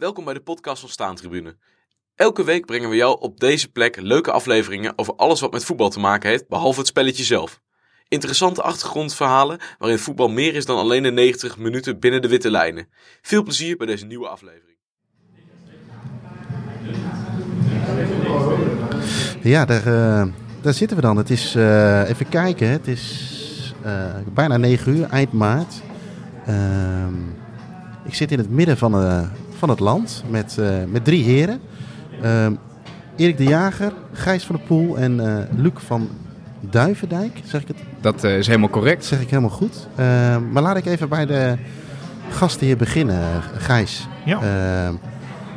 Welkom bij de podcast van Staantribune. Elke week brengen we jou op deze plek leuke afleveringen over alles wat met voetbal te maken heeft, behalve het spelletje zelf. Interessante achtergrondverhalen waarin voetbal meer is dan alleen de 90 minuten binnen de witte lijnen. Veel plezier bij deze nieuwe aflevering. Ja, daar, eh, daar zitten we dan. Het is, eh, even kijken, het is eh, bijna 9 uur, eind maart. Ehm, ik zit in het midden van, van het land met, eh, met drie heren. Ehm, Erik de Jager, Gijs van der Poel en eh, Luc van Duivendijk. Zeg ik het Dat eh, is helemaal correct. zeg ik helemaal goed. Ehm, maar laat ik even bij de gasten hier beginnen, Gijs. Ja. Ehm,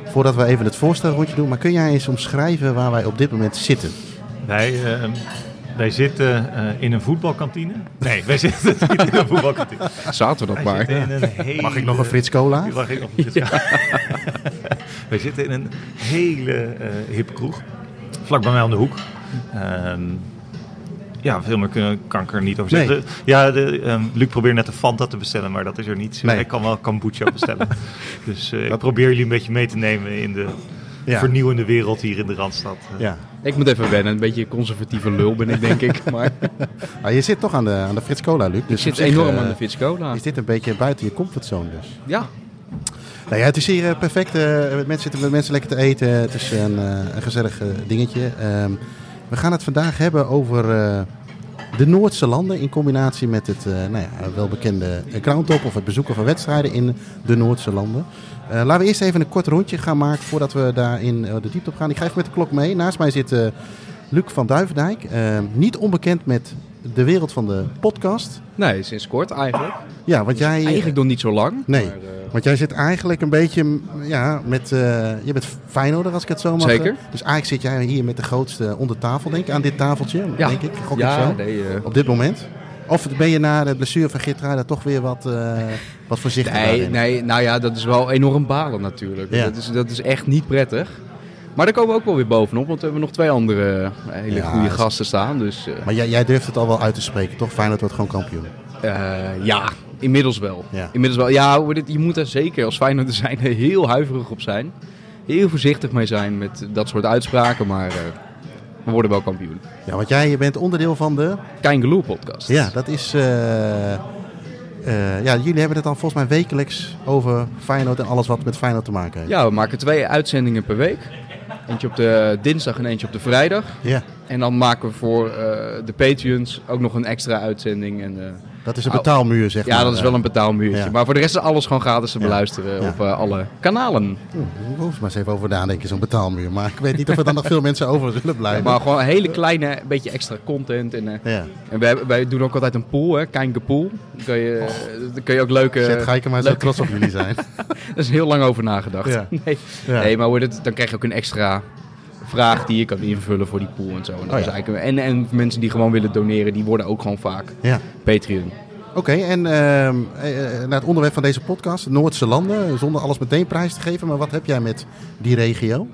voordat we even het voorstelrondje doen, maar kun jij eens omschrijven waar wij op dit moment zitten? Wij, wij zitten eh, in een voetbalkantine. Nee, wij zitten niet in een voetbalkantine. Zaten we dat Wij maar. zitten in een hele... Mag ik nog een Frits Cola? Mag ik nog een Frits wij zitten in een hele eh hippe kroeg. Vlak bij mij om de hoek. Ehm, ja, veel meer kunnen, kan ik er niet over zeggen. Nee. Ja, de, ehm, Luc probeert net een Fanta te bestellen, maar dat is er niet. Nee. Hij kan wel kombucha bestellen. dus eh, ik probeer jullie een beetje mee te nemen in de Ja. vernieuwende wereld hier in de Randstad. Ja. Ik moet even wennen. Een beetje conservatieve lul ben ik, denk ik. Maar Maar je zit toch aan de, aan de Frits Cola, Luc. ik Dus zit enorm eh, aan de Fitzcola. Is dit een beetje buiten je comfortzone dus? Ja, Nou ja, het is hier eh, perfect. eh, met mensen zitten met mensen lekker te eten. Het is een, eh, een gezellig eh, dingetje. Ehm, we gaan het vandaag hebben over eh, de Noordse landen in combinatie met het eh, nou ja, welbekende groundtop of het bezoeken van wedstrijden in de Noordse landen. Eh, laten we eerst even een kort rondje gaan maken voordat we daarin eh, de diepte op gaan. Ik ga even met de klok mee. Naast mij zit Luc van Duivendijk. Niet onbekend met de wereld van de podcast. nee, sinds kort eigenlijk. Ja, want jij... Eigenlijk nog niet zo lang. Nee. maar, eh, Want jij zit eigenlijk een beetje ja, met. eh, je bent Feyenoorder, als ik het zo mag Zeker. eh. Dus eigenlijk zit jij hier met de grootste onder tafel, denk ik, aan dit tafeltje. ja, Denk ik. Gok ik ja zo. nee, Op dit moment. Of ben je na de blessure van Gitruida toch weer wat, eh wat voorzichtiger nee, daarin? nee, nou ja, dat is wel enorm balen natuurlijk. Ja. Dat, is, dat is echt niet prettig. Maar daar komen we ook wel weer bovenop, want we hebben nog twee andere eh, hele Ja, goede gasten staan. Dus eh, Maar jij, jij durft het al wel uit te spreken, toch? Feyenoord wordt gewoon kampioen. eh, ja, inmiddels wel. Ja. Inmiddels wel. Ja, je moet er zeker als Feyenoord zijn heel huiverig op zijn. Heel voorzichtig mee zijn met dat soort uitspraken, maar we worden wel kampioen. Ja, want jij je bent onderdeel van de... Kangaloo podcast. Ja, dat is... ja, jullie hebben het dan volgens mij wekelijks over Feyenoord en alles wat met Feyenoord te maken heeft. Ja, we maken twee uitzendingen per week. Eentje op de dinsdag en eentje op de vrijdag. Ja, En dan maken we voor eh, de Patreons ook nog een extra uitzending. En, eh, dat is een betaalmuur, zeg maar. ja, dat is wel een betaalmuurtje. Maar voor de rest is alles gewoon gratis te beluisteren op eh, alle kanalen. Ik hoef maar eens even over nadenken, zo'n betaalmuur. Maar ik weet niet of er dan nog veel mensen over zullen blijven. Maar gewoon een hele kleine, beetje extra content. En, eh, Ja. en wij, wij doen ook altijd een pool, hè, Kangapool. Dan kun je, dan kun je ook leuke... Zet, ga ik er maar zo trots op jullie zijn. Daar is heel lang over nagedacht. Nee. Nee, maar dan krijg je ook een extra vraag die je kan invullen voor die pool en zo. En, dat Oh is eigenlijk, en, en mensen die gewoon willen doneren, die worden ook gewoon vaak Ja. Patreon. Oké, en ehm, eh, eh, naar het onderwerp van deze podcast, Noordse landen, zonder alles meteen prijs te geven. Maar wat heb jij met die regio?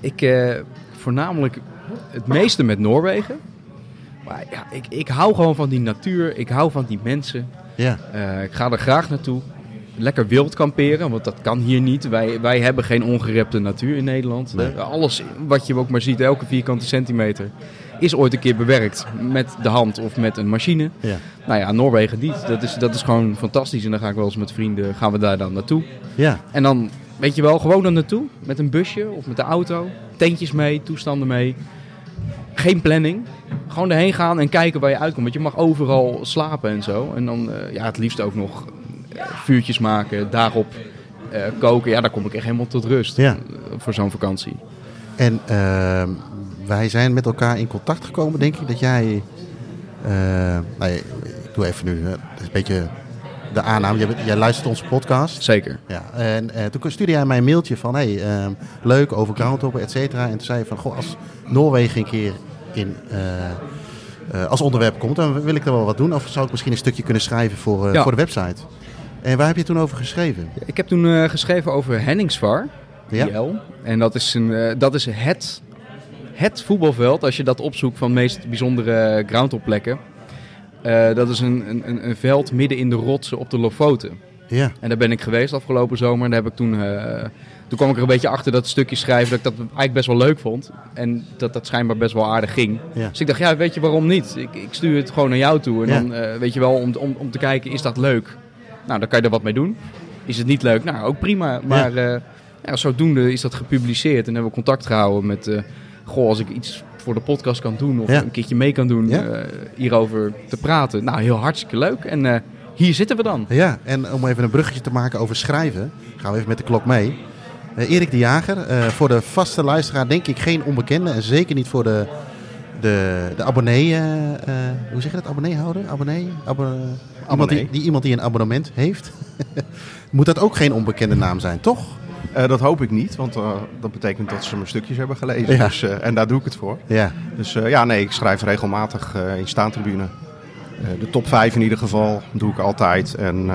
Ik eh, voornamelijk het meeste met Noorwegen. Maar ja, ik, ik hou gewoon van die natuur, ik hou van die mensen. Ja, ik ga er graag naartoe. Lekker wild kamperen, want dat kan hier niet. Wij, wij hebben geen ongerepte natuur in Nederland. Nee. Alles wat je ook maar ziet, elke vierkante centimeter, is ooit een keer bewerkt met de hand of met een machine. ja. Nou ja, Noorwegen niet. Dat is, dat is gewoon fantastisch. En dan ga ik wel eens met vrienden, gaan we daar dan naartoe. Ja, En dan, weet je wel, gewoon er naartoe. Met een busje of met de auto. Tentjes mee, toestanden mee. Geen planning. Gewoon erheen gaan en kijken waar je uitkomt. Want je mag overal slapen en zo. En dan, eh, ja, het liefst ook nog vuurtjes maken, daarop eh, koken. Ja, daar kom ik echt helemaal tot rust. Ja. eh, voor zo'n vakantie. en ehm, wij zijn met elkaar in contact gekomen, denk ik, dat jij... eh, nou, ik doe even nu, is een beetje de aanname. Jij, jij luistert onze podcast. Zeker. Ja, en eh, toen stuurde jij mij een mailtje van, hey, ehm, leuk over groundhoppen, et cetera. En toen zei je van, goh, als Noorwegen een keer in, eh, eh, als onderwerp komt, dan wil ik er wel wat doen. Of zou ik misschien een stukje kunnen schrijven voor, eh, Ja. voor de website. En waar heb je toen over geschreven? Ik heb toen eh, geschreven over Henningsvar. Ja. IL. En dat is, een, eh, dat is het, het voetbalveld, als je dat opzoekt van de meest bijzondere groundhopplekken. Eh dat is een, een, een- veld midden in de rotsen op de Lofoten. Ja, En daar ben ik geweest afgelopen zomer. En daar heb ik toen, toen kwam ik er een beetje achter dat stukje schrijven dat ik dat eigenlijk best wel leuk vond. En dat dat schijnbaar best wel aardig ging. Ja. Dus ik dacht, ja, weet je waarom niet? Ik, ik stuur het gewoon naar jou toe. En Ja. dan weet je wel, om, om, om te kijken, is dat leuk? Nou, dan kan je er wat mee doen. Is het niet leuk? Nou, ook prima. Maar eh, ja, zodoende is dat gepubliceerd. En hebben we contact gehouden met... eh, goh, als ik iets voor de podcast kan doen of Ja. een keertje mee kan doen Ja. eh, hierover te praten. Nou, heel hartstikke leuk. En hier zitten we dan. ja, en om even een bruggetje te maken over schrijven, gaan we even met de klok mee. Eh, Erik de Jager, voor de vaste luisteraar denk ik geen onbekende. En zeker niet voor de, de, de abonnee, hoe zeg je dat, abonneehouder? Abonnee? Abbo- Iemand die, die, iemand die een abonnement heeft. Moet dat ook geen onbekende naam zijn, toch? Eh, dat hoop ik niet, want eh, dat betekent dat ze mijn stukjes hebben gelezen. Ja. Dus, eh, en daar doe ik het voor. Ja, Dus ja, nee, ik schrijf regelmatig in staantribune. De top 5 in ieder geval doe ik altijd. En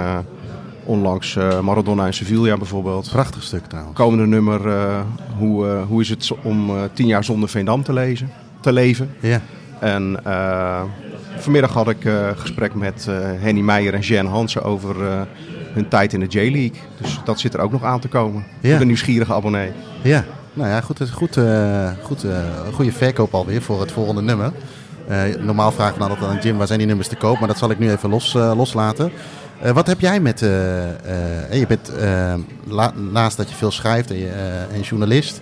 onlangs Maradona en Sevilla bijvoorbeeld. prachtig stuk trouwens. Komende nummer, hoe, hoe is het om tien jaar zonder Veendam te, lezen, te leven? Ja, En vanmiddag had ik eh gesprek met eh, Henny Meijer en Jen Hansen over eh, hun tijd in de J-League. Dus dat zit er ook nog aan te komen. Ja. Voor de nieuwsgierige abonnee. ja. Nou ja, goed, goed, goed, goede verkoop alweer voor het volgende nummer. Normaal we dan altijd aan Jim, waar zijn die nummers te koop? Maar dat zal ik nu even los, loslaten. Wat heb jij met... je bent, la- naast dat je veel schrijft en, je, en journalist...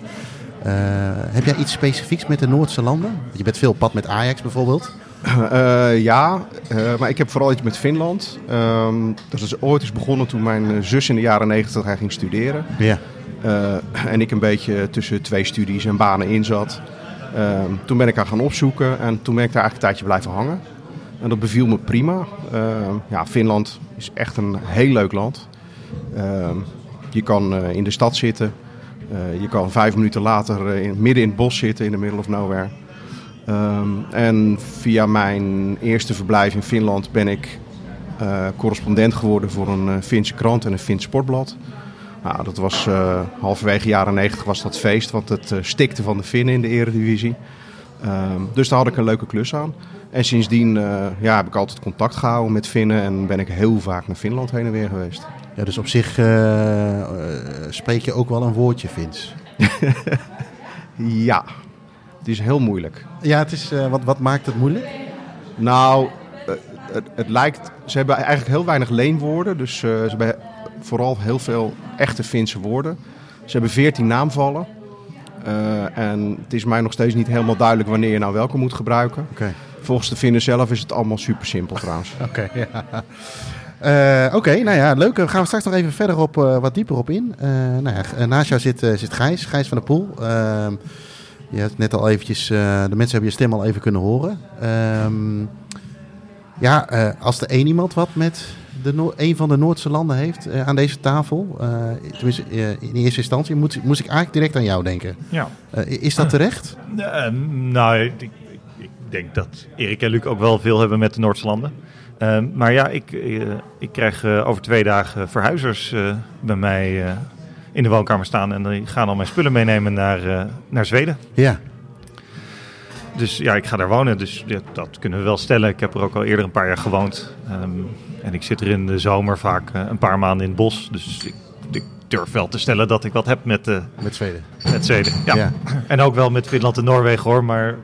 heb jij iets specifieks met de Noordse landen? Je bent veel op pad met Ajax bijvoorbeeld. Eh, ja, eh, maar ik heb vooral iets met Finland. Ehm, dat is ooit eens begonnen toen mijn eh, zus in de jaren negentig ging studeren. Ja. Eh, en ik een beetje tussen twee studies en banen in zat. Ehm, toen ben ik haar gaan opzoeken en toen ben ik daar eigenlijk een tijdje blijven hangen. En dat beviel me prima. Ehm, ja, Finland is echt een heel leuk land. Je kan eh, in de stad zitten. Eh, je kan vijf minuten later eh, in, midden in het bos zitten in the middle of nowhere. Ehm, en via mijn eerste verblijf in Finland ben ik eh, correspondent geworden voor een eh, Finse krant en een Fins sportblad. Nou, dat was eh, halverwege jaren 90 was dat feest, want het stikte van de Finnen in de eredivisie. Ehm, dus daar had ik een leuke klus aan. En sindsdien ja, heb ik altijd contact gehouden met Finnen en ben ik heel vaak naar Finland heen en weer geweest. ja, dus op zich spreek je ook wel een woordje Fins. Ja, het is heel moeilijk. Ja, het is, eh, wat, wat maakt het moeilijk? Nou, eh, het, het lijkt. Ze hebben eigenlijk heel weinig leenwoorden. Dus eh, ze hebben vooral heel veel echte Finse woorden. Ze hebben veertien naamvallen. En het is mij nog steeds niet helemaal duidelijk wanneer je nou welke moet gebruiken. Volgens de Finnen zelf is het allemaal super simpel trouwens. Oké, ja. Oké, nou ja, leuk. Daar gaan we straks nog even verder op, wat dieper op in. Eh, nou ja, naast jou zit, zit Gijs, Gijs van der Poel. Ehm, je hebt net al eventjes, eh, de mensen hebben je stem al even kunnen horen. Ehm, ja, eh, als er één iemand wat met de Noor- een van de Noordse landen heeft eh, aan deze tafel, tenminste in eerste instantie, moet, moest ik eigenlijk direct aan jou denken. Ja. Is dat terecht? Eh, nou, ik, ik, ik denk dat Erik en Luc ook wel veel hebben met de Noordse landen. Eh, maar ja, ik, ik krijg over twee dagen verhuizers bij mij in de woonkamer staan. En die gaan al mijn spullen meenemen naar, eh, naar Zweden. Ja, Dus ja, ik ga daar wonen. Dus ja, dat kunnen we wel stellen. Ik heb er ook al eerder een paar jaar gewoond. Ehm, en ik zit er in de zomer vaak eh, een paar maanden in het bos. Dus ik, ik durf wel te stellen dat ik wat heb met, eh, met Zweden. met Zweden. Ja. Ja. En ook wel met Finland en Noorwegen hoor. Maar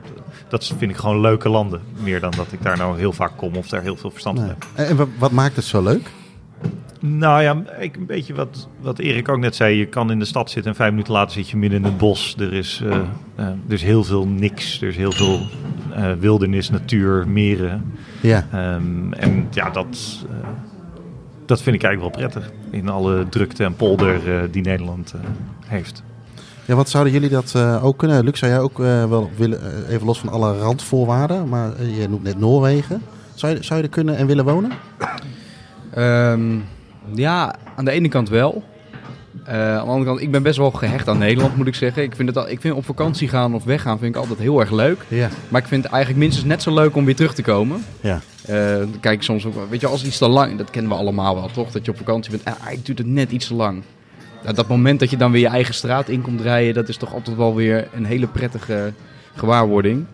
dat vind ik gewoon leuke landen. Meer dan dat ik daar nou heel vaak kom of daar heel veel verstand van Nee. heb. En wat maakt het zo leuk? Nou ja, ik, een beetje wat, wat Erik ook net zei. Je kan in de stad zitten en vijf minuten later zit je midden in het bos. Er is, eh, eh, er is heel veel niks. Er is heel veel eh, wildernis, natuur, meren. Ja. Ehm, en ja, dat, dat vind ik eigenlijk wel prettig. In alle drukte en polder eh, die Nederland eh, heeft. Ja, wat zouden jullie dat eh, ook kunnen? Luc, zou jij ook eh, wel willen, even los van alle randvoorwaarden, maar je noemt net Noorwegen. Zou je, zou je er kunnen en willen wonen? Ehm, ja, aan de ene kant wel. Eh, aan de andere kant, ik ben best wel gehecht aan Nederland, moet ik zeggen. Ik vind, het al, ik vind op vakantie gaan of weggaan vind ik altijd heel erg leuk. Ja. Maar ik vind het eigenlijk minstens net zo leuk om weer terug te komen. Ja. Eh, dan kijk ik soms ook, weet je, als iets te lang, dat kennen we allemaal wel, toch? Dat je op vakantie bent, ah, het duurt het net iets te lang. Nou, dat moment dat je dan weer je eigen straat in komt rijden, dat is toch altijd wel weer een hele prettige gewaarwording.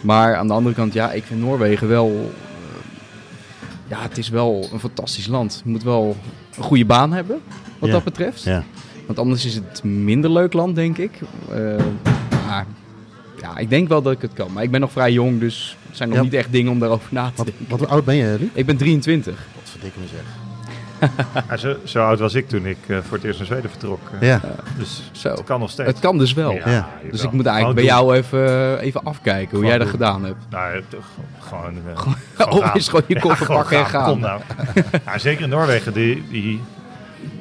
Maar aan de andere kant, ja, ik vind Noorwegen wel, eh, ja, het is wel een fantastisch land. Je moet wel een goede baan hebben, wat Ja. dat betreft. Ja. Want anders is het minder leuk land, denk ik. Eh, maar ja, ik denk wel dat ik het kan. Maar ik ben nog vrij jong, dus zijn nog Ja. niet echt dingen om daarover na te Wat, denken. wat oud ben je, Luc? Ik ben 23. Wat verdikke me zeg. Ja, zo, zo oud was ik toen ik eh, voor het eerst naar Zweden vertrok. eh. Ja. Dus Zo. het kan nog steeds. Het kan dus wel. Ja. Dus ik moet eigenlijk bij jou even, even afkijken hoe Gewoon jij dat doen. gedaan hebt. Nou, gewoon... eh, Of gaan. is gewoon je koffer gewoon pakken en gaan. Kom nou. ja, zeker in Noorwegen. Die, die,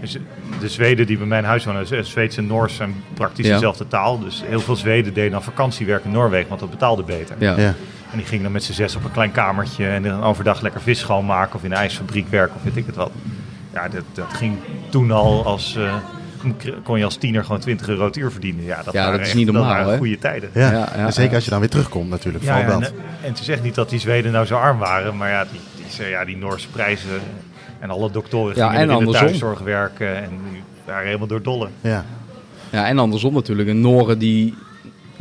is- de Zweden die bij mijn huis wonen, eh, Zweeds en Noors zijn praktisch Ja. dezelfde taal. Dus heel veel Zweden deden dan vakantiewerk in Noorwegen, want dat betaalde beter. Ja. Ja. En die gingen dan met z'n zes op een klein kamertje en dan overdag lekker vis schoonmaken of in een ijsfabriek werken of weet ik het wat. Ja, dat, dat ging toen al als... eh, kon je als tiener gewoon 20 euro het uur verdienen. Ja, dat, Ja, waren dat is echt- niet normaal, waren hè? goede tijden. Ja. Ja, zeker ja. als je dan weer terugkomt natuurlijk. Ja, en, dat. en het is echt niet dat die Zweden nou zo arm waren, maar ja, die, die, ja, die Noorse prijzen en alle doktoren Ja, gingen en in de andersom. thuiszorg werken en die waren helemaal door dolle. Ja. Ja, en andersom natuurlijk. Een Noren die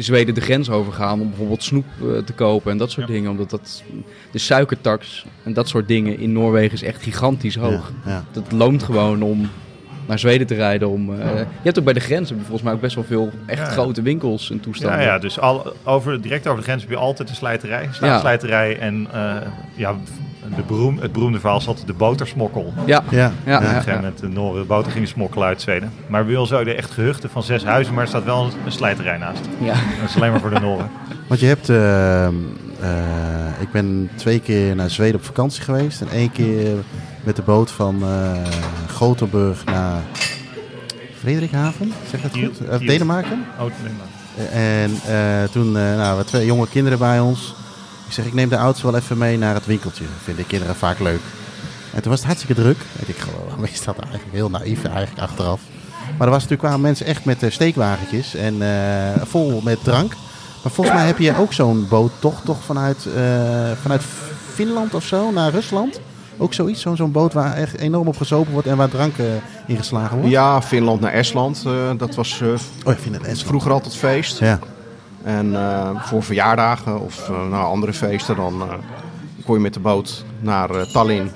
Zweden de grens overgaan om bijvoorbeeld snoep eh, te kopen en dat soort Ja. dingen. Omdat dat, de suikertax en dat soort dingen in Noorwegen is echt gigantisch hoog. Ja. Ja. Dat loont gewoon om naar Zweden te rijden. Om, eh, je hebt ook bij de grens volgens mij ook best wel veel echt Ja, ja. grote winkels en toestanden. Ja, ja, dus al, over, direct over de grens heb je altijd een slijterij, staatsslijterij en eh, ja, de beroem, het beroemde verhaal altijd de botersmokkel. ja, Ja. ja, Op een ja, gegeven moment de Noren boter gingen smokkelen uit Zweden. Maar ons zouden echt gehuchten van zes huizen, maar er staat wel een, slijterij naast. ja. Dat is alleen maar voor de Noren. Want je hebt... eh, eh, ik ben twee keer naar Zweden op vakantie geweest. En één keer met de boot van eh Gothenburg naar Frederikhaven. Zeg dat goed? Eh. Denemarken. Oh, maar- En eh, toen uh, nou, we twee jonge kinderen bij ons. Ik zeg, ik neem de auto's wel even mee naar het winkeltje. Vinden kinderen vaak leuk. En toen was het hartstikke druk. En ik gewoon, is dat eigenlijk heel naïef eigenlijk achteraf. Maar er was natuurlijk kwamen mensen echt met eh, steekwagentjes en eh, vol met drank. Maar volgens mij heb je ook zo'n boot toch, toch vanuit, eh, vanuit Finland of zo naar Rusland. Ook zoiets, zo'n zo'n boot waar echt enorm op gezopen wordt en waar drank eh, ingeslagen wordt. Ja, Finland naar Estland. dat was Oh, Estland. vroeger altijd feest. Ja. En eh, voor verjaardagen of nou, andere feesten, dan eh, kon je met de boot naar Tallinn.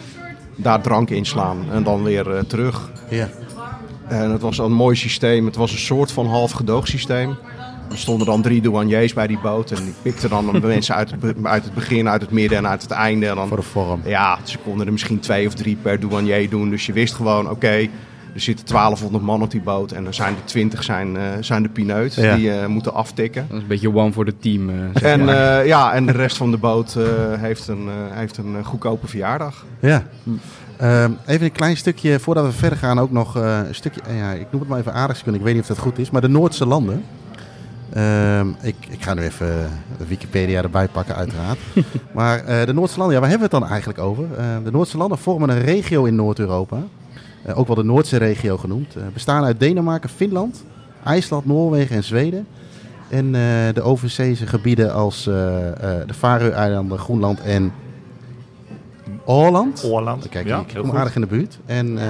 Daar drank inslaan en dan weer terug. Ja. En het was een mooi systeem. Het was een soort van half gedoogsysteem. Er stonden dan drie douaniers bij die boot. En die pikten dan de mensen uit het, uit het begin, uit het midden en uit het einde. En dan, Voor de vorm. ja, ze konden er misschien twee of drie per douanier doen. Dus je wist gewoon, oké, er zitten 1200 man op die boot. En er zijn er 20 zijn, eh, zijn de pineut Ja. die eh, moeten aftikken. Dat is een beetje one voor de team. eh, zeg En, maar. eh, ja, en de rest van de boot eh, heeft een, eh, heeft een goedkope verjaardag. Ja. Ehm, even een klein stukje, voordat we verder gaan, ook nog eh, een stukje, ja, ik noem het maar even aardrijkskunde, ik weet niet of dat goed is, maar de Noordse landen. Ehm, ik, ik ga nu even Wikipedia erbij pakken, uiteraard. maar eh, de Noordse landen, ja, waar hebben we het dan eigenlijk over? Eh, de Noordse landen vormen een regio in Noord-Europa, ook wel de Noordse regio genoemd. Eh, bestaan uit Denemarken, Finland, IJsland, Noorwegen en Zweden. En eh, de overzeese gebieden als eh, eh, de Faroe-eilanden, Groenland en Åland. Oorland. Kijk, ja, ik heel kom goed. aardig in de buurt. En eh,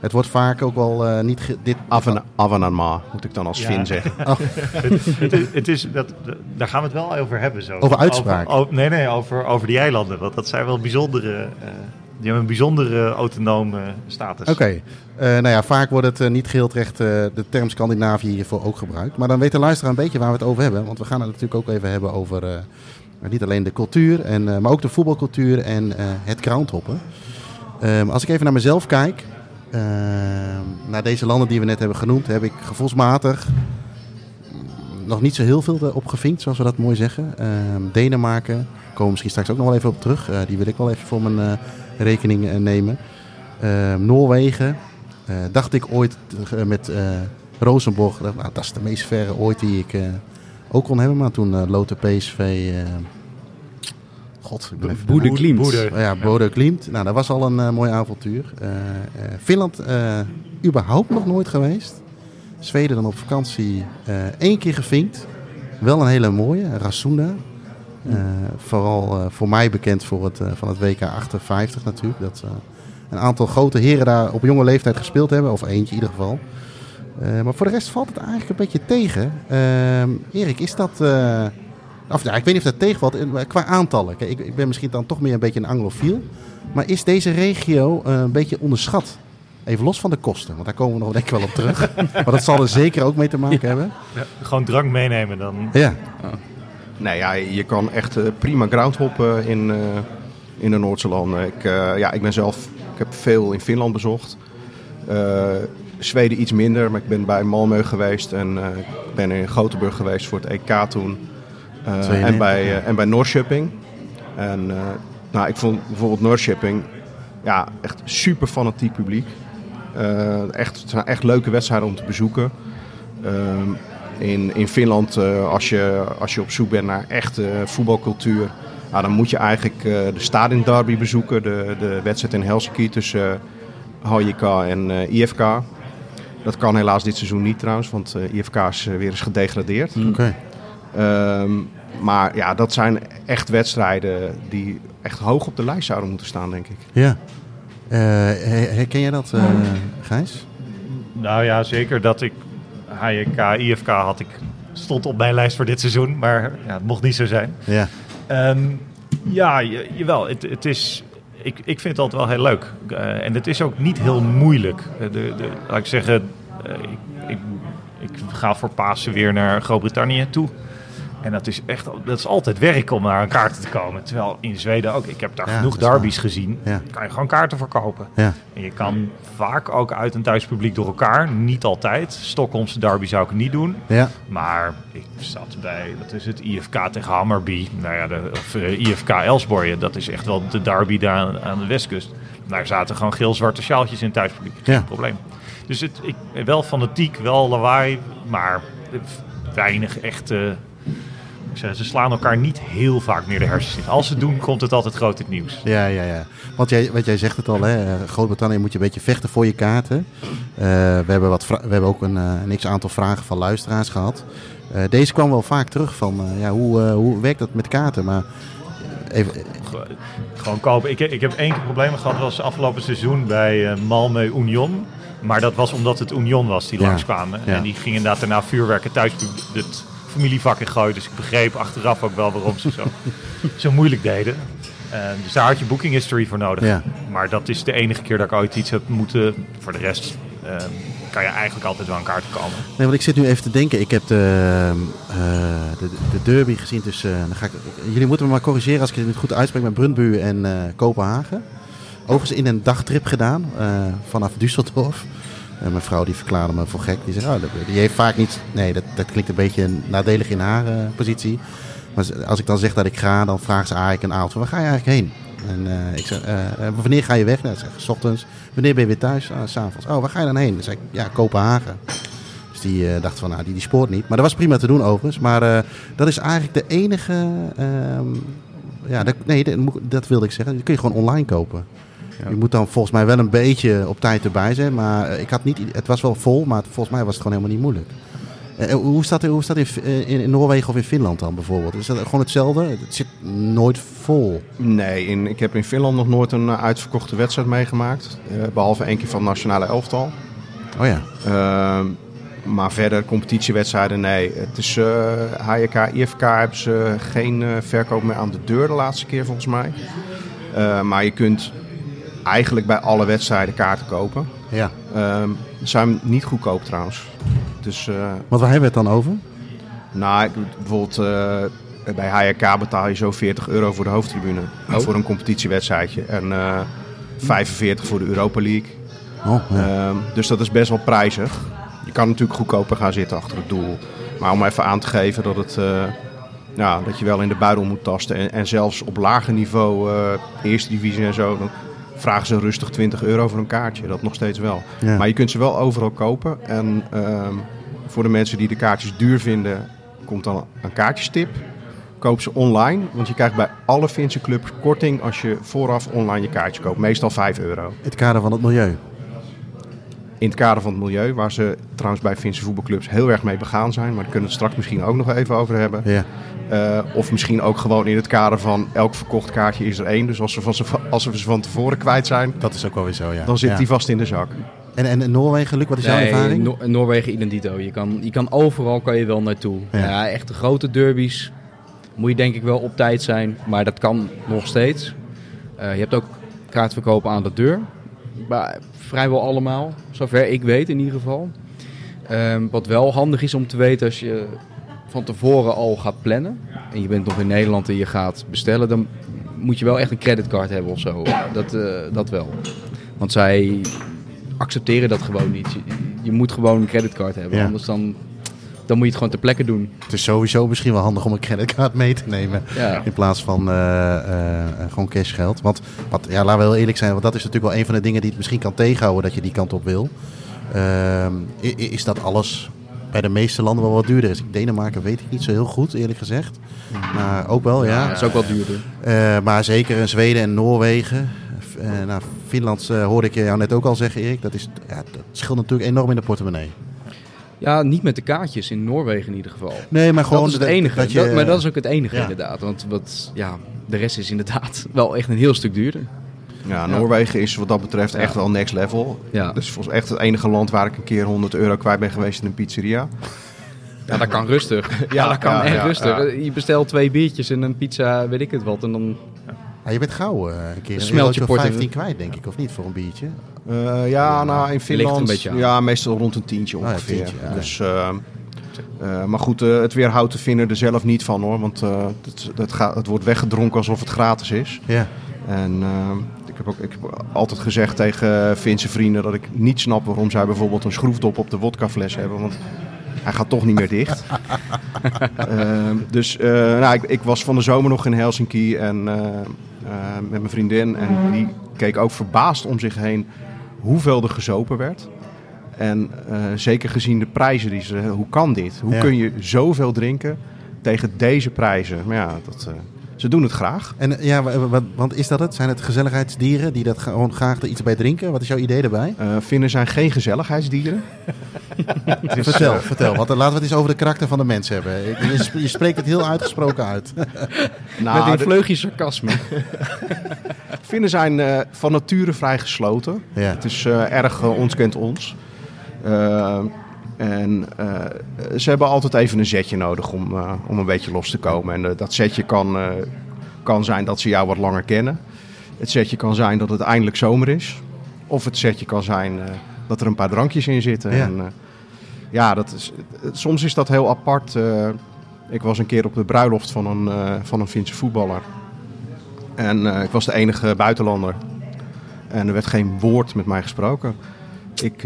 het wordt vaak ook wel eh, niet... ge- dit, Avan- Avanama, moet ik dan als Ja. Fin zeggen. het, is, het is dat, daar gaan we het wel over hebben. Zo. Over uitspraak. Over- over- nee, nee, over, over die eilanden. Want dat zijn wel bijzondere. eh, die hebben een bijzondere autonome status. Oké. Eh, nou ja, vaak wordt het eh, niet geheel terecht eh, de term Scandinavië hiervoor ook gebruikt. Maar dan weet de luisteraar een beetje waar we het over hebben. Want we gaan het natuurlijk ook even hebben over eh, niet alleen de cultuur, en, eh, maar ook de voetbalcultuur en eh, het groundhoppen. Ehm, als ik even naar mezelf kijk, ehm, naar deze landen die we net hebben genoemd, heb ik gevoelsmatig nog niet zo heel veel op gevinkt, zoals we dat mooi zeggen. Ehm, Denemarken, komen misschien straks ook nog wel even op terug. Eh, die wil ik wel even voor mijn eh, rekening eh, nemen. Ehm, Noorwegen, eh, dacht ik ooit eh, met Rosenborg, nou, dat is de meest verre ooit die ik ook kon hebben. Maar toen Lotte PSV, god, ik ben even... Boede Klimt. Boede. Oh ja, Bodo Klimt. Nou, dat was al een mooi avontuur. Finland überhaupt nog nooit geweest. Zweden dan op vakantie één keer gevinkt. Wel een hele mooie, Rasunda. Eh, vooral eh, voor mij bekend voor het, eh, van het WK 58 natuurlijk. Dat een aantal grote heren daar op jonge leeftijd gespeeld hebben. Of eentje in ieder geval. Maar voor de rest valt het eigenlijk een beetje tegen. Ehm, Erik, is dat... Of ja, ik weet niet of dat tegenvalt. Qua aantallen. Kijk, ik, ik ben misschien dan toch meer een beetje een anglofiel. Maar is deze regio een beetje onderschat? Even los van de kosten, want daar komen we nog denk ik wel op terug. maar dat zal er zeker ook mee te maken hebben. Ja, gewoon drank meenemen dan. Ja, Nee, ja, je kan echt eh, prima groundhoppen in, eh, in de Noordse landen. Ik, eh, ja, ik ben zelf, ik heb veel in Finland bezocht. Eh, Zweden iets minder, maar ik ben bij Malmö geweest en eh, ik ben in Gothenburg geweest voor het EK toen. Eh, 92, en, bij, eh, en bij. En eh, nou, ik vond bijvoorbeeld Norrköping ja, echt super fanatiek publiek. Eh, echt, het zijn echt leuke wedstrijden om te bezoeken. Ehm, in, in Finland, eh, als, je, als je op zoek bent naar echte voetbalcultuur, nou, dan moet je eigenlijk eh, de Stadin Derby bezoeken. De, de wedstrijd in Helsinki tussen uh, HJK en eh, IFK. Dat kan helaas dit seizoen niet trouwens, want eh, IFK is eh, weer eens gedegradeerd. oké. Ehm, maar ja, dat zijn echt wedstrijden die echt hoog op de lijst zouden moeten staan, denk ik. Ja. Eh, her- herken jij dat, eh Gijs? Nou ja, zeker dat ik HJK, IFK had ik, stond op mijn lijst voor dit seizoen. Maar ja, het mocht niet zo zijn. Ja. Ehm, ja, jawel. Het, het is, ik, ik vind het altijd wel heel leuk. Eh, en het is ook niet heel moeilijk. Eh, de, de, laat ik zeggen, eh, ik, ik, ik ga voor Pasen weer naar Groot-Brittannië toe. En dat is echt dat is altijd werk om naar een kaart te komen. Terwijl in Zweden ook. Ik heb daar Ja, genoeg derbies gezien. Ja. kan je gewoon kaarten verkopen. Ja. En je kan vaak ook uit een thuispubliek door elkaar. Niet altijd. Stockholmse derby zou ik niet doen. Ja. Maar ik zat bij, wat is het, IFK tegen Hammerby. Nou ja, de, of eh, IFK Elsborg. Dat is echt wel de derby daar aan, aan de westkust. Daar zaten gewoon geel-zwarte sjaaltjes in het thuispubliek. Geen probleem. Dus het, ik, wel fanatiek, wel lawaai. Maar weinig echte... Ze slaan elkaar niet heel vaak meer de hersens in. Als ze doen, komt het altijd groot in het nieuws. Ja, ja, ja. Want jij, wat jij zegt het al, hè, eh, Groot-Brittannië moet je een beetje vechten voor je kaarten. Eh, we, hebben wat we hebben ook een, eh, een x-aantal vragen van luisteraars gehad. Eh, deze kwam wel vaak terug van, ja, hoe, hoe werkt dat met kaarten? Maar even, Ge- Gewoon kopen. Ik, ik heb één keer problemen gehad, dat was afgelopen seizoen bij Malmö Union. Maar dat was omdat het Union was die Ja, langskwamen. ja. En die gingen inderdaad daarna vuurwerken thuis het familievak in gooien. Dus ik begreep achteraf ook wel waarom ze zo, zo moeilijk deden. Eh, dus daar had je booking history voor nodig. Ja. Maar dat is de enige keer dat ik ooit iets heb moeten. Voor de rest eh, kan je eigenlijk altijd wel aan kaart komen. nee, want ik zit nu even te denken. Ik heb de, eh, de, de derby gezien tussen, dan ga ik, jullie moeten me maar corrigeren als ik het goed uitspreek, met Brundbu en eh, Kopenhagen. Overigens in een dagtrip gedaan eh, vanaf Düsseldorf. Mijn vrouw die verklaarde me voor gek. Die zei, oh, die heeft vaak niet... Nee, dat, dat klinkt een beetje nadelig in haar eh, positie. Maar als ik dan zeg dat ik ga, dan vraagt ze eigenlijk een avond waar ga je eigenlijk heen? En eh, ik zeg, eh, wanneer ga je weg? Nou, ik zeg, s ochtends. Wanneer ben je weer thuis? Ah, s s'avonds. Oh, waar ga je dan heen? Dan zei ik, ja, Kopenhagen. Dus die dacht van, nou, die, die spoort niet. Maar dat was prima te doen overigens. Maar dat is eigenlijk de enige... ehm, ja, dat, nee, dat, dat wilde ik zeggen. Die kun je gewoon online kopen. Je moet dan volgens mij wel een beetje op tijd erbij zijn. Maar eh, ik had niet, het was wel vol, maar volgens mij was het gewoon helemaal niet moeilijk. Eh, hoe staat het, hoe staat het in, eh, in, in Noorwegen of in Finland dan bijvoorbeeld? Is dat gewoon hetzelfde? Het zit nooit vol. Nee, in, ik heb in Finland nog nooit een eh, uitverkochte wedstrijd meegemaakt. eh, behalve één keer van het nationale elftal. Oh ja. Ehm, maar verder competitiewedstrijden, nee. Het is eh HJK, IFK hebben ze geen eh, verkoop meer aan de deur de laatste keer volgens mij. Eh, maar je kunt eigenlijk bij alle wedstrijden kaarten kopen. ja. Ze zijn niet goedkoop trouwens. Dus Want waar hebben we het dan over? nou, ik, bijvoorbeeld eh, bij HJK betaal je zo 40 euro voor de hoofdtribune. Voor een competitiewedstrijdje. En eh 45 voor de Europa League. Oh, ja. Ehm, dus dat is best wel prijzig. Je kan natuurlijk goedkoper gaan zitten achter het doel. Maar om even aan te geven dat, het, ja, dat je wel in de buidel moet tasten. En, en zelfs op lager niveau, eerste divisie en zo, dan vragen ze rustig 20 euro voor een kaartje. Dat nog steeds wel. Ja. Maar je kunt ze wel overal kopen. En ehm, voor de mensen die de kaartjes duur vinden, komt dan een kaartjestip. Koop ze online, want je krijgt bij alle Finse clubs korting als je vooraf online je kaartje koopt. Meestal 5 euro. In het kader van het milieu. In het kader van het milieu, waar ze trouwens bij Finse voetbalclubs heel erg mee begaan zijn. Maar daar kunnen we het straks misschien ook nog even over hebben. Ja. Eh, of misschien ook gewoon in het kader van elk verkocht kaartje is er één. Dus als ze, van, ze- als ze van tevoren kwijt zijn, Dat is ook wel weer zo, ja. dan zit Ja. die vast in de zak. En, en in Noorwegen, Luc, wat is jouw Nee, ervaring? No- Noorwegen identito. Je kan, je kan overal kan je wel naartoe. Ja. Ja. echt de grote derbies. Moet je denk ik wel op tijd zijn, maar dat kan nog steeds. Eh, je hebt ook kaartverkoop aan de deur. Maar vrijwel allemaal, zover ik weet in ieder geval. Ehm, wat wel handig is om te weten als je van tevoren al gaat plannen. En je bent nog in Nederland en je gaat bestellen. Dan moet je wel echt een creditcard hebben of zo. Dat, eh, dat wel. Want zij accepteren dat gewoon niet. Je, je moet gewoon een creditcard hebben. Ja. Anders dan, dan moet je het gewoon ter plekke doen. Het is sowieso misschien wel handig om een creditcard mee te nemen. Ja. In plaats van eh, eh, gewoon cashgeld. Want wat, ja, laten we heel eerlijk zijn, want dat is natuurlijk wel een van de dingen die het misschien kan tegenhouden dat je die kant op wil. Ehm, is dat alles bij de meeste landen wel wat duurder is. Denemarken weet ik niet zo heel goed, eerlijk gezegd. Maar ook wel, ja. dat is ook wel duurder. Eh, maar zeker in Zweden en Noorwegen. Eh, nou, Finland eh, hoorde ik jou net ook al zeggen, Erik. Dat, is, ja, dat scheelt natuurlijk enorm in de portemonnee. Ja, niet met de kaartjes in Noorwegen in ieder geval. Nee, maar gewoon dat is het dat- enige. dat je- Dat- maar dat is ook het enige Ja. inderdaad. Want wat, ja, de rest is inderdaad wel echt een heel stuk duurder. Ja, Noorwegen is wat dat betreft echt wel next level. Ja. Dat is volgens echt het enige land waar ik een keer 100 euro kwijt ben geweest in een pizzeria. Ja, dat kan rustig. Ja, dat kan ja, echt ja, rustig. ja. Je bestelt twee biertjes en een pizza, weet ik het wat. En dan Ja, je bent gauw eh, een keer Smelt je een eurotje of portemonnee. 15 kwijt, denk ik, of niet, voor een biertje. Eh, ja, nou in Finland een beetje aan. ja, meestal rond een tientje ja, ongeveer. tientje, ja. Dus, eh, eh, maar goed, eh, het weerhoudt de Finnen er zelf niet van hoor. Want eh, het, het, gaat, het wordt weggedronken alsof het gratis is. Ja. En eh, ik, heb ook, ik heb altijd gezegd tegen Finse vrienden dat ik niet snap waarom zij bijvoorbeeld een schroefdop op de wodkafles hebben. Want hij gaat toch niet meer dicht. Ehm, dus eh, nou, ik, ik was van de zomer nog in Helsinki en, eh, eh, met mijn vriendin. En die keek ook verbaasd om zich heen hoeveel er gezopen werd. En zeker gezien de prijzen die ze... Hoe kan dit? Hoe Ja. kun je zoveel drinken tegen deze prijzen? Maar ja, dat, ze doen het graag. En ja, wa- wa- want is dat het? Zijn het gezelligheidsdieren die dat gewoon graag er iets bij drinken? Wat is jouw idee daarbij? Eh Finnen zijn geen gezelligheidsdieren. vertel, vertel. Want laten we het eens over de karakter van de mens hebben. Je, sp- je spreekt het heel uitgesproken uit. Nou, met een de- vleugje sarcasme. Finnen zijn eh, van nature vrij gesloten. Ja. Het is eh, erg ons kent ons. En eh, ze hebben altijd even een zetje nodig om, eh, om een beetje los te komen. En eh, dat zetje kan, kan zijn dat ze jou wat langer kennen. Het zetje kan zijn dat het eindelijk zomer is. Of het zetje kan zijn dat er een paar drankjes in zitten. Ja. En, ja, dat is, soms is dat heel apart. ik was een keer op de bruiloft van een, van een Finse voetballer. En ik was de enige buitenlander. En er werd geen woord met mij gesproken. Ik,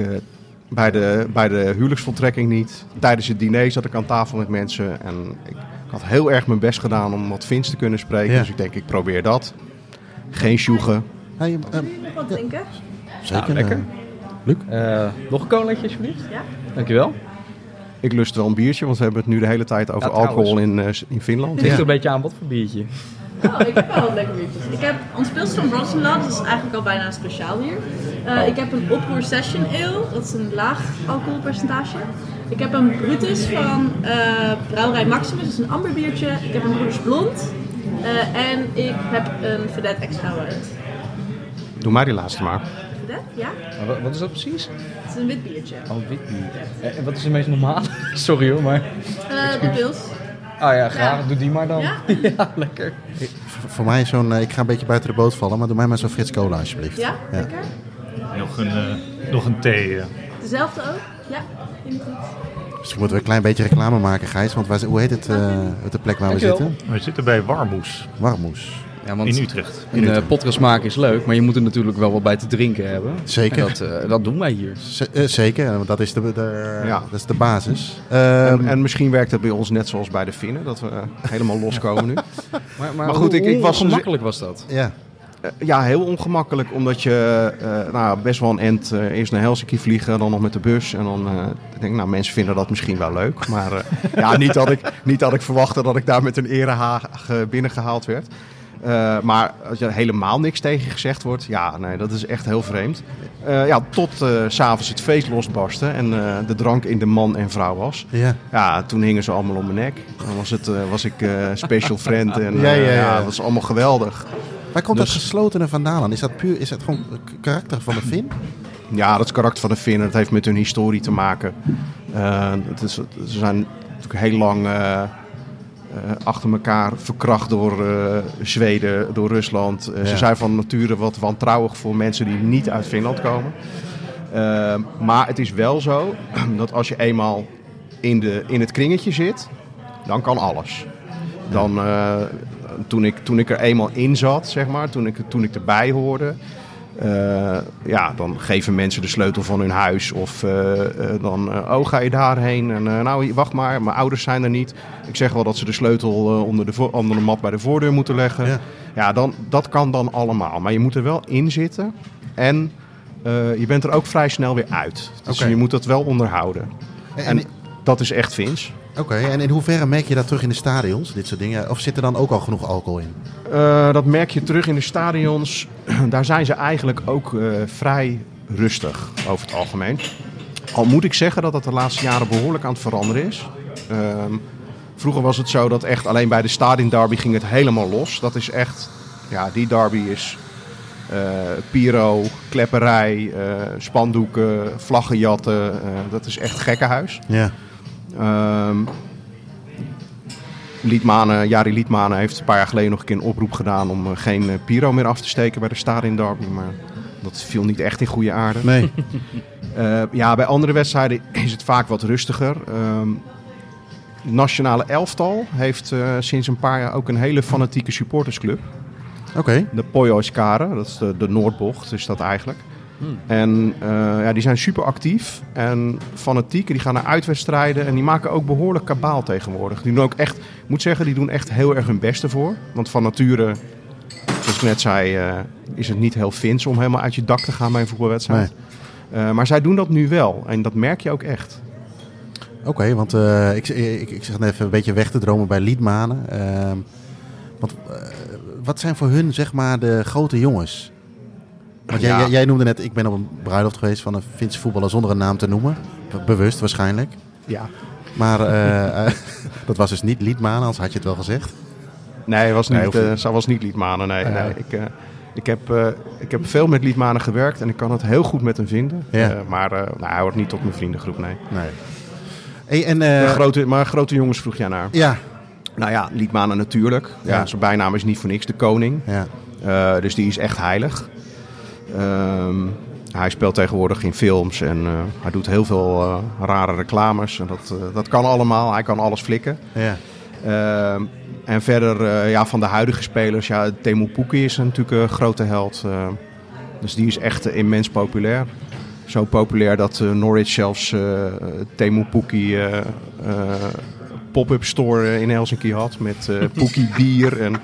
bij, de, bij de huwelijksvoltrekking niet. Tijdens het diner zat ik aan tafel met mensen. En ik, ik had heel erg mijn best gedaan om wat Fins te kunnen spreken. Ja. Dus ik denk, ik probeer dat. Geen sjoegen. Hey, eh, Nog wat drinken? zeker. lekker. eh, Eh, nog een colaatje alsjeblieft? Ja. Dankjewel. Ik lust wel een biertje, want we hebben het nu de hele tijd over Ja, alcohol in, eh, in Finland. Het ligt er een beetje aan wat voor biertje. Oh, ik heb wel wat lekker biertjes. Ik heb ons pilsje van Bronson Lab, dat is eigenlijk al bijna een speciaal bier. Eh, ik heb een Oproer Session Ale, dat is een laag alcoholpercentage. Ik heb een Brutus van eh Brouwerij Maximus, dat is een amberbiertje. Ik heb een Broeders Blond. Eh, en ik heb een Vedette Extra White. Doe maar die laatste maar. Vedette? Ja? Maar wat, wat is dat precies? Het is een wit biertje. Oh, wit bier. Eh, En wat is de meest normale? Sorry hoor, maar... Eh de pils. Ah ja, graag. Ja. Doe die maar dan. Ja? ja lekker. voor- voor mij is zo'n... eh, ik ga een beetje buiten de boot vallen, maar doe mij maar zo'n Frits Cola alsjeblieft. Ja? Lekker? Nog een, eh, nog een thee. eh. Dezelfde ook? Ja? Vind ik goed. Misschien moeten we een klein beetje reclame maken, Gijs. Want waar, hoe heet het, eh, de plek waar we zitten? We zitten bij Warmoes Warmoes. Ja, want in Utrecht. een uh, podcast maken is leuk, maar je moet er natuurlijk wel wat bij te drinken hebben. Zeker. En dat, eh, dat doen wij hier. Z- eh, zeker, want dat is de, de, Ja. dat is de basis. Ehm, En, en misschien werkt het bij ons net zoals bij de Finnen, dat we eh, helemaal loskomen nu. Maar, Maar goed, ik- ik was- gemakkelijk was dat. ja. Eh, ja, heel ongemakkelijk, omdat je eh, nou, best wel een end eh, eerst naar Helsinki vliegen, dan nog met de bus. En dan eh, ik denk ik, nou, mensen vinden dat misschien wel leuk. Maar eh, ja, niet dat, ik, niet dat ik verwachtte dat ik daar met een erehaag eh, binnengehaald werd. Eh, maar als er helemaal niks tegen gezegd wordt, ja, nee, dat is echt heel vreemd. Eh, ja, tot s s'avonds het feest losbarstte en de drank in de man en vrouw was. Ja. Ja, toen hingen ze allemaal om mijn nek. Dan was, het, was ik special friend en Ja, ja, ja. dat was allemaal geweldig. Waar komt Dus- dat geslotene vandaan aan? Is dat puur, is dat gewoon k- karakter van de Fin? Ja, dat is het karakter van de Finnen. Dat heeft met hun historie te maken. Het is, ze zijn natuurlijk heel lang achter elkaar verkracht door eh, Zweden, door Rusland. Eh, Ja. Ze zijn van nature wat wantrouwig voor mensen die niet uit Finland komen. Eh, maar het is wel zo dat als je eenmaal in, de, in het kringetje zit, dan kan alles. Dan, eh, toen, ik, toen ik er eenmaal in zat, zeg maar, toen ik, toen ik erbij hoorde, eh, ja, dan geven mensen de sleutel van hun huis. Of eh, eh, dan, oh, ga je daarheen? En nou, wacht maar, mijn ouders zijn er niet. Ik zeg wel dat ze de sleutel onder, de onder de mat bij de voordeur moeten leggen. Ja. Ja, dan, dat kan dan allemaal. Maar je moet er wel in zitten. En je bent er ook vrij snel weer uit. Dus je moet dat wel onderhouden. En, En en- dat is echt Vins. Oké, en in hoeverre merk je dat terug in de stadions, dit soort dingen? Of zit er dan ook al genoeg alcohol in? Eh, dat merk je terug in de stadions. Daar zijn ze eigenlijk ook eh, vrij rustig over het algemeen. Al moet ik zeggen dat dat de laatste jaren behoorlijk aan het veranderen is. Ehm, vroeger was het zo dat echt alleen bij de stadion derby ging het helemaal los. Dat is echt, ja, die derby is eh pyro, klepperij, spandoeken, vlaggenjatten. dat is echt gekkenhuis. Ja. Ehm Liedmanen, Jari Liedmanen heeft een paar jaar geleden nog een keer een oproep gedaan om eh, geen eh, pyro meer af te steken bij de Stadion Derby. Maar dat viel niet echt in goede aarde. Nee. Eh, ja, bij andere wedstrijden is het vaak wat rustiger. Ehm het nationale elftal heeft sinds een paar jaar ook een hele fanatieke supportersclub. Oké. De Pojoiskaren, dat is de, de Noordbocht, is dat eigenlijk. En eh, ja, die zijn super actief en fanatiek. Die gaan naar uitwedstrijden en die maken ook behoorlijk kabaal tegenwoordig. Die doen ook echt, ik moet zeggen, die doen echt heel erg hun best ervoor. Want van nature, zoals ik net zei, eh, is het niet heel fins om helemaal uit je dak te gaan bij een voetbalwedstrijd. Eh, maar zij doen dat nu wel en dat merk je ook echt. Oké, want ik, ik, ik zeg net even een beetje weg te dromen bij Liedmanen. Ehm, want eh, wat zijn voor hun zeg maar de grote jongens? Want jij, Ja. jij, jij noemde net, ik ben op een bruiloft geweest van een Finse voetballer zonder een naam te noemen. Be- Bewust waarschijnlijk. Ja. Maar eh, eh, dat was dus niet Liedmanen, anders had je het wel gezegd. Nee, was Nee, niet, hoeft eh, was niet Liedmanen. Nee, nee. Ik, eh, ik, heb, eh, ik heb veel met Liedmanen gewerkt en ik kan het heel goed met hem vinden. Ja. Eh, maar eh, nou, hij hoort niet tot mijn vriendengroep, nee. Nee. Hey, en, De eh, grote, maar grote jongens vroeg jij naar. ja, Nou ja, Liedmanen natuurlijk. Ja. Ja. zijn bijnaam is niet voor niks de koning. ja. Eh, dus die is echt heilig. Ehm, hij speelt tegenwoordig in films en eh, hij doet heel veel eh, rare reclames. En dat, eh, dat kan allemaal. Hij kan alles flikken. ja. Ehm, en verder eh, ja, van de huidige spelers, ja, Temu Pukki is natuurlijk een grote held. eh, dus die is echt immens populair. Zo populair dat eh, Norwich zelfs eh Temu eh, eh, pop-up store in Helsinki had met eh Pukki bier. En,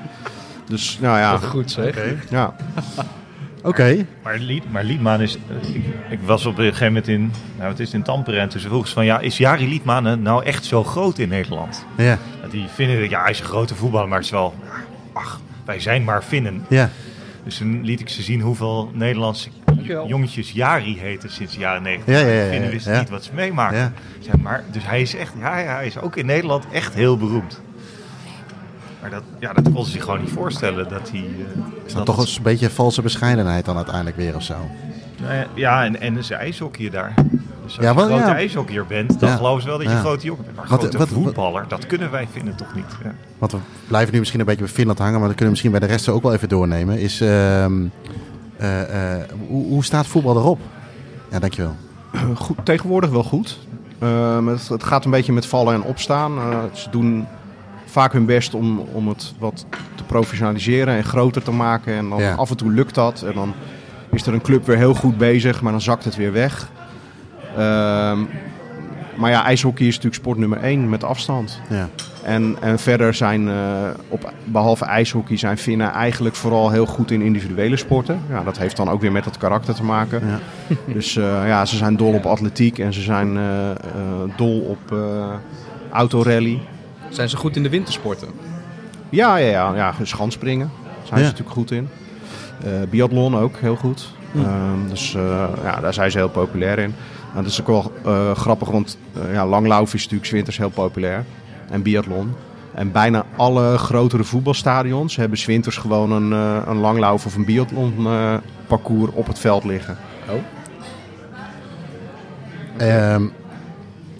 dus nou ja, Goed zeg. ja. Oké. Maar, Lied, maar Liedmaan is... eh, Ik, ik was op een gegeven moment in... Nou, het is in Tampere en toen vroeg ze van... Ja, is Jari Liedmanen nou echt zo groot in Nederland? Ja, Die vinden dat... Ja, hij is een grote voetballer, maar het is wel... Ach, wij zijn maar Finnen. ja. Dus toen liet ik ze zien hoeveel Nederlandse jongetjes Jari heten sinds de jaren 90. Ja, ja, ja, ja, Finnen wisten ja. niet wat ze meemaakten. Ik zei, maar, dus hij is echt... Ja, ja, hij is ook in Nederland echt heel beroemd. Maar dat, ja, dat kon ze zich gewoon niet voorstellen dat hij... eh, Is dat dan toch het- een beetje valse bescheidenheid dan uiteindelijk weer of zo? Nou ja, Ja, en, en is ijshockeyer daar. Dus als Ja, je een grote ja. ijshockeyer bent, dan Ja. geloven ze wel dat je Ja. een grote jongen bent. Maar Wat- grote wat- wat- voetballer, dat kunnen wij vinden toch niet. Ja. Want we blijven nu misschien een beetje bij Finland hangen, maar dat kunnen we misschien bij de rest ook wel even doornemen. Is, ehm, eh, eh, hoe, hoe staat voetbal erop? Ja, dankjewel. goed, tegenwoordig wel goed. Ehm, het, het gaat een beetje met vallen en opstaan. Eh, ze doen vaak hun best om, om het wat te professionaliseren en groter te maken. En dan Ja. af en toe lukt dat. En dan is er een club weer heel goed bezig, maar dan zakt het weer weg. Ehm, maar ja, ijshockey is natuurlijk sport nummer één met afstand. Ja. En, en verder zijn, eh, op, behalve ijshockey, zijn Finnen eigenlijk vooral heel goed in individuele sporten. Ja, dat heeft dan ook weer met het karakter te maken. Ja. Dus eh, ja, ze zijn dol op atletiek en ze zijn eh, dol op autorally. Zijn ze goed in de wintersporten? Ja, ja, ja, ja schansspringen zijn Ja. ze natuurlijk goed in. Eh biathlon ook heel goed. Ehm, dus eh, ja, daar zijn ze heel populair in. Dat is ook wel eh, grappig, want ja, langlaufen is natuurlijk 's winters heel populair. En biathlon. En bijna alle grotere voetbalstadions hebben 's winters gewoon een, eh, een langlauf of een biathlon eh, parcours op het veld liggen. Ehm,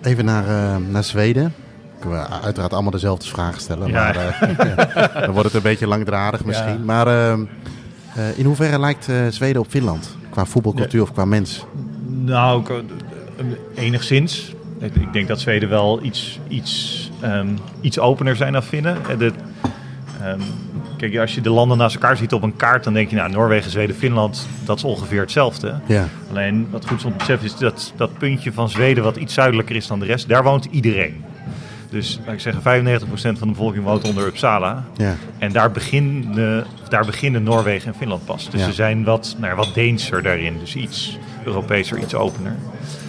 even naar, eh, naar Zweden. Kunnen we uiteraard allemaal dezelfde vragen stellen. Ja. Maar eh, dan wordt het een beetje langdradig misschien. Ja. Maar ehm, eh, in hoeverre lijkt eh, Zweden op Finland? Qua voetbalcultuur of qua mens? Nou, eh, enigszins. Ik, denk dat Zweden wel iets, iets, ehm, iets opener zijn dan Finnen. Eh, De, ehm, kijk, als je de landen naast elkaar ziet op een kaart, dan denk je, nou, Noorwegen, Zweden, Finland, dat is ongeveer hetzelfde. Ja, Alleen wat goed is beseffen is dat dat puntje van Zweden, wat iets zuidelijker is dan de rest, daar woont iedereen. Dus laat ik zeggen, 95% van de bevolking woont onder Uppsala. ja, En daar beginnen, daar beginnen Noorwegen en Finland pas. Dus Ja. ze zijn wat, nou, wat Deenser daarin. Dus iets Europeeser, iets opener.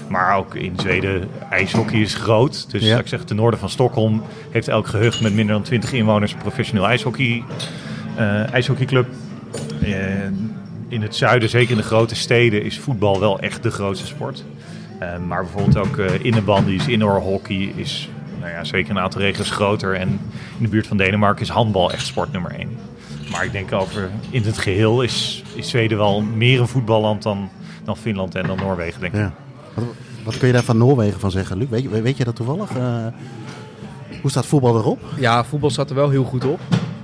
Maar ook in Zweden, ijshockey is groot. Dus Ja. ik zeg, ten noorden van Stockholm heeft elk gehucht met minder dan 20 inwoners een professioneel ijshockey, eh, ijshockeyclub. Eh, in het zuiden, zeker in de grote steden, is voetbal wel echt de grootste sport. Eh, maar bijvoorbeeld ook uh, innerbandies, indoor hockey is nou ja, zeker een aantal regio's groter. En in de buurt van Denemarken is handbal echt sport nummer één. Maar ik denk over in het geheel is, is Zweden wel meer een voetballand dan, dan Finland en dan Noorwegen, denk ik. ja. Wat, wat kun je daar van Noorwegen van zeggen, Luc? Weet je, weet je dat toevallig? Eh, hoe staat voetbal erop? Ja, voetbal staat er wel heel goed op.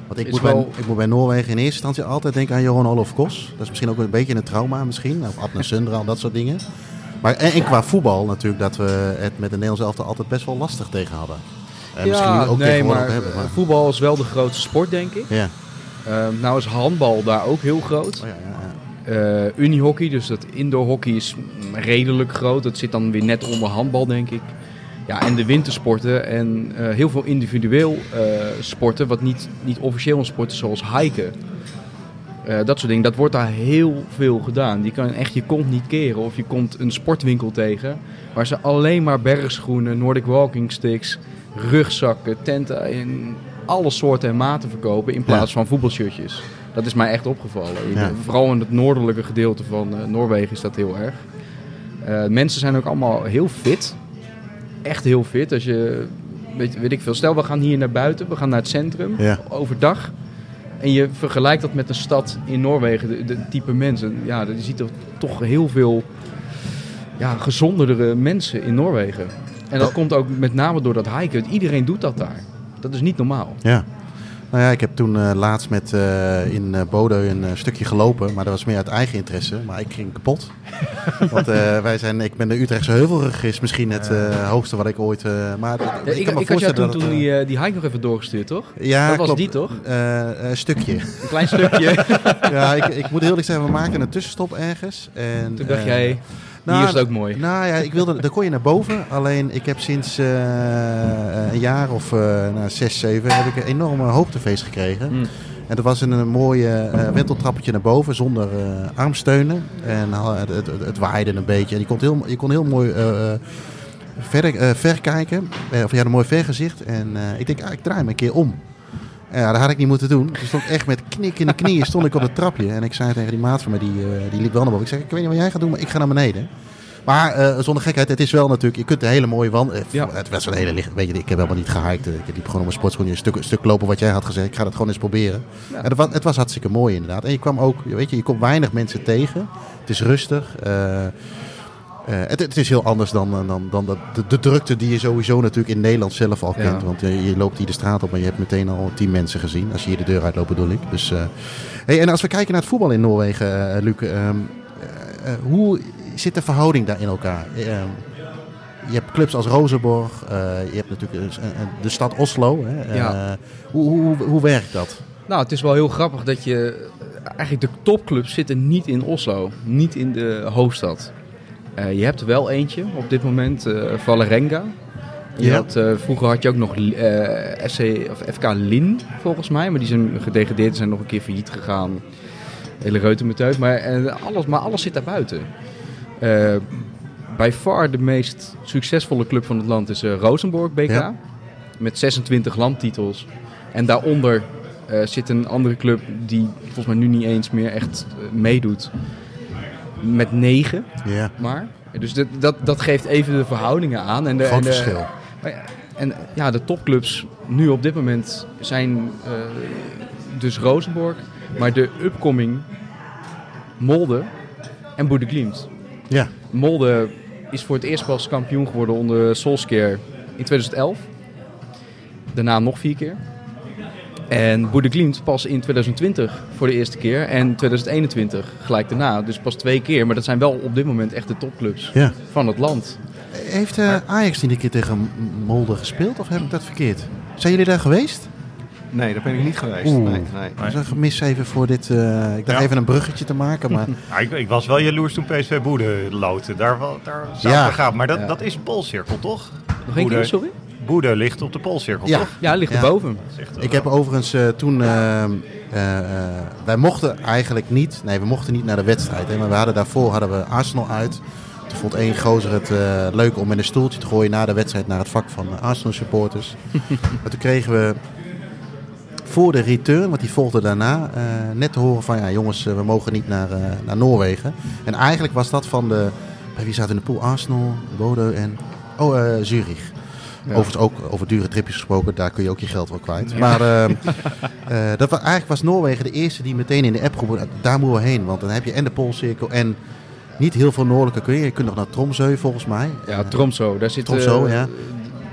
Want ik moet, wel- bij, ik moet bij Noorwegen in eerste instantie altijd denken aan Johan Olof Kos. Dat is misschien ook een beetje een trauma misschien. Of Adnan Sundral, dat soort dingen. Maar en, en qua voetbal natuurlijk dat we het met de Nederlandse elftal altijd best wel lastig tegen hadden. En misschien nu ook nee, maar, hebben. Maar, voetbal is wel de grootste sport, denk ik. ja. Ehm, nou is handbal daar ook heel groot. Oh, ja, ja, ja. Eh unihockey, dus dat indoor hockey is redelijk groot. Dat zit dan weer net onder handbal, denk ik. Ja, en de wintersporten en eh, heel veel individueel eh, sporten, wat niet, niet officieel een sport is, zoals hiken. Eh, dat soort dingen, dat wordt daar heel veel gedaan. Die kan echt je kont niet keren. Of je komt een sportwinkel tegen waar ze alleen maar bergschoenen, Nordic walking sticks, rugzakken, tenten in alle soorten en maten verkopen in plaats Ja. van voetbalshirtjes. Dat is mij echt opgevallen. Ja. Vooral in het noordelijke gedeelte van eh, Noorwegen is dat heel erg. Eh, mensen zijn ook allemaal heel fit. Echt heel fit. Als je, weet, weet ik veel, stel we gaan hier naar buiten, we gaan naar het centrum, Ja. overdag. En je vergelijkt dat met een stad in Noorwegen, de, de type mensen. Ja, je ziet er toch heel veel ja, gezondere mensen in Noorwegen. En dat komt ook met name door dat hiken. Iedereen doet dat daar. Dat is niet normaal. Ja. Nou ja, ik heb toen eh, laatst met, eh, in Bodø een stukje gelopen, maar dat was meer uit eigen interesse. Maar ik ging kapot. Want wij zijn, ik ben de Utrechtse Heuvelrug is misschien het hoogste wat ik ooit... maar Ja, ik, ik, kan me ik had toen, toen die, die hike nog even doorgestuurd, toch? Ja, dat was klopt. die, toch? Een stukje. Een klein stukje. ja, ik, ik moet heel eerlijk zeggen, we maakten een tussenstop ergens. En, toen dacht jij, nou, hier is het ook mooi. Nou ja, ik wilde, daar kon je naar boven. Alleen ik heb sinds eh, een jaar of eh nou, zes, zeven heb ik een enorme hoogtefeest gekregen. Hmm. En dat was een, mooie eh wenteltrappetje naar boven zonder eh, armsteunen. En eh, het, het, waaide een beetje. En je kon heel, je kon heel mooi eh, eh, ver, eh, ver kijken. Eh, of je had een mooi vergezicht. En eh, ik denk, ah, ik draai me een keer om. Ja, dat had ik niet moeten doen. Toen stond echt met knik in de knieën stond ik op het trapje. En ik zei tegen die maat van mij, die, eh, die liep wel naar boven. Ik zeg, ik weet niet wat jij gaat doen, maar ik ga naar beneden. Maar eh, zonder gekheid, het is wel natuurlijk, je kunt een hele mooie wand. eh, Ja. Het was een hele licht, weet je, ik heb helemaal niet gehiked. eh, Ik liep gewoon op mijn sportschoenen een stuk, een stuk lopen wat jij had gezegd. Ik ga dat gewoon eens proberen. Ja. En het, was, het was hartstikke mooi inderdaad. En je kwam ook, weet je, je komt weinig mensen tegen. Het is rustig. Het, het is heel anders dan, eh, dan, dan dat- de, de drukte die je sowieso natuurlijk in Nederland zelf al Ja. kent. Want eh, je loopt hier de straat op en je hebt meteen al tien mensen gezien. Als je hier de deur uitloopt bedoel ik. Dus, eh, hey, en als we kijken naar het voetbal in Noorwegen, eh Luc. ehm, eh, eh, hoe zit de verhouding daar in elkaar? Eh, je hebt clubs als Rozenborg. eh, je hebt natuurlijk eh, eh, de stad Oslo. Hè, eh, hoe, hoe, hoe werkt dat? Nou, het is wel heel grappig dat je... Eigenlijk de topclubs zitten niet in Oslo. Niet in de hoofdstad. Eh, je hebt wel eentje op dit moment, eh Valerenga. Ja. had, eh, vroeger had je ook nog SC, of FK Lin, volgens mij. Maar die zijn gedegradeerd, zijn nog een keer failliet gegaan. Hele reutemeteut. Maar, alles, maar alles zit daar buiten. Bij far de meest succesvolle club van het land is Rosenborg BK. Ja. Met 26 landtitels. En daaronder zit een andere club die volgens mij nu niet eens meer echt meedoet. Met 9 Ja, maar. Dus dat, dat, dat geeft even de verhoudingen aan. En de, groot en de- verschil. En ja, de topclubs nu op dit moment zijn eh, dus Rosenborg. Maar de upcoming Molde en Boede Glimt. Ja, Molde is voor het eerst pas kampioen geworden onder Solskjaer in 2011. Daarna nog vier keer. En Boede Glimt pas in 2020 voor de eerste keer. En 2021 gelijk daarna. Dus pas twee keer. Maar dat zijn wel op dit moment echt de topclubs Ja. van het land. Heeft eh, Ajax niet een keer tegen Molde gespeeld of heb ik dat verkeerd? Zijn jullie daar geweest? Nee, daar ben ik niet geweest. Oeh. Nee, nee. Dat is een gemis even voor dit. eh, ik dacht Ja. even een bruggetje te maken, maar Ja, ik, ik was wel jaloers toen PSV Boede loten. Daar, daar zou Ja. gaan. Maar dat, Ja. dat is een poolcirkel, toch? Nog één keer, sorry? Boede ligt op de poolcirkel, Ja. toch? Ja, ligt Ja. erboven. Echt ik heb overigens eh, toen. eh, eh, eh, wij mochten eigenlijk niet. Nee, we mochten niet naar de wedstrijd. Hè, maar we hadden daarvoor hadden we Arsenal uit. Toen vond één gozer het eh, leuk om met een stoeltje te gooien na de wedstrijd naar het vak van Arsenal supporters. maar toen kregen we voor de return, want die volgde daarna, eh, net te horen van ja jongens, eh, we mogen niet naar, eh, naar Noorwegen. En eigenlijk was dat van de, bij wie zaten in de pool? Arsenal, Bodø en, oh eh, Zurich. Ja. Overigens ook over dure tripjes gesproken, daar kun je ook je geld wel kwijt. Maar eh, eh, dat was, eigenlijk was Noorwegen de eerste die meteen in de app groep, daar moeten we heen. Want dan heb je en de Poolcirkel en niet heel veel noordelijke kun je. Je kunt nog naar Tromsø volgens mij. Ja, Tromso. Daar zit Tromsø, eh, ja.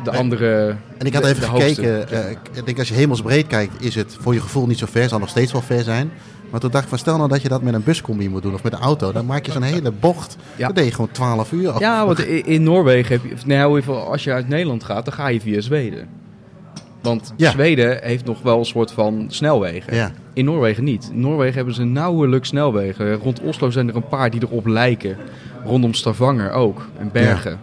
de andere... En ik had even gekeken. eh, ik denk als je hemelsbreed kijkt, is het voor je gevoel niet zo ver. Zal nog steeds wel ver zijn. Maar toen dacht ik van stel nou dat je dat met een buscombi moet doen of met een auto. Dan maak je zo'n hele bocht. Ja. Dan deed je gewoon 12 uur. Ja, want in Noorwegen heb je... Nou, als je uit Nederland gaat, dan ga je via Zweden. Want Ja. Zweden heeft nog wel een soort van snelwegen. Ja. In Noorwegen niet. In Noorwegen hebben ze nauwelijks snelwegen. Rond Oslo zijn er een paar die erop lijken. Rondom Stavanger ook. En Bergen.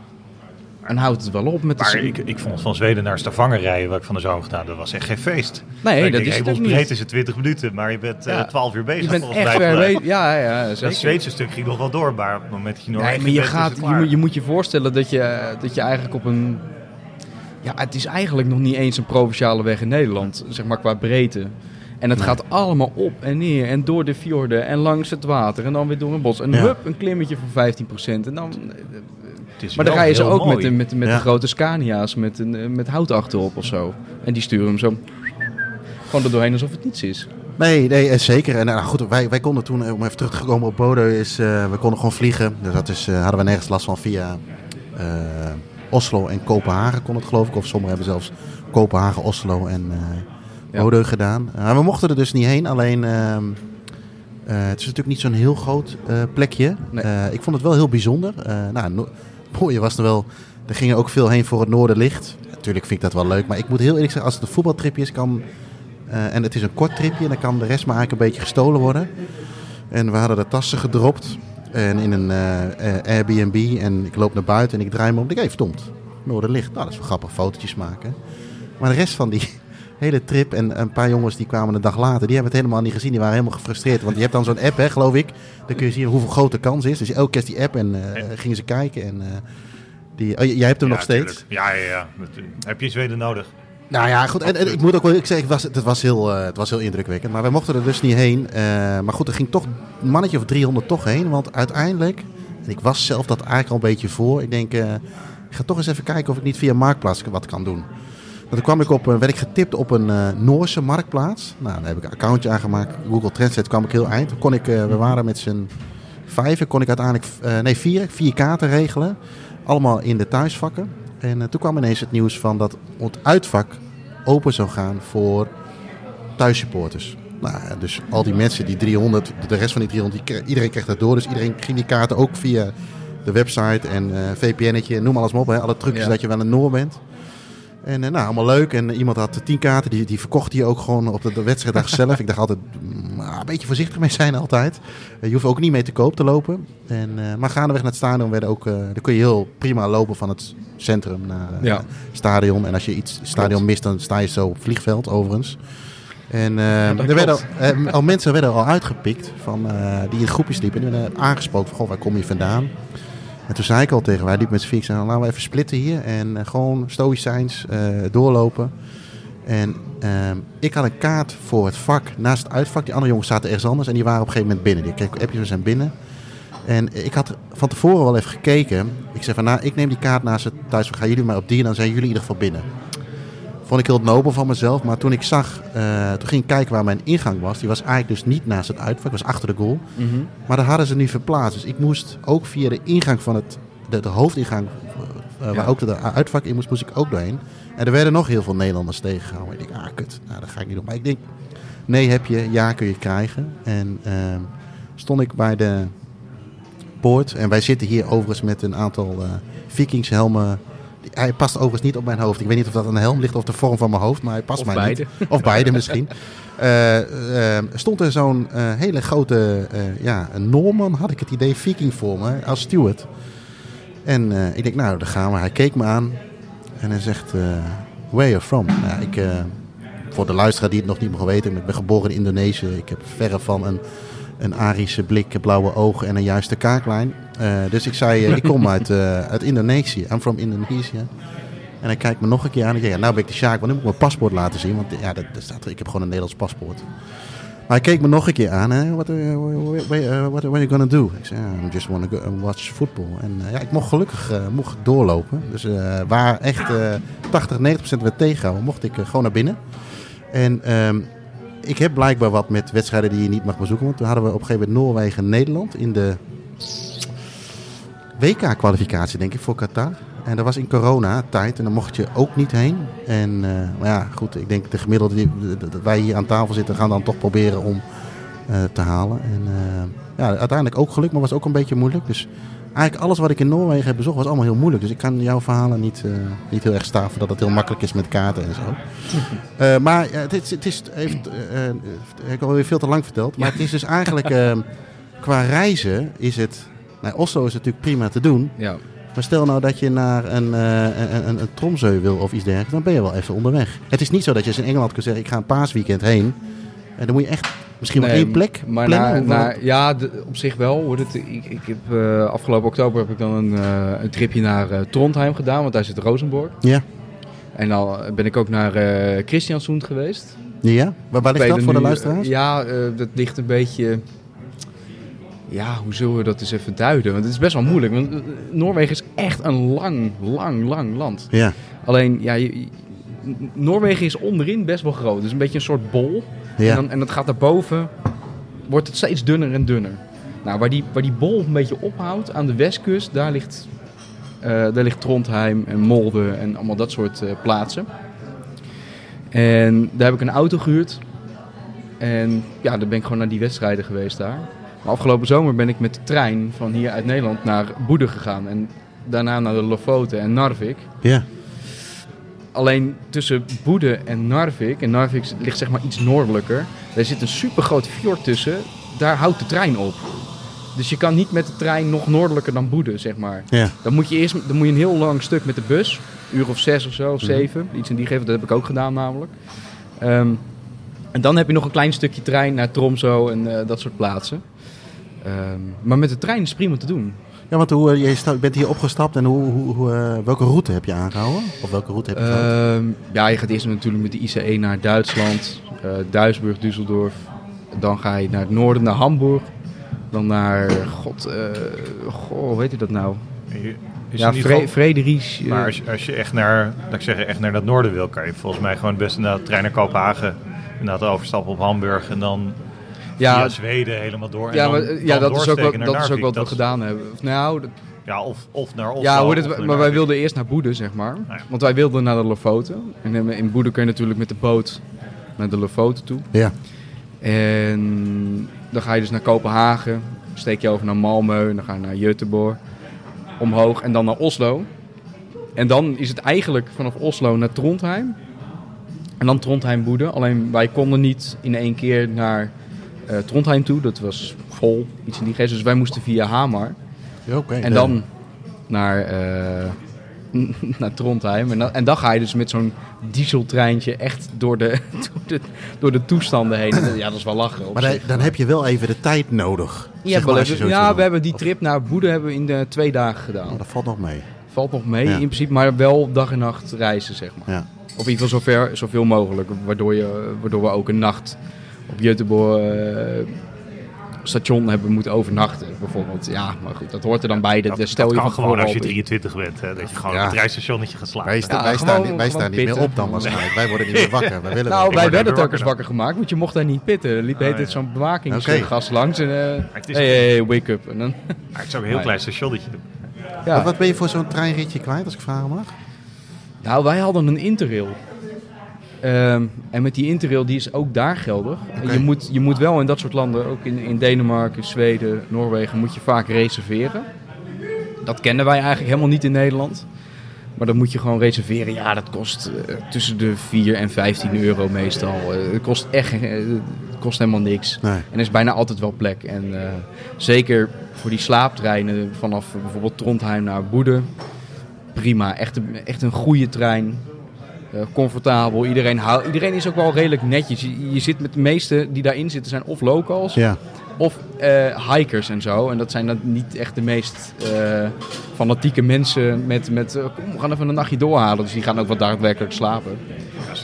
En houdt het wel op met de... Maar ik, ik vond van Zweden naar Stavanger rijden, wat ik van de zomer gedaan, dat was echt geen feest. Nee, dat denk, is het ook breed niet. is het 20 minuten, maar je bent eh Ja. 12 uur bezig. Je bent volgens echt mij ver bezig. Ja, ja, Het zeker. Zweedse stuk ging nog wel door, maar op het moment dat je Nee, Noorwegen maar je, bent, gaat, je, moet, je moet je voorstellen dat je, dat je eigenlijk op een... Ja, het is eigenlijk nog niet eens een provinciale weg in Nederland, zeg maar qua breedte. En het gaat allemaal op en neer en door de fjorden en langs het water en dan weer door een bos. En Ja. hup, een klimmetje van 15% en dan... Is Maar dan wel rijden ze ook met, mooi. de, met, de- met Ja. de grote Scania's met, een, eh, met hout achterop of zo. En die sturen hem zo gewoon er doorheen alsof het niets is. Nee, nee eh, zeker. En nou goed, wij, wij konden toen, om even terug te komen op Bodø, is, eh, we konden gewoon vliegen. Dus dat is, eh, hadden we nergens last van via eh, Oslo en Kopenhagen kon het geloof ik. Of sommigen hebben zelfs Kopenhagen, Oslo en eh Ja. Bodø gedaan. Uh, we mochten er dus niet heen, alleen ehm, eh, het is natuurlijk niet zo'n heel groot eh, plekje. Nee. Eh, ik vond het wel heel bijzonder. Eh nou, no- mooie was er wel, er gingen ook veel heen voor het Noorderlicht. Natuurlijk vind ik dat wel leuk, maar ik moet heel eerlijk zeggen, als het een voetbaltripje is, kan, eh, en het is een kort tripje, dan kan de rest maar eigenlijk een beetje gestolen worden. En we hadden de tassen gedropt en in een eh, eh, Airbnb en ik loop naar buiten en ik draai me om. Ik denk, hey, verdomd, Noorderlicht. Nou, dat is wel grappig, fotootjes maken. Maar de rest van die hele trip en een paar jongens die kwamen een dag later, die hebben het helemaal niet gezien. Die waren helemaal gefrustreerd. Want je hebt dan zo'n app, hè, geloof ik. Dan kun je zien hoeveel groot de kans is. Dus elke keer die app en eh, gingen ze kijken. En, eh, die, oh, jij hebt hem Ja, nog steeds? Ja, ja, ja. Eh, Heb je Zweden nodig? Nou ja, goed. En, en ik moet ook wel ik zeg, het was, het, was heel, het was heel indrukwekkend. Maar wij mochten er dus niet heen. Maar goed, er ging toch een mannetje of 300 toch heen. Want uiteindelijk, en ik was zelf dat eigenlijk al een beetje voor. Ik denk, ik ga toch eens even kijken of ik niet via Marktplaats wat kan doen. Toen kwam ik op, werd ik getipt op een eh, Noorse marktplaats. Nou, daar heb ik een accountje aangemaakt. Google Translate kwam ik heel eind. Kon ik, eh, we waren met z'n vijven, kon ik uiteindelijk, eh, nee vier, vier kaarten regelen. Allemaal in de thuisvakken. En toen kwam ineens het nieuws van dat het uitvak open zou gaan voor thuissupporters. Nou, dus al die mensen, die 300, de rest van die 300, die, iedereen kreeg dat door. Dus iedereen ging die kaarten ook via de website en VPN'tje, noem alles maar op. Hè, alle trucjes Ja. dat je wel een Noor bent. En eh, nou, allemaal leuk. En iemand had tien kaarten, die, die verkocht hij ook gewoon op de, de wedstrijddag zelf. Ik dacht altijd, mm, een beetje voorzichtig mee zijn altijd. Eh, je hoeft ook niet mee te koop te lopen. En, eh, maar gaandeweg naar het stadion werden ook, eh dan kun je heel prima lopen van het centrum naar Ja. het stadion. En als je iets stadion mist, dan sta je zo op vliegveld overigens. En er werden al, al mensen werden al uitgepikt van, die in groepjes liepen. En die werden aangesproken van, goh, waar kom je vandaan? En toen zei ik al tegen wij, liep met z'n vier, laten we even splitten hier. En eh, gewoon stoïcijns eh, doorlopen. En ehm, ik had een kaart voor het vak naast het uitvak. Die andere jongens zaten ergens anders en die waren op een gegeven moment binnen. Die kregen appjes, we zijn binnen. En ik had van tevoren wel even gekeken. Ik zei van, nou, ik neem die kaart naast het thuisvak. Gaan jullie maar op die en dan zijn jullie in ieder geval binnen. Vond ik heel nobel van mezelf. Maar toen ik zag, eh, toen ging ik kijken waar mijn ingang was. Die was eigenlijk dus niet naast het uitvak, was achter de goal. Maar dat hadden ze nu verplaatst. Dus ik moest ook via de ingang van het, de, de hoofdingang waar Ja. ook de uitvak in moest, moest ik ook doorheen. En er werden nog heel veel Nederlanders tegengehouden. Ik denk, ah kut, nou, dat ga ik niet doen. Maar ik denk, nee heb je, ja kun je krijgen. En ehm, stond ik bij de poort. En wij zitten hier overigens met een aantal eh vikingshelmen. Hij past overigens niet op mijn hoofd. Ik weet niet of dat aan de helm ligt of de vorm van mijn hoofd, maar hij past Of mij beide. niet. Of beide misschien. Eh, eh, stond er zo'n eh, hele grote, eh, ja, een Noorman had ik het idee, viking voor me, als steward. En ik denk, nou, daar gaan we. Hij keek me aan en hij zegt, where you from? Nou, ik, voor de luisteraar die het nog niet mag weten, ik ben geboren in Indonesië. Ik heb verre van een, een Arische blik, blauwe ogen en een juiste kaaklijn. Eh, dus ik zei, eh, ik kom uit, eh, uit Indonesië. I'm from Indonesia. En hij kijkt me nog een keer aan. Ik zeg, nou ben ik de Sjaak, want nu moet ik mijn paspoort laten zien. Want ja, dat, dat staat ik heb gewoon een Nederlands paspoort. Maar hij keek me nog een keer aan. Hè. What, uh, what, what, what are you do? Ik zei, I just want to go watch football. En ja, ik mocht gelukkig mocht doorlopen. Dus waar echt eh 80, 90 procent werd tegengehouden, mocht ik gewoon naar binnen. En ehm, ik heb blijkbaar wat met wedstrijden die je niet mag bezoeken. Want toen hadden we op een gegeven moment Noorwegen-Nederland in de WK-kwalificatie, denk ik, voor Qatar. En dat was in corona-tijd en daar mocht je ook niet heen. En, eh, maar ja, goed, ik denk de gemiddelde die, wij hier aan tafel zitten, gaan dan toch proberen om eh, te halen. En eh, ja, uiteindelijk ook gelukt, maar was ook een beetje moeilijk. Dus eigenlijk alles wat ik in Noorwegen heb bezocht was allemaal heel moeilijk. Dus ik kan jouw verhalen niet, eh, niet heel erg staven dat het heel makkelijk is met kaarten en zo. Eh, maar het is, het is heeft, eh, ik heb alweer veel te lang verteld. Maar het is dus eigenlijk eh, qua reizen is het. Nou, Oslo is natuurlijk prima te doen. Ja. Maar stel nou dat je naar een, een, een, een Tromsø wil of iets dergelijks, dan ben je wel even onderweg. Het is niet zo dat je als in Engeland kunt zeggen, ik ga een paasweekend heen. En dan moet je echt misschien maar Nee, één plek Maar plannen. ja, de- op zich wel. Hoor. Het, ik, ik heb, eh, afgelopen oktober heb ik dan een, eh, een tripje naar eh, Trondheim gedaan, want daar zit Rosenborg. Ja, En dan ben ik ook naar eh Christiansund geweest. ja. Waar, waar ligt dat voor de luisteraars? ja, dat ligt een beetje... Ja, hoe zullen we dat eens even duiden? Want het is best wel moeilijk. Want Noorwegen is echt een lang, lang, lang land. Ja, Alleen, ja, je- Noorwegen is onderin best wel groot. Dus een beetje een soort bol. En, dan, en dat gaat daarboven, wordt het steeds dunner en dunner. Nou, waar die, waar die bol een beetje ophoudt aan de westkust, daar ligt, eh, daar ligt Trondheim en Molde en allemaal dat soort eh, plaatsen. En daar heb ik een auto gehuurd. En ja, dan ben ik gewoon naar die wedstrijden geweest daar. Maar afgelopen zomer ben ik met de trein van hier uit Nederland naar Boede gegaan. En daarna naar de Lofoten en Narvik. ja. Alleen tussen Boede en Narvik, en Narvik ligt zeg maar iets noordelijker, daar zit een super groot fjord tussen, daar houdt de trein op. Dus je kan niet met de trein nog noordelijker dan Boede, zeg maar. ja. Dan moet je eerst dan moet je een heel lang stuk met de bus, een uur of zes of zo, of Mhm. zeven, iets in die geven, dat heb ik ook gedaan namelijk. Ehm, en dan heb je nog een klein stukje trein naar Tromso en eh, dat soort plaatsen. Ehm, maar met de trein is prima te doen. Ja, want hoe, eh, je bent hier opgestapt en hoe, hoe, hoe, eh, welke route heb je aangehouden? Of welke route heb je gehouden? Ehm, ja, je gaat eerst natuurlijk met de ICE naar Duitsland, eh Duisburg, Düsseldorf. Dan ga je naar het noorden, naar Hamburg. Dan naar, god, eh goh, hoe heet je dat nou? Is ja, Fre geval- Frederich. Maar als je, als je echt naar, laat ik zeggen, echt naar dat noorden wil, kan je volgens mij gewoon het beste naar de trein naar Kopenhagen. Inderdaad overstappen op Hamburg en dan ja, via Zweden helemaal door. En ja, dan, maar, eh, ja, dan dat is ook wat, naar dat is ook wat we is- gedaan hebben. Of, nou, dat- Ja, of, of naar Oslo. ja, hoe dit, of naar maar wij wilden eerst naar Boede, zeg maar. ja. Want wij wilden naar de Lofoten. En in- in Boede kun je natuurlijk met de boot naar de Lofoten toe. Ja, En dan ga je dus naar Kopenhagen, steek je over naar Malmö, en dan ga je naar Göteborg, omhoog en dan naar Oslo. En dan is het eigenlijk vanaf Oslo naar Trondheim. En dan Trondheim Boede. Alleen wij konden niet in één keer naar eh, Trondheim toe. Dat was vol, iets in die geest. Dus wij moesten via Hamar. Ja. En dan naar, eh, naar Trondheim. En dan, en dan ga je dus met zo'n dieseltreintje echt door de, door de, door de toestanden heen. En Ja, dat is wel lachen. Maar dan, dan heb je wel even de tijd nodig. Ja, zeg maar, als je we hebben die trip naar Boede hebben we in de twee dagen gedaan. Oh, dat valt nog mee. Valt nog mee Ja. in principe, maar wel dag en nacht reizen, zeg maar. Ja. Of in ieder geval zover, zoveel mogelijk. Waardoor, je, waardoor we ook een nacht op Göteborg eh, station hebben moeten overnachten, bijvoorbeeld. Ja, maar goed, dat hoort er dan bij. Dat, Dat, dat stel dat je kan van gewoon als je al- 23 bent. Hè, dat je gewoon Ja. op het reisstationnetje gaat slapen. Wij, sta- Ja, wij staan, gewoon- niet- wij staan niet meer op dan waarschijnlijk. Wij worden niet meer wakker. Wij willen Nou, wij werden er telkens wakker wakker gemaakt, want je mocht daar niet pitten. Er liep Ah, heet het ja. zo'n bewakingsgast langs en... eh hey, wake up. En dan, Maar het ook een heel klein stationnetje. Ja. Wat, wat ben je voor zo'n treinritje kwijt, als ik vragen mag? Nou, wij hadden een interrail. Ehm, en met die interrail, die is ook daar geldig. Je, moet, je moet wel in dat soort landen, ook in, in Denemarken, Zweden, Noorwegen, moet je vaak reserveren. Dat kennen wij eigenlijk helemaal niet in Nederland. Maar dan moet je gewoon reserveren. Ja, dat kost eh, tussen de 4 en 15 euro meestal. Eh, het kost echt eh, het kost helemaal niks. Nee. En er is bijna altijd wel plek. En zeker voor die slaaptreinen vanaf bijvoorbeeld Trondheim naar Boede. Prima, echt een, echt een goede trein. Eh, comfortabel. Iedereen, iedereen is ook wel redelijk netjes. Je, je zit met de meeste die daarin zitten zijn of locals Ja. of eh, hikers en zo. En dat zijn dan niet echt de meest eh, fanatieke mensen met, met kom, we gaan even een nachtje doorhalen. Dus die gaan ook wat daadwerkelijk slapen.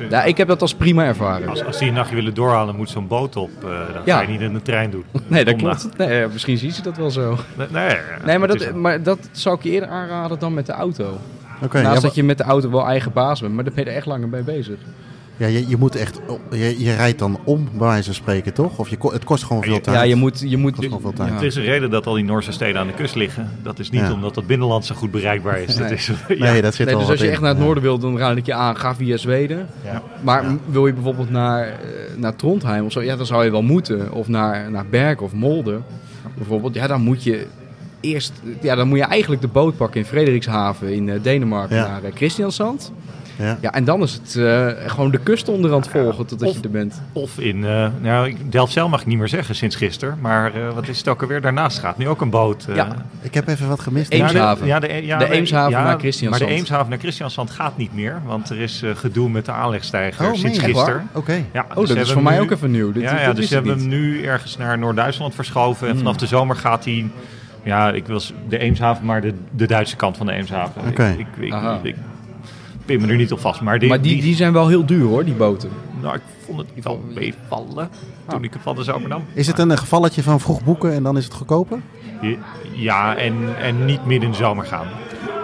Ja, ik heb dat als prima ervaren. als, als die een nachtje willen doorhalen, moet zo'n boot op. eh dat Ja. ga je niet in de trein doen. Nee, dat klopt. Nee, misschien zien ze dat wel zo. Nee, nee, Nee, maar dat, maar dat zou ik je eerder aanraden dan met de auto. Oké, Naast ja, dat je met de auto wel eigen baas bent, maar daar ben je er echt langer mee bezig. ja, je, je moet echt... Je, je rijdt dan om, bij wijze van spreken, toch? Of je, het kost gewoon veel tijd. Ja, je moet... Je moet kost gewoon veel tijd. ja. Er is een reden dat al die Noorse steden aan de kust liggen. Dat is niet Ja. omdat het binnenland zo goed bereikbaar is. Dat Nee. is ja. Nee, dat zit Nee, al dus wat als je in. echt naar het Ja. noorden wilt, dan raad ik je aan, ga via Zweden. Ja. Maar wil je bijvoorbeeld naar, eh, naar Trondheim of zo, ja, dan zou je wel moeten. Of naar, naar Bergen of Molde bijvoorbeeld. Ja, dan moet je eerst, ja, dan moet je eigenlijk de boot pakken in Frederikshaven in eh, Denemarken Ja. naar uh, Christiansand. Ja. Ja, en dan is het eh, gewoon de kust onderhand volgen totdat Of- je er bent. Of in, eh nou, Delfzijl mag ik niet meer zeggen sinds gisteren. Maar eh, wat is het ook alweer? Daarnaast gaat nu ook een boot. eh, Ja. Ik heb even wat gemist. Eems- Ja, de- Eemshaven. Ja, de, ja, De nee, Eemshaven ja, naar Christiansand. Maar de Eemshaven naar Christiansand gaat niet meer. Want er is eh, gedoe met de aanlegstijger Oh, sinds gisteren. Oké. Ja, Oh, dus dat is voor mij hem ook even nieuw. Dit, ja, dit ja, dus hebben hem niet. nu ergens naar Noord-Duitsland verschoven. En Hmm. vanaf de zomer gaat hij... Ja, ik wil s- de Eemshaven, maar de, de Duitse kant van de Eemshaven. Oké. Ik, ik, ik, ik pin me er niet op vast. Maar die, Maar die, die zijn wel heel duur hoor, die boten. nou, ik vond het wel meevallen toen Ah. ik het van de zomer nam. Is het een eh, gevalletje van vroeg boeken en dan is het goedkoper? Ja, en, en niet midden in de zomer gaan.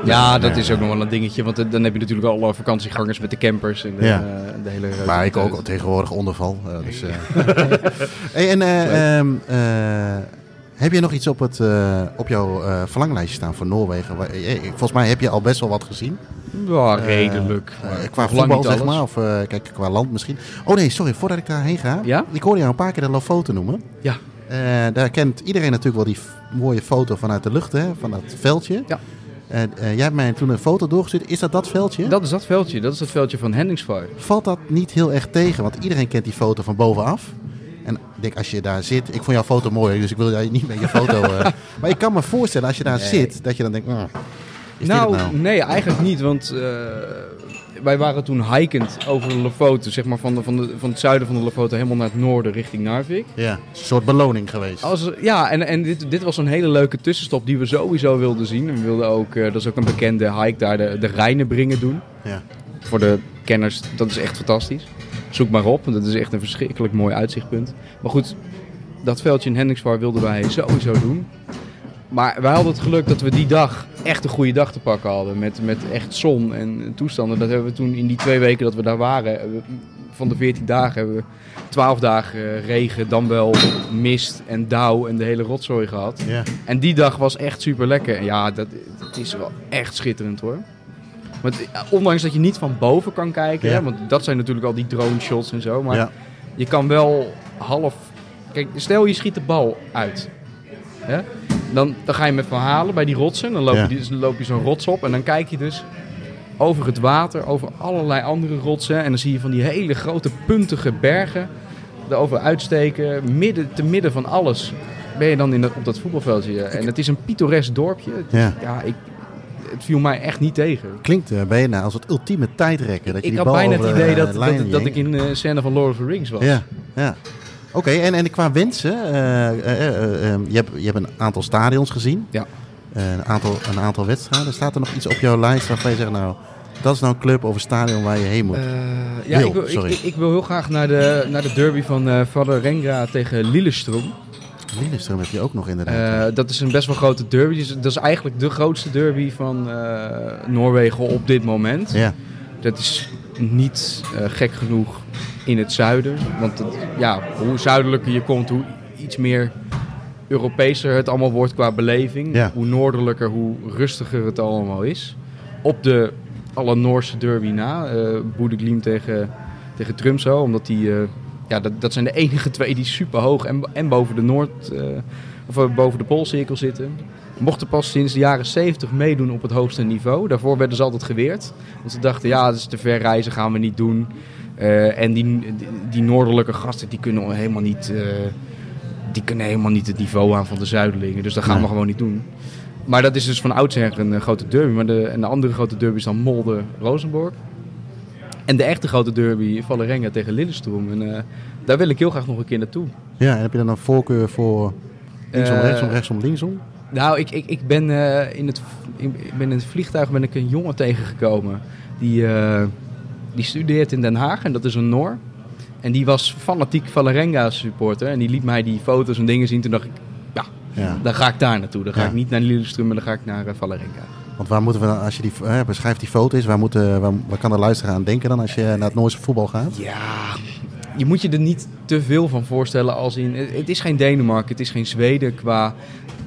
Ja, dat is ook nog wel een dingetje. Want eh, dan heb je natuurlijk alle vakantiegangers met de campers en de, Ja. eh, de hele... Maar ik ook tegenwoordig onderval. eh, dus, eh. hey, en, eh, ehm, eh, heb je nog iets op, het, eh, op jouw eh, verlanglijstje staan voor Noorwegen? Eh, Volgens mij heb je al best wel wat gezien. Ja, redelijk. maar qua voetbal, zeg maar. Of kijk, qua land misschien. Oh nee, sorry. Voordat ik daarheen ga. Ja? Ik hoorde jou een paar keer de Lofoten noemen. Ja. Daar kent iedereen natuurlijk wel die mooie foto vanuit de lucht, hè, van dat veldje. Ja. En eh, jij hebt mij toen een foto doorgestuurd. Is dat dat veldje? Dat is dat veldje. Dat is het veldje van Henningsvaart. Valt dat niet heel erg tegen? Want iedereen kent die foto van bovenaf. En denk, als je daar zit... Ik vond jouw foto mooi, dus ik wil jij niet met je foto... eh, maar ik kan me voorstellen, als je daar Nee. zit, dat je dan denkt... "Ah, is nou, dit nou? nee, eigenlijk niet. Want eh, wij waren toen hikend over de Lofoten. Zeg maar van, de, van, de, van het zuiden van de Lofoten helemaal naar het noorden richting Narvik. Ja, een soort beloning geweest. Als, ja, en, en dit, dit was een hele leuke tussenstop die we sowieso wilden zien. En we wilden ook, eh, dat is ook een bekende hike daar, de, de Rijnenbringen doen. Ja. Voor de kenners, dat is echt fantastisch. Zoek maar op, want dat is echt een verschrikkelijk mooi uitzichtpunt. Maar goed, dat veldje in Henningsvaart wilden wij sowieso doen. Maar wij hadden het geluk dat we die dag echt een goede dag te pakken hadden. Met, met echt zon en toestanden. Dat hebben we toen in die twee weken dat we daar waren. we- Van de 14 dagen hebben we 12 dagen eh, regen, dan wel mist en dauw en de hele rotzooi gehad. Ja. En die dag was echt super lekker. En ja, dat, dat is wel echt schitterend hoor. Want eh, ondanks dat je niet van boven kan kijken, Ja. hè, want dat zijn natuurlijk al die drone shots en zo. Maar Ja. je kan wel half. Kijk, stel je schiet de bal uit. Hè? Dan, dan ga je met verhalen bij die rotsen. Dan loop, je, dan loop je zo'n rots op. En dan kijk je dus over het water, over allerlei andere rotsen. En dan zie je van die hele grote puntige bergen erover uitsteken. Midden, te midden van alles ben je dan in dat, op dat voetbalveldje. En het is een pittoresk dorpje. Ja. ja, ik, het viel mij echt niet tegen. Klinkt eh, bijna als het ultieme tijdrekken. Dat je Ik had bijna het de, idee eh, dat, ik in de scène van Lord of the Rings was. Ja, ja. Oké, en, en qua wensen. eh, eh, eh, eh, je, hebt, je hebt een aantal stadions gezien. Ja. Eh, een, aantal, een aantal wedstrijden. Staat er nog iets op jouw lijst waarvan je zegt, nou, dat is nou een club of een stadion waar je heen moet? Eh, ja, Wil, ik, wil, ik, sorry. ik, ik wil heel graag naar de, naar de derby van eh Vader Rengra tegen Lillestrøm. Lillestrøm heb je ook nog inderdaad. Eh, dat is een best wel grote derby. Dus dat is eigenlijk de grootste derby van eh, Noorwegen op dit moment. ja, Dat is niet eh, gek genoeg in het zuiden. Want het- ja, hoe zuidelijker je komt, hoe iets meer Europeeser het allemaal wordt qua beleving. Ja. Hoe noordelijker, hoe rustiger het allemaal is. Op de alle Noorse derby na. eh Boedeklim tegen, tegen Trumso. Omdat die, ja, dat, dat zijn de enige twee die super hoog en, en boven de Noord, eh, of eh, boven de Poolcirkel zitten. Mochten pas sinds de jaren 70 meedoen op het hoogste niveau. Daarvoor werden ze altijd geweerd. Want ze dachten, ja, dat is te ver reizen, gaan we niet doen. Eh, en die, die, die noordelijke gasten, die kunnen helemaal niet... die kunnen helemaal niet het niveau aan van de Zuidelingen. Dus dat gaan we gewoon niet doen. Maar dat is dus van oudsher een grote derby. Maar de, en de andere grote derby is dan Molde-Rosenborg. En de echte grote derby, Valerenga tegen Lillestrøm. En eh, daar wil ik heel graag nog een keer naartoe. Ja, en heb je dan een voorkeur voor linksom, Eh, rechtsom, rechtsom, linksom? Nou, ik, ik, ik, ben, eh, in het, ik ben in het vliegtuig ben ik een jongen tegengekomen. Die, die studeert in Den Haag en dat is een Noor. En die was fanatiek Valerenga supporter. En die liet mij die foto's en dingen zien. Toen dacht ik, ja, Ja. dan ga ik daar naartoe. Dan ga Ja. ik niet naar Lillestrøm, maar dan ga ik naar uh, Valerenga. Want waar moeten we dan, als je die, eh, beschrijft die foto's, waar, moeten, waar, waar kan de luisteraar aan denken dan als je naar het Noorse voetbal gaat? Ja, je moet je er niet te veel van voorstellen als in... Het is geen Denemarken, het is geen Zweden qua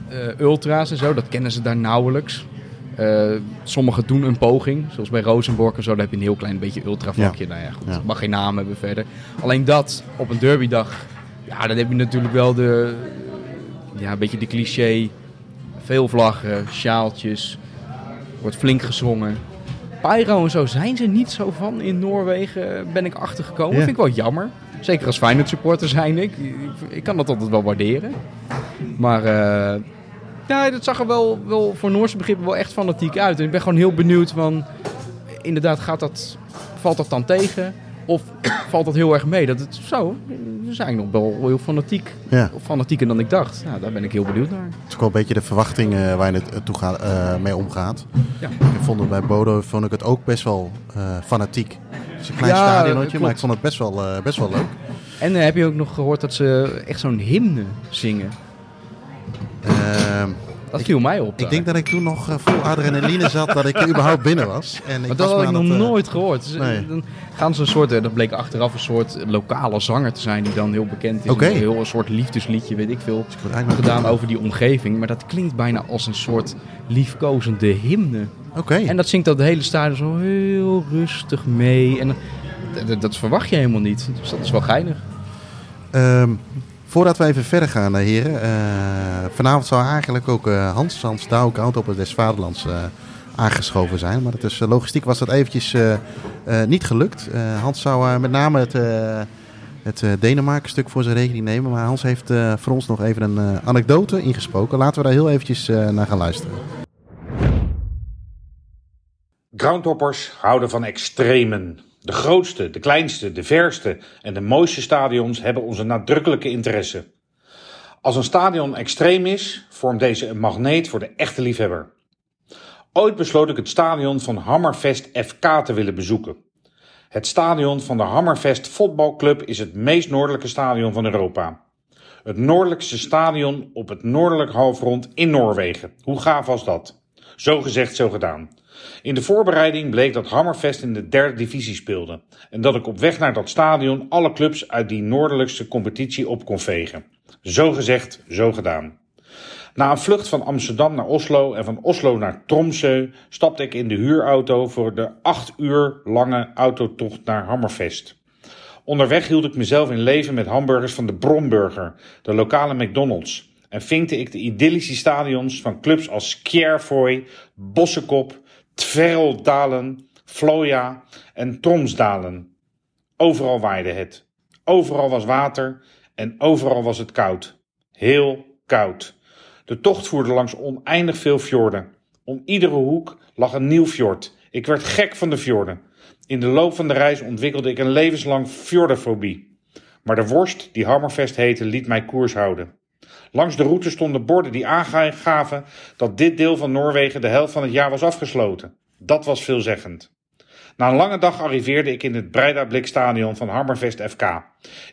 eh, ultra's en zo. Dat kennen ze daar nauwelijks. Eh, sommigen doen een poging, zoals bij Rosenborg en zo. Daar heb je een heel klein beetje ultravlakje. Nou ja, goed, Ja. mag geen naam hebben verder. Alleen dat, op een derbydag, ja, dan heb je natuurlijk wel de... Ja, een beetje de cliché. Veel vlaggen, sjaaltjes, wordt flink gezongen. Pyro en zo zijn ze niet zo van in Noorwegen, ben ik achtergekomen. Ja. Vind ik wel jammer. Zeker als Feyenoord supporter zijn ik. Ik, kan dat altijd wel waarderen. Maar eh, ja, dat zag er wel, wel voor Noorse begrippen wel echt fanatiek uit. En ik ben gewoon heel benieuwd van... Inderdaad, gaat dat, valt dat dan tegen? Of valt dat heel erg mee? Dat het zo, ze zijn nog wel heel fanatiek. Ja. Of fanatieker dan ik dacht. Nou, daar ben ik heel benieuwd naar. Het is ook wel een beetje de verwachting eh, waar je het toe gaat, eh, mee omgaat. Ja. Ik vond het bij Bodo vond ik het ook best wel eh, fanatiek. Het is een klein Ja, stadionnetje, maar ik vond het best wel, eh, best wel leuk. En eh, heb je ook nog gehoord dat ze echt zo'n hymne zingen? Ehm, Dat viel mij op. ik daar. denk dat ik toen nog eh, vol adrenaline zat dat ik er überhaupt binnen was. En ik Maar dat had ik nog het, eh, nooit gehoord. Dus, eh, nee. Dan gaan ze een soort, eh, dat bleek achteraf een soort lokale zanger te zijn die dan heel bekend is. Oké. Een heel een soort liefdesliedje, weet ik veel, gedaan over die omgeving. Maar dat klinkt bijna als een soort liefkozende hymne. Oké. En dat zingt dat de hele stadion zo heel rustig mee. En dat, dat, dat verwacht je helemaal niet. Dus dat is wel geinig. Ehm, voordat we even verder gaan, eh, heren. eh, vanavond zou eigenlijk ook eh, Hans, Hans Douwk, oud des Vaderlands, aangeschoven zijn. Maar dat is, logistiek was dat eventjes niet gelukt. Hans zou met name het, het Denemarken stuk voor zijn rekening nemen. Maar Hans heeft voor ons nog even een anekdote ingesproken. Laten we daar heel eventjes naar gaan luisteren. Groundhoppers houden van extremen. De grootste, de kleinste, de verste en de mooiste stadions hebben onze nadrukkelijke interesse. Als een stadion extreem is, vormt deze een magneet voor de echte liefhebber. Ooit besloot ik het stadion van Hammerfest FK te willen bezoeken. Het stadion van de Hammerfest Voetbalclub is het meest noordelijke stadion van Europa. Het noordelijkste stadion op het noordelijk halfrond in Noorwegen. Hoe gaaf was dat? Zo gezegd, zo gedaan. In de voorbereiding bleek dat Hammerfest in de derde divisie speelde en dat ik op weg naar dat stadion alle clubs uit die noordelijkste competitie op kon vegen. Zo gezegd, zo gedaan. Na een vlucht van Amsterdam naar Oslo en van Oslo naar Tromsø stapte ik in de huurauto voor de acht uur lange autotocht naar Hammerfest. Onderweg hield ik mezelf in leven met hamburgers van de Bromburger, de lokale McDonald's. En vinkte ik de idyllische stadions van clubs als Kjærfoy, Bossekop, Tverreldalen, Floja en Tromsdalen. Overal waaide het. Overal was water en overal was het koud. Heel koud. De tocht voerde langs oneindig veel fjorden. Om iedere hoek lag een nieuw fjord. Ik werd gek van de fjorden. In de loop van de reis ontwikkelde ik een levenslang fjordenfobie. Maar de worst, die Hammerfest heette, liet mij koers houden. Langs de route stonden borden die aangaven dat dit deel van Noorwegen de helft van het jaar was afgesloten. Dat was veelzeggend. Na een lange dag arriveerde ik in het Breidablik-stadion van Hammerfest FK.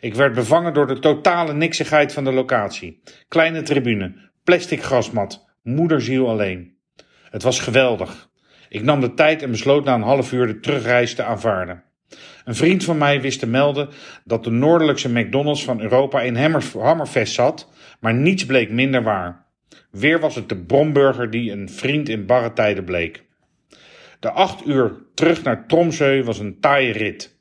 Ik werd bevangen door de totale niksigheid van de locatie. Kleine tribune, plastic grasmat, moederziel alleen. Het was geweldig. Ik nam de tijd en besloot na een half uur de terugreis te aanvaarden. Een vriend van mij wist te melden dat de noordelijkste McDonald's van Europa in Hammerfest zat, Maar niets bleek minder waar. Weer was het de Bromburger die een vriend in barre tijden bleek. De acht uur terug naar Tromsø was een taaie rit.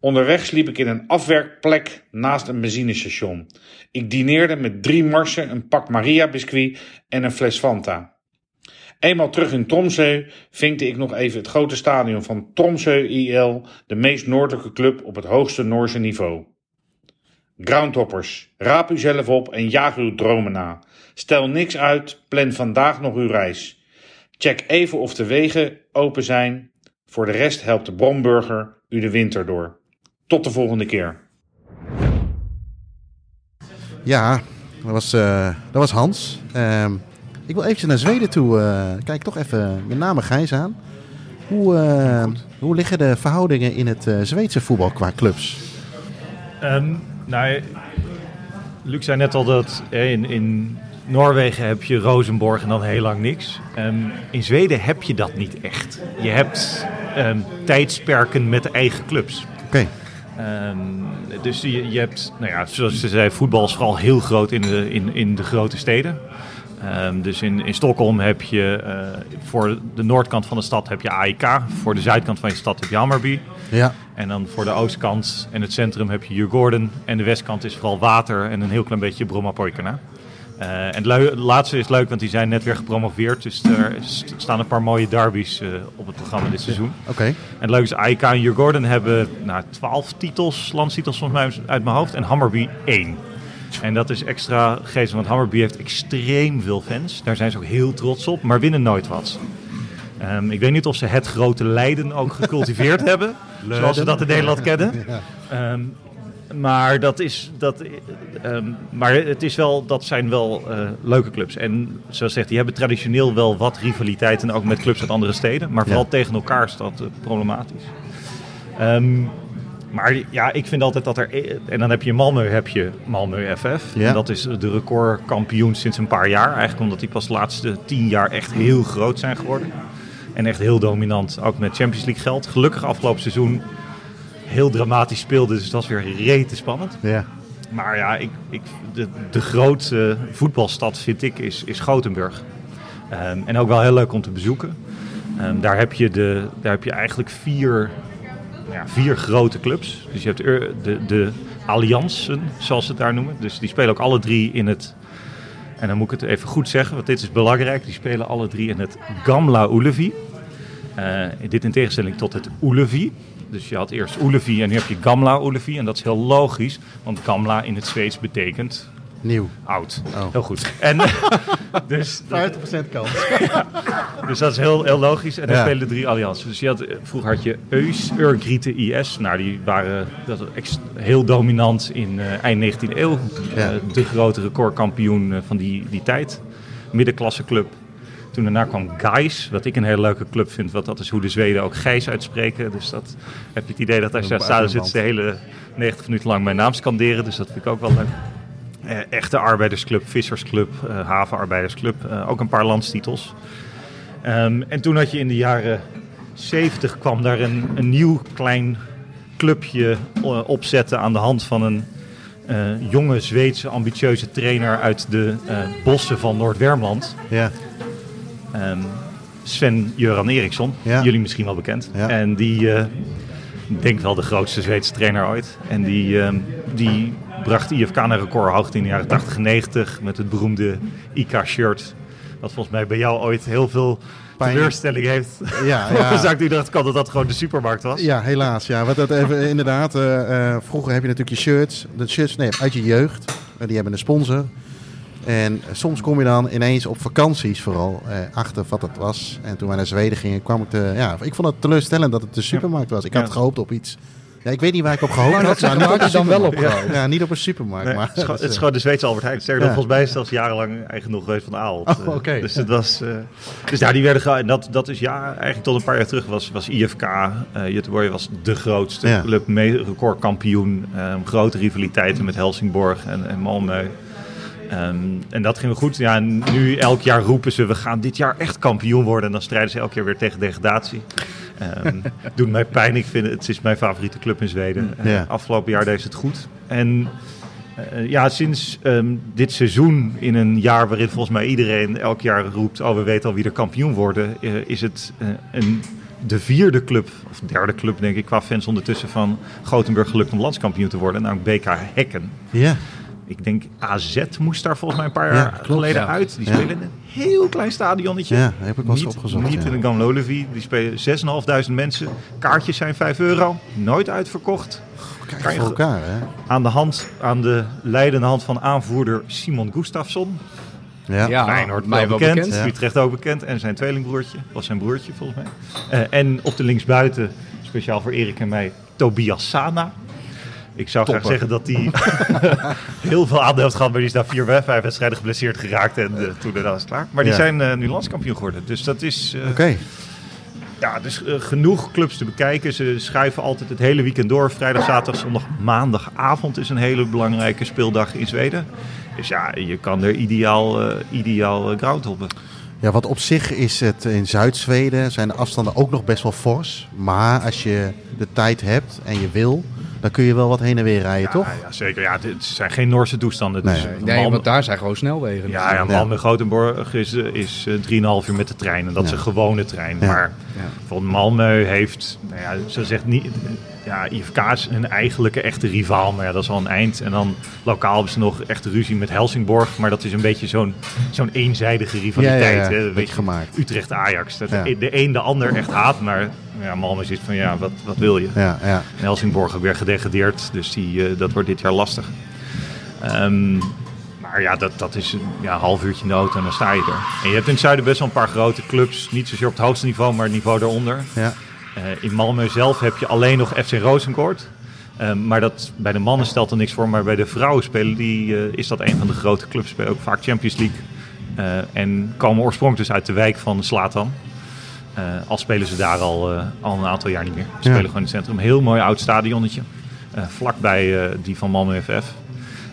Onderweg sliep ik in een afwerkplek naast een benzinestation. Ik dineerde met drie marsen, een pak Maria biscuit en een fles Fanta. Eenmaal terug in Tromsø vinkte ik nog even het grote stadion van Tromsø IL, de meest noordelijke club op het hoogste Noorse niveau. Groundhoppers, raap u zelf op en jaag uw dromen na. Stel niks uit, plan vandaag nog uw reis. Check even of de wegen open zijn. Voor de rest helpt de Bromburger u de winter door. Tot de volgende keer. Ja, dat was, eh, dat was Hans. Ehm, ik wil eventjes naar Zweden toe. eh, kijk toch even met name Gijs aan. Hoe, eh, hoe liggen de verhoudingen in het eh, Zweedse voetbal qua clubs? Ehm, nou, Luc zei net al dat in, in Noorwegen heb je Rosenborg en dan heel lang niks. Ehm, in Zweden heb je dat niet echt. Je hebt ehm, tijdsperken met eigen clubs. Oké, Ehm, dus je, je hebt, nou ja, zoals ze zei, voetbal is vooral heel groot in de, in, in de grote steden. Ehm, dus in, in Stockholm heb je eh, voor de noordkant van de stad heb je AIK. Voor de zuidkant van je stad heb je Hammarby. ja. En dan voor de oostkant en het centrum heb je Djurgården. En de westkant is vooral water en een heel klein beetje Bromma-Poikana. Eh, en het laatste is leuk, want die zijn net weer gepromoveerd. Dus er st- staan een paar mooie derbies eh, op het programma dit seizoen. Oké. En het leuke is, AEK en Djurgården hebben nou, 12 titels, landstitels volgens mij uit mijn hoofd. En Hammarby 1. En dat is extra geestig, want Hammarby heeft extreem veel fans. Daar zijn ze ook heel trots op, maar winnen nooit wat. Ehm, ik weet niet of ze het grote lijden ook gecultiveerd hebben, zoals ze dat in Nederland kennen. Ehm, maar, dat is, dat, ehm, maar het is wel, dat zijn wel eh, leuke clubs. En zoals zegt, die hebben traditioneel wel wat rivaliteiten, ook met clubs uit andere steden. Maar vooral Ja. tegen elkaar is dat eh, problematisch. Maar ja, ik vind altijd dat er... En dan heb je Malmö, heb je Malmö FF. Ja. En dat is de recordkampioen sinds een paar jaar. Eigenlijk omdat die pas de laatste tien jaar echt heel groot zijn geworden. En echt heel dominant, ook met Champions League geld. Gelukkig afgelopen seizoen heel dramatisch speelde, dus dat was weer rete spannend. Ja. Maar ja, ik, ik, de, de grootste voetbalstad vind ik is, is Gothenburg. Ehm, en ook wel heel leuk om te bezoeken. Ehm, daar, heb je de, daar heb je eigenlijk vier, ja, vier grote clubs. Dus je hebt de, de, Alliansen, zoals ze het daar noemen. Dus die spelen ook alle drie in het... En dan moet ik het even goed zeggen, want dit is belangrijk. Die spelen alle drie in het Gamla Ullevi. Eh, dit in tegenstelling tot het Ullevi. Dus je had eerst Ullevi en nu heb je Gamla Ullevi. En dat is heel logisch, want Gamla in het Zweeds betekent Nieuw. oud. Oh. Heel goed. En, dus, 50% kans. dus dat is heel, heel logisch. En dan Ja. spelen drie alliances. Dus je had, eh, vroeger had je Eus, Urgriete, IS. Nou, die waren dat heel dominant in eh, eind 19e eeuw. Ja. Eh, de grote recordkampioen eh, van die, die tijd. Middenklasse club. Toen daarna kwam Gais, wat ik een hele leuke club vind. Want dat is hoe de Zweden ook Gijs uitspreken. Dus dat heb je het idee dat als je daar staat, zit ze de hele 90 minuten lang mijn naam scanderen. Dus dat vind ik ook wel leuk. Eh, echte arbeidersclub, vissersclub, eh, havenarbeidersclub. eh, ook een paar landstitels. Ehm, en toen had je in de jaren 70 kwam daar een, een nieuw klein clubje opzetten aan de hand van een jonge Zweedse ambitieuze trainer uit de bossen van Noord-Wermland. Ja. Ehm, Sven Göran Eriksson, Ja. jullie misschien wel bekend. Ja. En die, ik denk wel de grootste Zweedse trainer ooit. En die, ehm, die bracht IFK naar recordhoogte in de jaren 80 en 90 met het beroemde IK-shirt. Wat volgens mij bij jou ooit heel veel Pijn. teleurstelling heeft. Ja, Ja. ik dacht kan dat dat gewoon de supermarkt was. Ja, helaas. Ja, want dat even, inderdaad, eh, eh, vroeger heb je natuurlijk je shirts. De shirts nee, uit je jeugd. Eh, die hebben een sponsor. En eh, soms kom je dan ineens op vakanties vooral eh, achter wat het was. En toen wij naar Zweden gingen, kwam ik te... Ja, ik vond het teleurstellend dat het de supermarkt was. Ik had Ja. gehoopt op iets... Ja, ik weet niet waar ik op gehoopt Maar had. niet waar had je dan wel op? Ja, niet op een supermarkt. Nee, maar, het, is gewoon, dat het is eh, gewoon de Zweedse Albert Heijn. Sterker nog, Ja. volgens mij is het zelfs jarenlang eigendom geweest van de Ahold. Oh, Eh, oké. Dus, het was, eh, dus ja, die werden ge- en dat, dat is ja, eigenlijk tot een paar jaar terug was, was IFK. eh Göteborg was de grootste Ja. club, recordkampioen. ehm, grote rivaliteiten met Helsingborg en, en Malmö. Ehm, en dat ging goed. Ja, nu elk jaar roepen ze, we gaan dit jaar echt kampioen worden. En dan strijden ze elk jaar weer tegen degradatie. Ehm doet mij pijn. Ik vind het, het is mijn favoriete club in Zweden. Eh, Ja. afgelopen jaar deed ze het goed. En Eh, ja, sinds ehm, dit seizoen, in een jaar waarin volgens mij iedereen elk jaar roept: Oh, we weten al wie er kampioen worden, eh, is het eh, een, de vierde club, of derde club denk ik, qua fans ondertussen van Gothenburg gelukt om landskampioen te worden, namelijk BK Hekken. Ja. Ik denk AZ moest daar volgens mij een paar Ja, jaar klopt. geleden Ja. uit. Die Ja. spelen in een heel klein stadionnetje. Ja, heb ik wel eens niet, opgezocht, Niet ja. in de Gamlolevi. Die spelen 6.500 mensen. Kaartjes zijn 5 euro. Nooit uitverkocht. Kijk Kan je voor elkaar, hè? Aan de, hand, aan de leidende hand van aanvoerder Simon Gustafsson. Ja. Ja, Feyenoord mij wel bekend. bekend. Ja. Utrecht ook bekend. En zijn tweelingbroertje. Was zijn broertje volgens mij. Eh, en op de linksbuiten, speciaal voor Erik en mij, Tobias Sana. Ik zou graag zeggen dat hij heel veel aandeel heeft gehad, maar die is daar vier, vijf wedstrijden geblesseerd geraakt en eh, toen daarna is het klaar. Maar die Ja. zijn eh, nu landskampioen geworden. Dus dat is eh, Oké. ja, dus genoeg clubs te bekijken. Ze schuiven altijd het hele weekend door. Vrijdag, zaterdag, zondag, maandagavond is een hele belangrijke speeldag in Zweden. Dus ja, je kan er ideaal, ideaal ground op. Ja, wat op zich is het in Zuid-Zweden zijn de afstanden ook nog best wel fors. Maar als je de tijd hebt en je wil, dan kun je wel wat heen en weer rijden, toch? Ja, ja, zeker. Ja, het zijn geen Noorse toestanden. Dus Nee. Nee, Malmö- want daar zijn gewoon snelwegen. ja, ja, Malmö Gothenburg is, eh, is eh, 3,5 uur met de trein. En dat is een gewone trein. Ja. Maar Ja. van Malmö heeft, nou ja, ze zegt niet, ja, IFK is een eigenlijke echte rivaal. Maar ja, dat is al een eind. En dan lokaal hebben ze nog echt ruzie met Helsingborg. Maar dat is een beetje zo'n zo'n eenzijdige rivaliteit. Ja, ja, ja. hè. Beetje Weet je, gemaakt. Utrecht-Ajax. Dat de, een de ander echt haat. Maar ja, Malmö zit van, ja, wat, wat wil je? Ja, ja. En Helsingborg ook weer gedegradeerd, dus die, eh, dat wordt dit jaar lastig. Ehm, maar ja, dat, dat is een ja, half uurtje auto en dan sta je er. En je hebt in het zuiden best wel een paar grote clubs. Niet zozeer op het hoogste niveau, maar het niveau daaronder. ja. Eh, in Malmö zelf heb je alleen nog FC Rozenkoord. Ehm, maar dat, bij de mannen stelt er niks voor. Maar bij de vrouwen spelen die, eh, is dat een van de grote clubs. Spelen ook vaak Champions League. Eh, en komen oorspronkelijk dus uit de wijk van Slatan. Eh, al spelen ze daar al, eh, al een aantal jaar niet meer. Ze Ja. spelen gewoon in het centrum. Heel mooi oud stadionnetje. Eh, vlakbij eh, die van Malmö FF.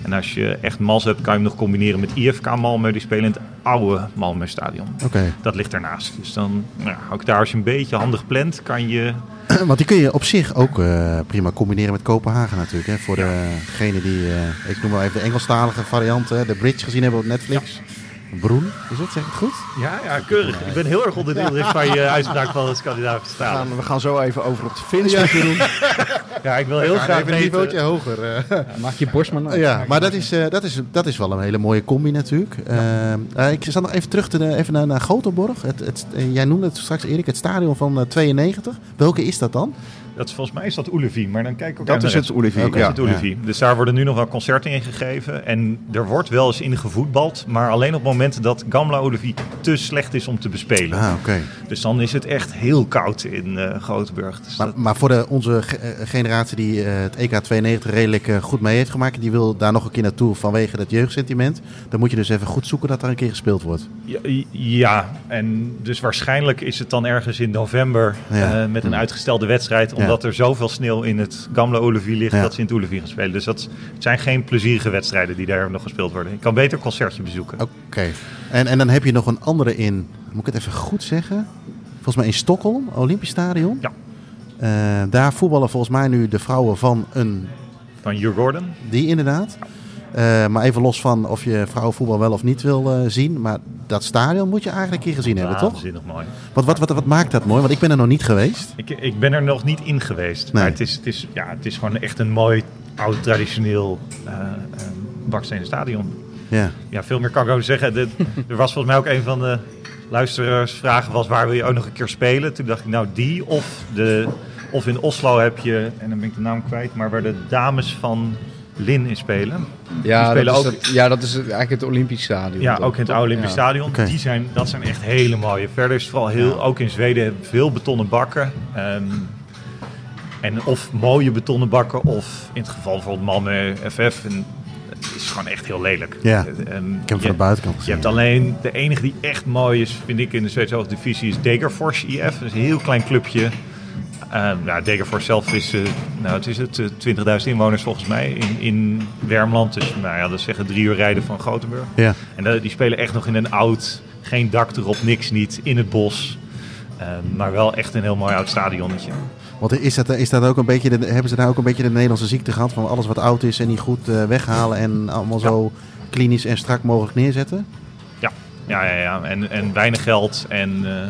En als je echt mals hebt, kan je hem nog combineren met IFK Malmö. Die spelen in het oude Malmö stadion. Oké. Dat ligt ernaast. Dus dan, nou, ja, ook daar als je een beetje handig plant, kan je Want die kun je op zich ook eh, prima combineren met Kopenhagen natuurlijk. Hè? Voor degene die, eh, ik noem maar even de Engelstalige variant, de Bridge gezien hebben op Netflix. Broen, is het? Zeg ik het goed? Ja, ja, keurig. Ik ben heel erg onder de indruk van je uitspraak van de Scandinavische We talen. gaan, we gaan zo even over op het Fins met Jeroen. Ja, ik wil heel graag even een niveautje hoger. eh. Maak je borst maar ja, maar dat is, eh, dat, is, dat is wel een hele mooie combi natuurlijk. Eh, eh, ik zat nog even terug te, even naar, naar Gothenburg. Het, het, jij noemde het straks Erik, het stadion van eh, 92. Welke is dat dan? Dat is, volgens mij is dat Ullevi, maar dan kijk ik ook Dat is het ja. Dat is het Ullevi. Dus daar worden nu nog wel concerten in gegeven. En er wordt wel eens in gevoetbald, maar alleen op momenten dat Gamla Ullevi te slecht is om te bespelen. Ah, oké. Dus dan is het echt heel koud in eh Gothenburg. Dus Maar, dat- maar voor de, onze eh, generatie die eh, het EK 92 redelijk goed mee heeft gemaakt, die wil daar nog een keer naartoe vanwege dat jeugdsentiment, dan moet je dus even goed zoeken dat er een keer gespeeld wordt. Ja, ja, en dus waarschijnlijk is het dan ergens in november Ja. met een uitgestelde wedstrijd. Omdat er zoveel sneeuw in het Gamla Ullevi ligt Ja. dat ze in het Ullevi gaan spelen. Dus dat het zijn geen plezierige wedstrijden die daar nog gespeeld worden. Ik kan beter een concertje bezoeken. Oké. En, en dan heb je nog een andere in, moet ik het even goed zeggen? Volgens mij in Stockholm, Olympisch Stadion. Ja. Eh, daar voetballen volgens mij nu de vrouwen van een, Van Jur Gordon. die inderdaad. Eh, maar even los van of je vrouwenvoetbal wel of niet wil eh, zien. Maar dat stadion moet je eigenlijk een keer gezien hebben, toch? Waanzinnig mooi. Wat, wat, wat, wat maakt dat mooi? Want ik ben er nog niet geweest. Ik, ik ben er nog niet in geweest. Nee. Maar het is, het, is, ja, het is gewoon echt een mooi, oud, traditioneel eh, bakstenen stadion. Ja. Ja, veel meer kan ik over zeggen. De- er was volgens mij ook een van de luisteraarsvragen was waar wil je ook nog een keer spelen? Toen dacht ik nou die of, de, of in Oslo heb je, en dan ben ik de naam kwijt, maar waar de dames van Lin in spelen. Ja, spelen dat is ook- het, ja, dat is eigenlijk het Olympisch Stadion. Ja, toch? ook in het oude Olympisch Ja. Stadion. Die zijn, dat zijn echt hele mooie. Verder is het vooral heel, ook in Zweden, veel betonnen bakken. Ehm, en of mooie betonnen bakken, of in het geval bijvoorbeeld Malmö FF. En het is gewoon echt heel lelijk. Ja, Ehm, Ik heb hem je- van de buitenkant je gezien. hebt alleen, de enige die echt mooi is, vind ik, in de Zweedse divisie is Degerfors IF. Dat is een heel klein clubje. Ehm nou, Degerfors zelf is, eh, nou, het is het, eh, 20.000 inwoners volgens mij in, in Wermland. Dus, nou ja, dat zeggen drie uur rijden van Gothenburg. Ja. En eh, die spelen echt nog in een oud, geen dak erop, niks niet, in het bos. Ehm, maar wel echt een heel mooi oud stadionnetje. Want is dat, is dat ook een beetje de, hebben ze daar ook een beetje de Nederlandse ziekte gehad van alles wat oud is en niet goed eh, weghalen en allemaal zo klinisch en strak mogelijk neerzetten? Ja, ja, ja, ja. En, en weinig geld en eh,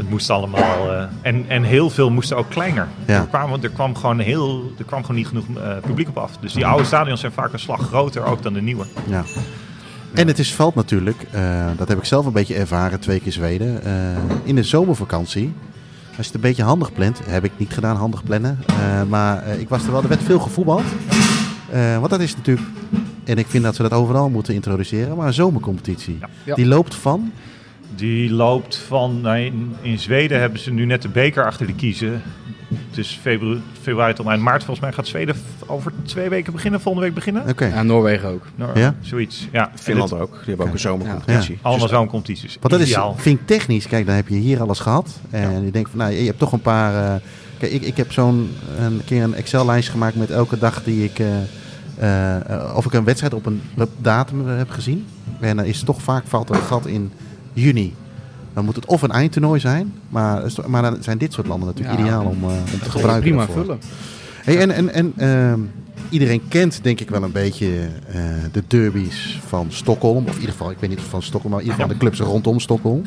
het moest allemaal. eh, en, en heel veel moesten ook kleiner. Ja. Er, kwam, er, kwam gewoon heel, er kwam gewoon niet genoeg eh, publiek op af. Dus die oude stadions zijn vaak een slag groter ook dan de nieuwe. Ja. En het is valt natuurlijk, eh, dat heb ik zelf een beetje ervaren, twee keer Zweden. eh, in de zomervakantie, als je het een beetje handig plant, heb ik niet gedaan, handig plannen. eh, maar eh, ik was er wel, er werd veel gevoetbald. Eh, want dat is natuurlijk, en ik vind dat ze dat overal moeten introduceren, maar een zomercompetitie. Ja. Die loopt van, Die loopt van. nou, in, in Zweden hebben ze nu net de beker achter de kiezen. Het is februari, februari tot eind maart. Volgens mij gaat Zweden over twee weken beginnen, volgende week beginnen. oké. Ja, Noorwegen ook. Ja? Zoiets. Ja, Finland ook. Die hebben ook een zomercompetitie. Allemaal zo'n competities. Want dat is, vind ik technisch, kijk, dan heb je hier alles gehad. En je denkt van, nou, je hebt toch een paar... eh, kijk, ik, ik heb zo'n een keer een Excel-lijst gemaakt met elke dag die ik... eh, eh, of ik een wedstrijd op een datum heb gezien. En dan is toch vaak valt er een gat in juni. Dan moet het of een eindtoernooi zijn, maar, maar dan zijn dit soort landen natuurlijk Ja. ideaal om, eh, om te gebruiken. prima daarvoor. vullen. Hey, en en, en ehm, iedereen kent denk ik wel een beetje eh, de derbies van Stockholm. Of in ieder geval, ik weet niet of van Stockholm, maar in ieder geval de clubs rondom Stockholm.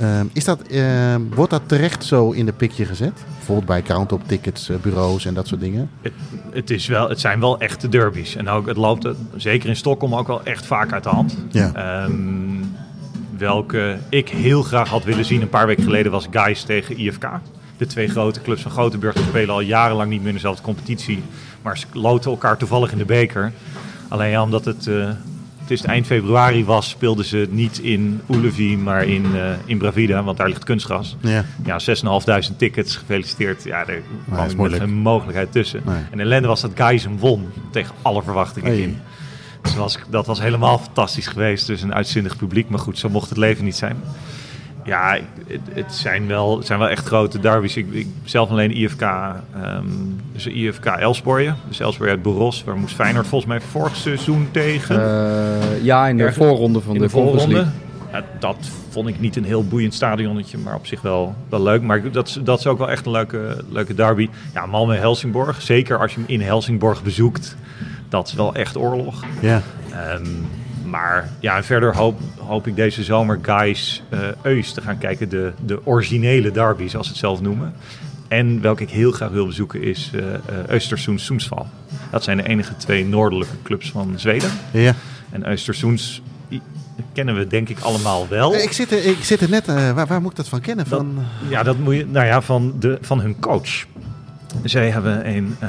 Ehm, is dat, ehm, wordt dat terecht zo in de pikje gezet? Bijvoorbeeld bij count-up tickets, eh, bureaus en dat soort dingen? Het, het, is wel, het zijn wel echte derbies. En ook, het loopt zeker in Stockholm ook wel echt vaak uit de hand. Ja. Welke ik heel graag had willen zien een paar weken geleden was Guys tegen IFK. De twee grote clubs van Gothenburg die spelen al jarenlang niet meer in dezelfde competitie. Maar ze loten elkaar toevallig in de beker. Alleen ja, omdat het, eh, het is eind februari was, speelden ze niet in Ullevi, maar in, eh, in Bravida. Want daar ligt kunstgras. Ja. Ja, 6.500 tickets, gefeliciteerd. Ja, daar kwam geen mogelijkheid tussen. Nee. En ellende was dat Guys hem won, tegen alle verwachtingen Hey. in. Dus dat was, dat was helemaal fantastisch geweest. Dus een uitzinnig publiek. Maar goed, zo mocht het leven niet zijn. Ja, het, het zijn, wel, het zijn wel echt grote derbies. Ik, ik zelf alleen IFK, ehm dus IFK Elfsborg. Dus Elfsborg uit Boros. Waar moest Feyenoord volgens mij vorig seizoen tegen. Eh, ja, in de Ergens voorronde van de, de voorronde. Ja, dat vond ik niet een heel boeiend stadionnetje, maar op zich wel, wel leuk. Maar dat, is- dat is ook wel echt een leuke, leuke derby. Ja, Malmö-Helsingborg. Zeker als je hem in Helsingborg bezoekt. Dat is wel echt oorlog. Ja. Ehm, maar ja, verder hoop, hoop ik deze zomer Guys eh Eus te gaan kijken. De, de originele derby, zoals ze het zelf noemen. En welke ik heel graag wil bezoeken is Östersund Sundsvall. Dat zijn de enige twee noordelijke clubs van Zweden. ja. En Östersunds kennen we denk ik allemaal wel. Ik, zit er, ik zit er net, waar, waar moet ik dat van kennen? Dat- Van, Ja, dat moet je, nou ja, van, de, van hun coach. Zij hebben een eh,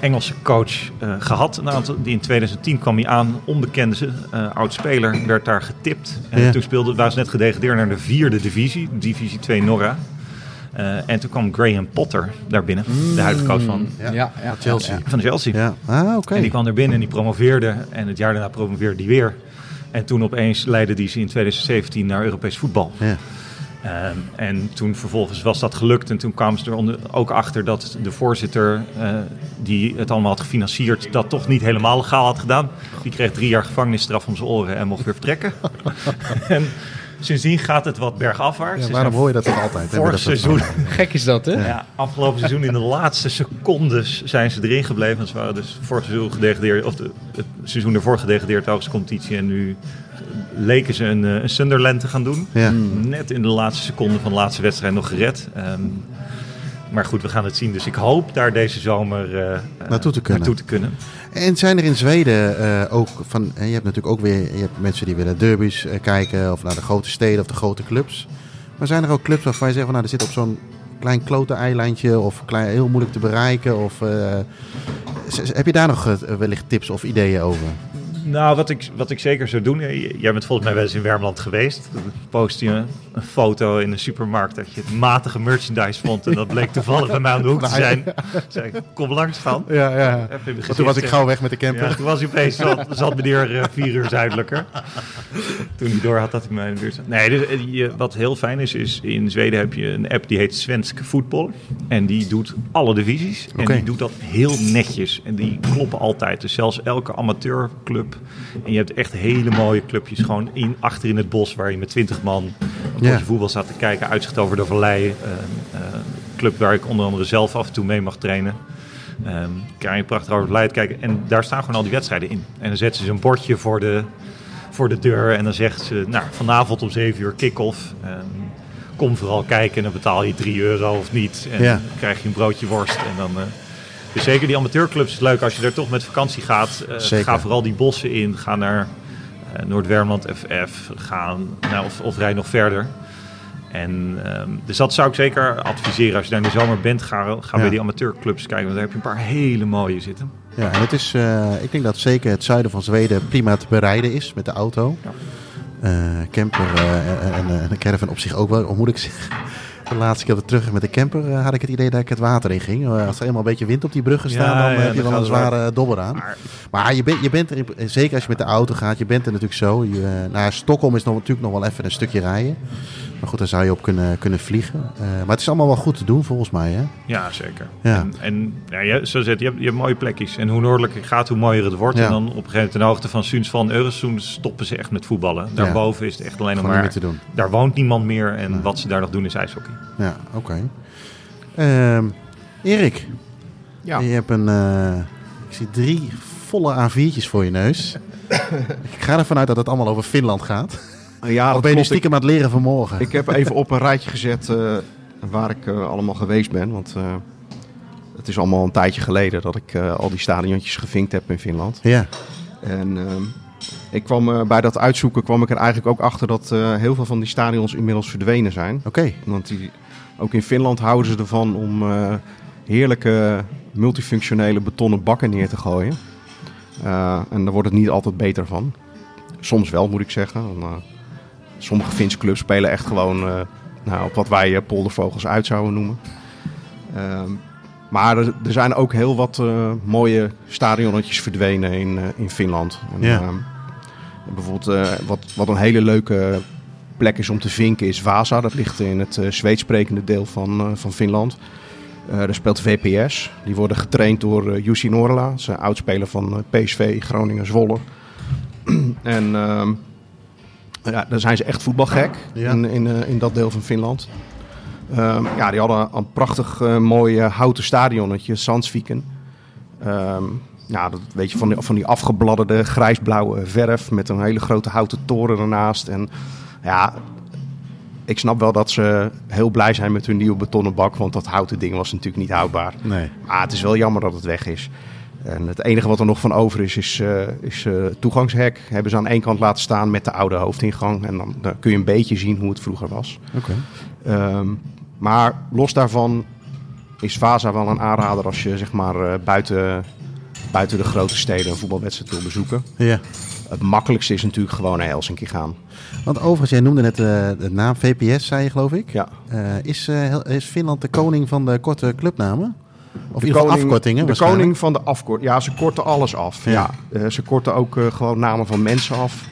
Engelse coach eh, gehad. Een aantal, die in 2010 kwam hij aan, onbekende eh, oud-speler, werd daar getipt. En Ja. toen speelde, waren ze net gedegradeerd naar de vierde divisie, divisie 2 Norra. Eh, en toen kwam Graham Potter daar binnen, de huidige coach van, ja, Ja, ja, Chelsea. ja, van Chelsea. Ja. Ah, oké. En die kwam er binnen en die promoveerde. En het jaar daarna promoveerde die weer. En toen opeens leidde die ze in 2017 naar Europees voetbal. Ehm, en toen vervolgens was dat gelukt. En toen kwamen ze er ook achter dat de voorzitter eh, die het allemaal had gefinancierd, dat toch niet helemaal legaal had gedaan. Die kreeg drie jaar gevangenisstraf om zijn oren en mocht weer vertrekken. en sindsdien gaat het wat bergafwaarts. Ja, waarom hoor je dat toch altijd? Vorig seizoen? Gek is dat, hè? ja, afgelopen seizoen in de laatste secondes zijn ze erin gebleven. Ze waren dus vorig seizoen gedegradeerd, of de, het seizoen ervoor gedegradeerd hoogste competitie. En nu leken ze een, eh, een Sunderland te gaan doen. Ja. Net in de laatste seconde van de laatste wedstrijd nog gered. Ehm, maar goed, we gaan het zien. Dus ik hoop daar deze zomer eh, eh, Naartoe te kunnen. naartoe te kunnen. En zijn er in Zweden eh, ook van, je hebt natuurlijk ook weer, je hebt mensen die willen derbies kijken of naar de grote steden of de grote clubs. Maar zijn er ook clubs waarvan je zegt van nou, er zit op zo'n klein klote eilandje of klein, heel moeilijk te bereiken of heb je daar nog wellicht tips of ideeën over? Nou, wat ik, wat ik zeker zou doen. eh, Jij bent volgens mij wel eens in Wermland geweest. Dan post je een foto in een supermarkt dat je het matige merchandise vond. En dat bleek toevallig bij mij aan de hoek te zijn. Zei ik, kom langs gaan. Ja, ja. De toen was ik gauw weg met de camper. Ja, toen was hij opeens, zat, zat meneer eh, vier uur zuidelijker. Toen hij door had dat hij mij in de buurt zat. Nee, dus, eh, je, wat heel fijn is, is in Zweden heb je een app die heet Svensk Voetbal. En die doet alle divisies. En die doet dat heel netjes. En die kloppen altijd. Dus zelfs elke amateurclub. En je hebt echt hele mooie clubjes. Gewoon in, achter in het bos waar je met twintig man een Ja. potje voetbal staat te kijken. Uitzicht over de vallei. eh, club waar ik onder andere zelf af en toe mee mag trainen. Ehm kan je prachtig over het Leid kijken. En daar staan gewoon al die wedstrijden in. En dan zetten ze een bordje voor de, voor de deur. En dan zegt ze, nou, vanavond om 7 uur kick-off. Ehm, kom vooral kijken en dan betaal je 3 euro of niet. En Ja. dan krijg je een broodje worst. En dan, eh, dus zeker die amateurclubs is leuk als je er toch met vakantie gaat. eh. Ga vooral die bossen in. Ga naar eh, Noord-Wermland FF. Ga, nou, of, of rijd nog verder. En, ehm, dus dat zou ik zeker adviseren. Als je daar in de zomer bent, ga, ga Ja. bij die amateurclubs kijken. Want daar heb je een paar hele mooie zitten. Ja, en het is, eh, ik denk dat zeker het zuiden van Zweden prima te bereiden is met de auto. Ja. Camper eh, en, en, en een caravan op zich ook wel, moet ik zeggen. De laatste keer dat ik terug met de camper eh, had ik het idee dat ik het water in ging. Eh, als er eenmaal een beetje wind op die bruggen staat, Ja, dan ja, heb je dan wel een zware dobber aan. Maar je, bent je bent er, zeker als je met de auto gaat, je bent er natuurlijk zo. Je, eh, naar Stockholm is nog, natuurlijk nog wel even een stukje rijden. Maar goed, daar zou je op kunnen, kunnen vliegen. Eh, maar het is allemaal wel goed te doen volgens mij. Hè? ja, zeker. Ja. En, en ja, je, zo zit, je, hebt, je hebt mooie plekjes. En hoe noordelijker je gaat, hoe mooier het wordt. Ja. En dan op een gegeven moment ten hoogte van Suns van Euresund stoppen ze echt met voetballen. Daarboven is het echt alleen nog maar... meer te doen. Daar woont niemand meer. En Nee. wat ze daar nog doen is ijshockey. Ja, oké. Ehm, Erik, Ja. je hebt een, eh, ik zie drie volle A4'tjes voor je neus. ik ga ervan uit dat het allemaal over Finland gaat. Ja, dat ben je nu klopt. Ik, stiekem aan het leren vanmorgen? ik heb even op een rijtje gezet eh, waar ik eh, allemaal geweest ben. Want eh, het is allemaal een tijdje geleden dat ik al die stadiontjes gevinkt heb in Finland. Ja, En ehm, ik kwam bij dat uitzoeken kwam ik er eigenlijk ook achter dat heel veel van die stadions inmiddels verdwenen zijn. oké. Want die, ook in Finland houden ze ervan om heerlijke multifunctionele betonnen bakken neer te gooien. En daar wordt het niet altijd beter van. Soms wel, moet ik zeggen. Eh, sommige Finse clubs spelen echt gewoon eh, nou, op wat wij eh, poldervogels uit zouden noemen. Ehm, maar er, er zijn ook heel wat eh, mooie stadionnetjes verdwenen in, in Finland. En, Ja. ehm, bijvoorbeeld wat, wat een hele leuke plek is om te vinken is Vasa. Dat ligt in het uh, Zweeds sprekende deel van, uh, van Finland. Uh, daar speelt VPS. Die worden getraind door uh, Jussi Norla. Dat is een oudspeler van PSV Groningen Zwolle. en uh, ja, daar zijn ze echt voetbalgek Ja. in, in, uh, in dat deel van Finland. Um, ja, die hadden een prachtig uh, mooi houten stadionnetje, Sandsviken. Um, ja, dat weet je, van die, van die afgebladderde grijsblauwe verf met een hele grote houten toren ernaast. En ja, ik snap wel dat ze heel blij zijn met hun nieuwe betonnen bak, want dat houten ding was natuurlijk niet houdbaar. Nee. Maar het is wel jammer dat het weg is. En het enige wat er nog van over is, is, uh, is uh, toegangshek. Hebben ze aan één kant laten staan met de oude hoofdingang. En dan, dan kun je een beetje zien hoe het vroeger was. Oké. Okay. Um, maar los daarvan is Vaza wel een aanrader als je zeg maar uh, buiten, buiten de grote steden een voetbalwedstrijd wil bezoeken. Ja. Het makkelijkste is natuurlijk gewoon naar Helsinki gaan. Want overigens, jij noemde net de naam VPS, zei je geloof ik. Ja. Is, is Finland de koning van de korte clubnamen? Of in ieder geval afkortingen? De koning van de afkorting. Ja, ze korten alles af. Ja. ja. Uh, ze korten ook uh, gewoon namen van mensen af.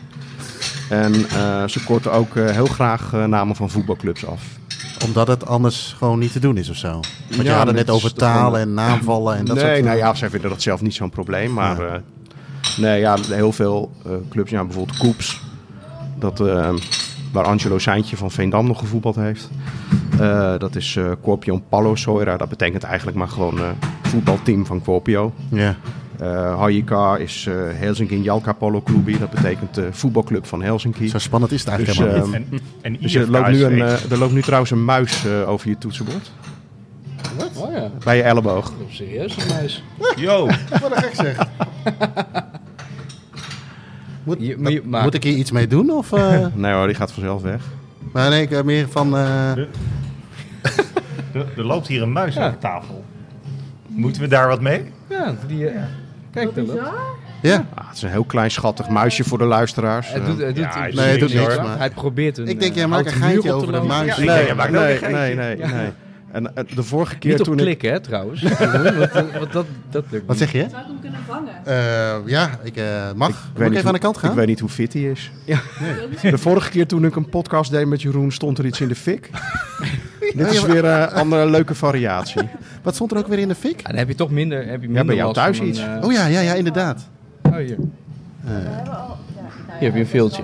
En uh, ze korten ook heel graag namen van voetbalclubs af. Omdat het anders gewoon niet te doen is of zo? Want ja, je had het net over taal en naamvallen en dat nee, soort Nee, nou ja, zij vinden dat zelf niet zo'n probleem. Maar ja. nee, ja, heel veel clubs, ja, bijvoorbeeld Koeps. Dat, waar Angelo Seintje van Veendam nog gevoetbald heeft. Uh, dat is uh, Corpion Palo Soira. Dat betekent eigenlijk maar gewoon uh, voetbalteam van Corpio. Ja. Uh, Hajika is uh, Helsinki Jalka Polo Klubi. Dat betekent uh, voetbalclub van Helsinki. Zo spannend is het eigenlijk dus, helemaal niet. En, en dus er, loopt nu een, uh, er loopt nu trouwens een muis uh, over je toetsenbord. Wat? Oh ja. Bij je elleboog. Serieus, een muis. Yo. Wat een gek zeg. Moet, Je- maar je- maar- moet ik hier iets mee doen? Of, uh, Nee hoor, die gaat vanzelf weg. maar nee, ik meer van... uh, Er, er loopt hier een muis Ja. aan de tafel. Moeten we daar wat mee? Ja, die... eh, Kijk dan. Ja, Ah, het is een heel klein schattig muisje voor de luisteraars. Hij Eh, doet, hij doet, Ja, hij Nee, hij doet niks, maar- Hij probeert een Ik denk, eh, jij maakt een geintje over de muis. Ja, nee, nee, nee, nee, En eh, de vorige keer Niet op toen ik... klikken, hè, trouwens. want, want dat, dat lukt wat zeg je? Zou ik hem kunnen vangen? Uh, ja, ik uh, mag. Ik Moet ik even aan de kant gaan? Ik weet niet hoe fit hij is. Ja. De vorige keer toen ik een podcast deed met Jeroen, stond er iets in de fik. Dit is weer eh, een andere leuke variatie. Wat stond er ook weer in de fik? Ja, dan heb je toch minder, heb je minder bij jou thuis een, iets. eh, Oh ja, ja, ja, inderdaad. oh, hier. We hebben al... Ja, nou Hier heb je een ja,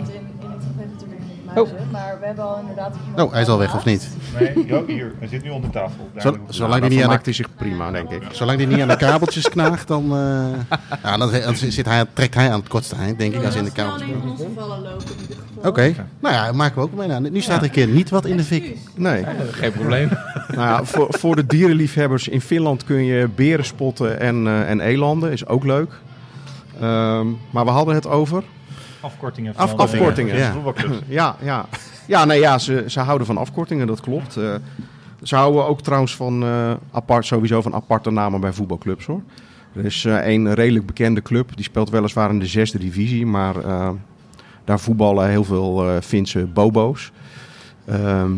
huizen. Maar we hebben al inderdaad Oh, hij is al weg of niet? Nee, hier. Hij zit nu onder tafel. Zo- zolang die niet aan hij zich prima, denk ik. Zolang die niet aan de kabeltjes knaagt, dan, eh, ja, dan, dan zit hij, trekt hij aan het kortste eind, denk ik, als in de kabel. kabeltjes. alleen onze vallen lopen in ieder geval. Oké, nou ja, maken we ook mee. Nou, nu staat er een keer niet wat in de fik. Nee. Geen probleem. Nou ja, voor, voor de dierenliefhebbers in Finland kun je beren spotten en, eh, en elanden. Is ook leuk. Ehm, maar we hadden het over. Afkortingen van Afkortingen, afkortingen. ja. voetbalclubs. Ja, ja. ja, nee, ja ze, ze houden van afkortingen, dat klopt. Eh, ze houden ook trouwens van eh, apart, sowieso van aparte namen bij voetbalclubs hoor. Er is eh, een redelijk bekende club, die speelt weliswaar in de zesde divisie, maar eh, daar voetballen heel veel eh, Finse bobo's. Ehm,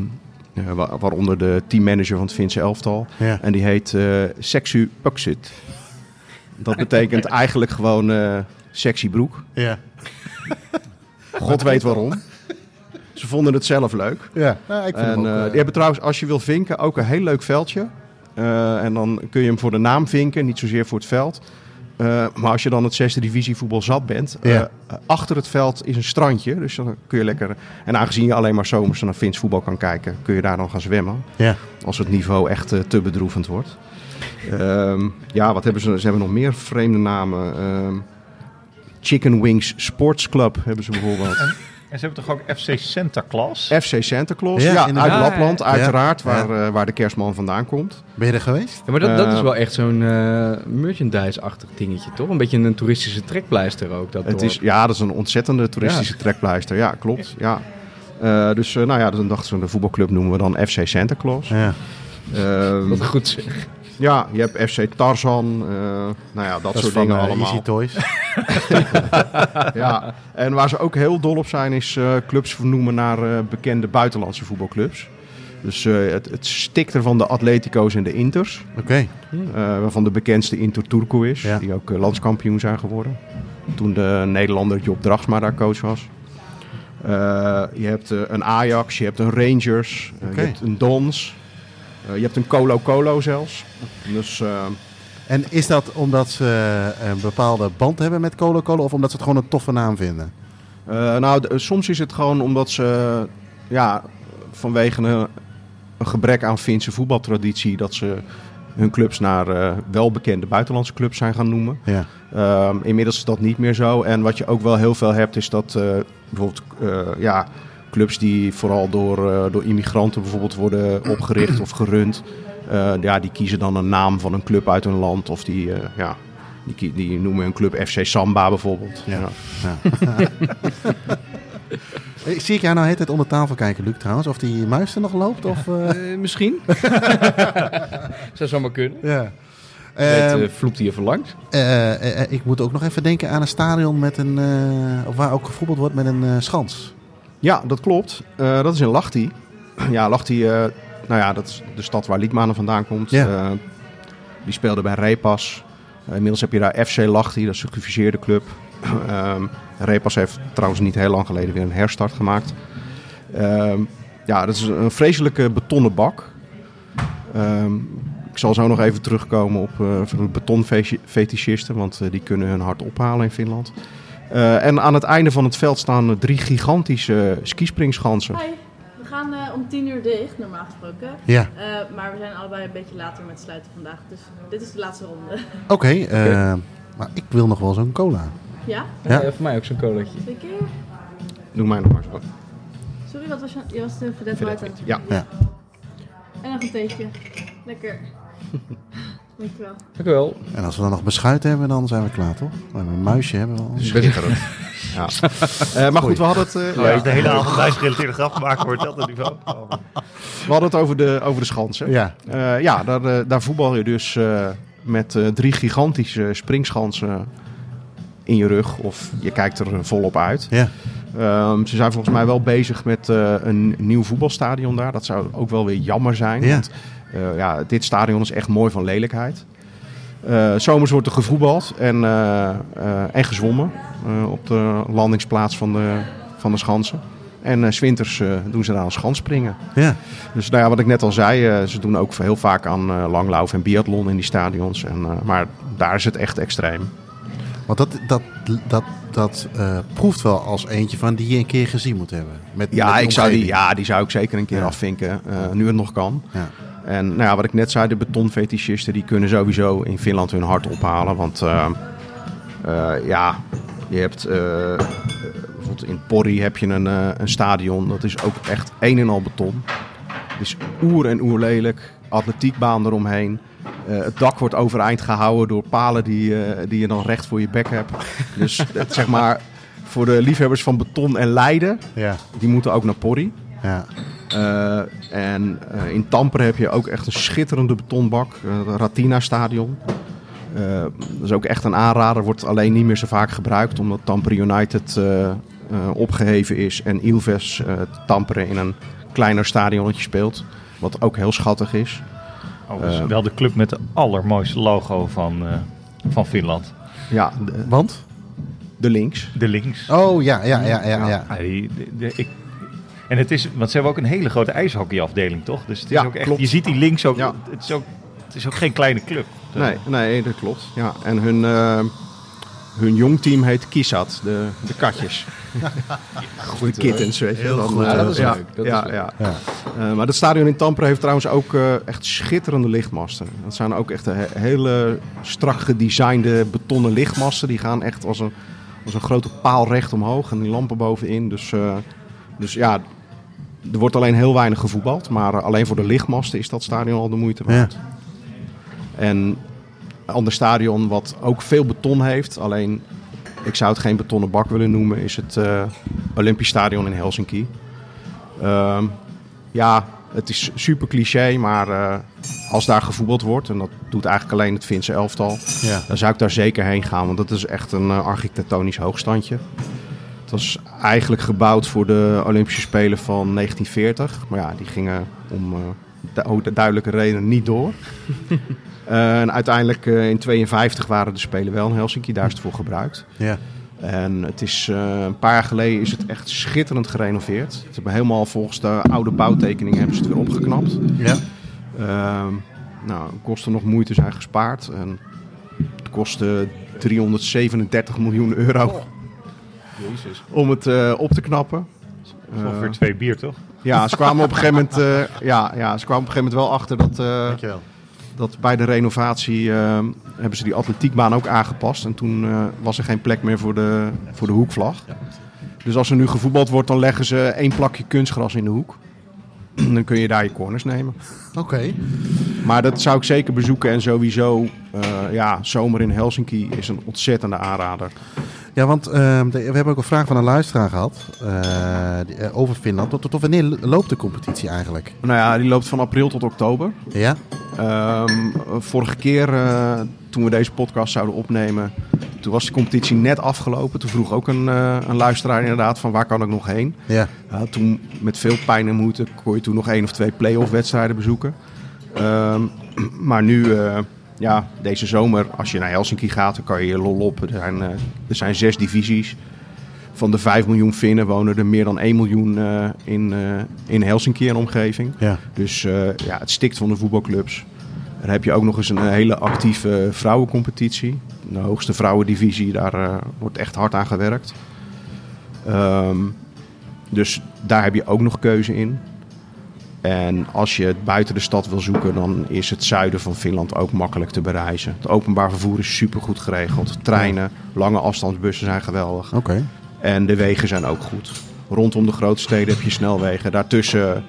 eh, wa- waaronder de teammanager van het Finse elftal. Ja. En die heet eh Sexu Puksit. Dat betekent eigenlijk gewoon eh, sexy broek. Ja. God weet waarom. Ze vonden het zelf leuk. Ja, nou, ik vind En ook, eh, eh, die hebben trouwens, als je wil vinken, ook een heel leuk veldje. Eh, en dan kun je hem voor de naam vinken, niet zozeer voor het veld. Maar als je dan het zesde divisie voetbal zat bent, achter het veld is een strandje. Dus dan kun je lekker. En aangezien je alleen maar zomers naar Fins voetbal kan kijken, kun je daar dan gaan zwemmen. ja. Als het niveau echt te bedroevend wordt. Ehm, ja, wat hebben ze? Ze hebben nog meer vreemde namen. Chicken Wings Sports Club hebben ze bijvoorbeeld. En ze hebben toch ook FC Santa Claus? FC Santa Claus. Ja, Ja, uit. Lapland, uiteraard, ja. Waar, eh, waar de kerstman vandaan komt. Ben je er geweest? Ja, maar dat, dat Eh, is wel echt zo'n eh, merchandise-achtig dingetje, toch? Een beetje een toeristische trekpleister ook. Dat Het dorp. is, ja, dat is een ontzettende toeristische trekpleister. Ja, klopt. Ja. Eh, dus eh, nou ja, dan dachten ze, de voetbalclub noemen we dan FC Santa Claus. Ja. Ehm, Wat goed zeg. Ja, je hebt FC Tarzan. eh, nou ja, dat, Dat is soort van dingen eh, allemaal. Easy Toys. Ja, en waar ze ook heel dol op zijn, is eh, clubs vernoemen naar bekende buitenlandse voetbalclubs. Dus het, het stikt er van de Atletico's en de Inters. Oké. eh, waarvan de bekendste Inter Turco is. Ja. Die ook landskampioen zijn geworden. Toen de Nederlander Job Dragsma daar coach was. Je hebt een Ajax, je hebt een Rangers, je hebt een Dons. Eh, je hebt een Colo Colo zelfs. Dus eh, En is dat omdat ze een bepaalde band hebben met Colo Colo of omdat ze het gewoon een toffe naam vinden? Eh, nou, soms is het gewoon omdat ze, ja, vanwege een, een gebrek aan Finse voetbaltraditie, dat ze hun clubs naar eh, welbekende buitenlandse clubs zijn gaan noemen. Ja. Ehm, inmiddels is dat niet meer zo. En wat je ook wel heel veel hebt, is dat eh, bijvoorbeeld eh, ja, clubs die vooral door, eh, door immigranten bijvoorbeeld worden opgericht of gerund. eh, ja, die kiezen dan een naam van een club uit hun land. Of die, eh, ja, die, die noemen hun club FC Samba bijvoorbeeld. Ja. Ja. Zie ik jou nou het om de tafel kijken, Luc, trouwens? Of die muis er nog loopt? Of, misschien. Zou zomaar kunnen. ja. Ehm, eh, vloept hij even langs. ik moet ook nog even denken aan een stadion met een, eh, of waar ook gevoetbald wordt met een eh, schans. Ja, dat klopt. Eh, dat is in Lahti. ja, Lahti, eh, nou ja, dat is de stad waar Liedmanen vandaan komt. Ja. Eh, die speelde bij Repas. Inmiddels heb je daar FC Lahti, dat is een gefuseerde club. Ehm Repas heeft trouwens niet heel lang geleden weer een herstart gemaakt. Ehm, ja, dat is een vreselijke betonnen bak. Ehm, ik zal zo nog even terugkomen op betonfetischisten, want die kunnen hun hart ophalen in Finland. Eh, en aan het einde van het veld staan drie gigantische skispringschansen. Hi, we gaan eh, om 10 uur dicht, normaal gesproken. Ja. Eh, maar we zijn allebei een beetje later met sluiten vandaag. Dus dit is de laatste ronde. Oké, eh, maar ik wil nog wel zo'n cola. ja? Ja. Eh, voor mij ook zo'n colaatje. Twee keer? Doe mij nog maar zo. Sorry, wat was je? Je was de vedette buiten. Ja. En nog een theetje. Lekker. Dankjewel. Dank u wel. En als we dan nog beschuit hebben, dan zijn we klaar, toch? We hebben een muisje hebben we al. Schitterend. ja. Eh, maar goed, we hadden het, eh, Ja, de hele avond wijsgerelateerde grap maken wordt dat het niveau. We hadden het over de, over de schansen. Ja. Eh, ja, daar, daar voetbal je dus eh, met eh, drie gigantische springschansen in je rug. Of je kijkt er volop uit. Ja. Ehm, ze zijn volgens mij wel bezig met eh, een nieuw voetbalstadion daar. Dat zou ook wel weer jammer zijn. Ja. Want ja, dit stadion is echt mooi van lelijkheid. Eh, zomers wordt er gevoetbald en, eh, eh, en gezwommen eh, op de landingsplaats van de, van de schansen. En eh, 's winters eh, doen ze daar aan schanspringen. Ja. Dus nou ja, wat ik net al zei, eh, ze doen ook heel vaak aan eh, langlauf en biathlon in die stadions. En, eh, maar daar is het echt extreem. Want dat, dat, dat, dat eh, proeft wel als eentje van die je een keer gezien moet hebben. Met, Ja, met ik zou die, ja, die zou ik zeker een keer Ja. afvinken, eh, nu het nog kan. Ja. En nou ja, wat ik net zei, de betonfetischisten die kunnen sowieso in Finland hun hart ophalen. Want eh, eh, ja, je hebt eh, bijvoorbeeld in Pori heb je een, een stadion. Dat is ook echt een en al beton. Het is oer en oer lelijk. Atletiekbaan eromheen. Het dak wordt overeind gehouden door palen die, die je dan recht voor je bek hebt. Dus het, zeg maar, voor de liefhebbers van beton en lijden, Ja, die moeten ook naar Pori. ja. Eh, en eh, in Tampere heb je ook echt een schitterende betonbak, eh, het Ratina Stadion. Eh, dat is ook echt een aanrader, wordt alleen niet meer zo vaak gebruikt omdat Tampere United eh, eh, opgeheven is en Ilves eh, Tampere in een kleiner stadionnetje speelt. Wat ook heel schattig is. Overigens Eh. wel de club met de allermooiste logo van, eh, van Finland. Ja, de, Want? de links. De links. Oh ja, ja, ja, ja. ja. Die- de- de- ik, en het is, want ze hebben ook een hele grote ijshockeyafdeling, toch? Dus het is Ja, ook echt, klopt. je ziet die links ook, Ja. het, is ook, het is ook geen kleine club. Nee, nee, dat klopt. Ja, en hun, eh, hun jongteam heet Kisat, de, de katjes. de kittens, weet je. Heel Dan, goed. eh, Ja, dat is ja, leuk, dat is ja, leuk. ja. Ja. Eh, maar dat stadion in Tampere heeft trouwens ook eh, echt schitterende lichtmasten. Dat zijn ook echt he- hele strak gedesignde betonnen lichtmasten. Die gaan echt als een, als een grote paal recht omhoog en die lampen bovenin. Dus, eh, dus ja, er wordt alleen heel weinig gevoetbald. Maar alleen voor de lichtmasten is dat stadion al de moeite waard. En een ander stadion wat ook veel beton heeft, alleen ik zou het geen betonnen bak willen noemen, is het eh, Olympisch Stadion in Helsinki. Ehm, ja, het is super cliché, maar eh, als daar gevoetbald wordt, en dat doet eigenlijk alleen het Finse elftal, Ja. dan zou ik daar zeker heen gaan, want dat is echt een eh, architectonisch hoogstandje. Het was eigenlijk gebouwd voor de Olympische Spelen van 1940, maar ja, die gingen om eh, du- duidelijke redenen niet door. Eh, en uiteindelijk eh, in 52 waren de Spelen wel in Helsinki, daar is het voor gebruikt. Ja. En het is, eh, een paar jaar geleden is het echt schitterend gerenoveerd. Ze hebben helemaal volgens de oude bouwtekeningen hebben ze het weer opgeknapt. Ja. Ehm, nou, kosten nog moeite zijn gespaard. En het kostte 337 miljoen euro om het eh, op te knappen. Ongeveer Eh, twee bier, toch? ja, ze kwamen op een gegeven moment, eh, ja, ja, ze kwamen op een gegeven moment wel achter dat, eh, Dankjewel. dat bij de renovatie hebben ze die atletiekbaan ook aangepast. En toen eh, was er geen plek meer voor de, voor de hoekvlag. Dus als er nu gevoetbald wordt, dan leggen ze één plakje kunstgras in de hoek. dan kun je daar je corners nemen. Oké. Maar dat zou ik zeker bezoeken. En sowieso, eh, ja, zomer in Helsinki is een ontzettende aanrader. Ja, want ehm, we hebben ook een vraag van een luisteraar gehad eh, eh, over Finland. Tot, tot wanneer loopt de competitie eigenlijk? Nou ja, die loopt van april tot oktober. Ja? Ehm, vorige keer, eh, toen we deze podcast zouden opnemen, toen was de competitie net afgelopen. Toen vroeg ook een, een luisteraar inderdaad van waar kan ik nog heen? Ja. Toen met veel pijn en moeite kon je toen nog één of twee play-off wedstrijden bezoeken. Ehm, maar nu, ja, deze zomer, als je naar Helsinki gaat, dan kan je je lol op. Er zijn, eh, er zijn zes divisies. Van de 5 miljoen Finnen wonen er meer dan 1 miljoen eh, in, eh, in Helsinki en omgeving. Ja. Dus ja, het stikt van de voetbalclubs. Dan heb je ook nog eens een hele actieve vrouwencompetitie. De hoogste vrouwendivisie, daar wordt echt hard aan gewerkt. Ehm, dus daar heb je ook nog keuze in. En als je het buiten de stad wil zoeken, dan is het zuiden van Finland ook makkelijk te bereizen. Het openbaar vervoer is supergoed geregeld. Treinen, lange afstandsbussen zijn geweldig. Oké. En de wegen zijn ook goed. Rondom de grote steden heb je snelwegen. Daartussen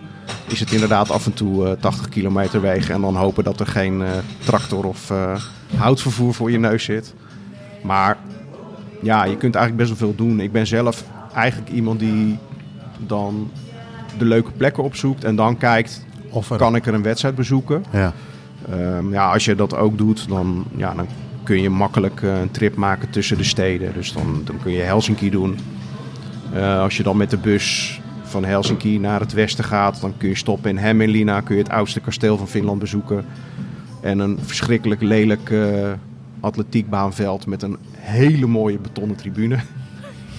is het inderdaad af en toe eh, 80 kilometer wegen. En dan hopen dat er geen eh, tractor of eh, houtvervoer voor je neus zit. Maar ja, je kunt eigenlijk best wel veel doen. Ik ben zelf eigenlijk iemand die dan de leuke plekken opzoekt. En dan kijkt, Of er- kan ik er een wedstrijd bezoeken? Ja. Ehm, ja, als je dat ook doet, dan, ja, dan kun je makkelijk eh, een trip maken tussen de steden. Dus dan, dan kun je Helsinki doen. Eh, als je dan met de bus van Helsinki naar het westen gaat, dan kun je stoppen in Hämeenlinna. Kun je het oudste kasteel van Finland bezoeken. En een verschrikkelijk lelijk eh, atletiekbaanveld met een hele mooie betonnen tribune.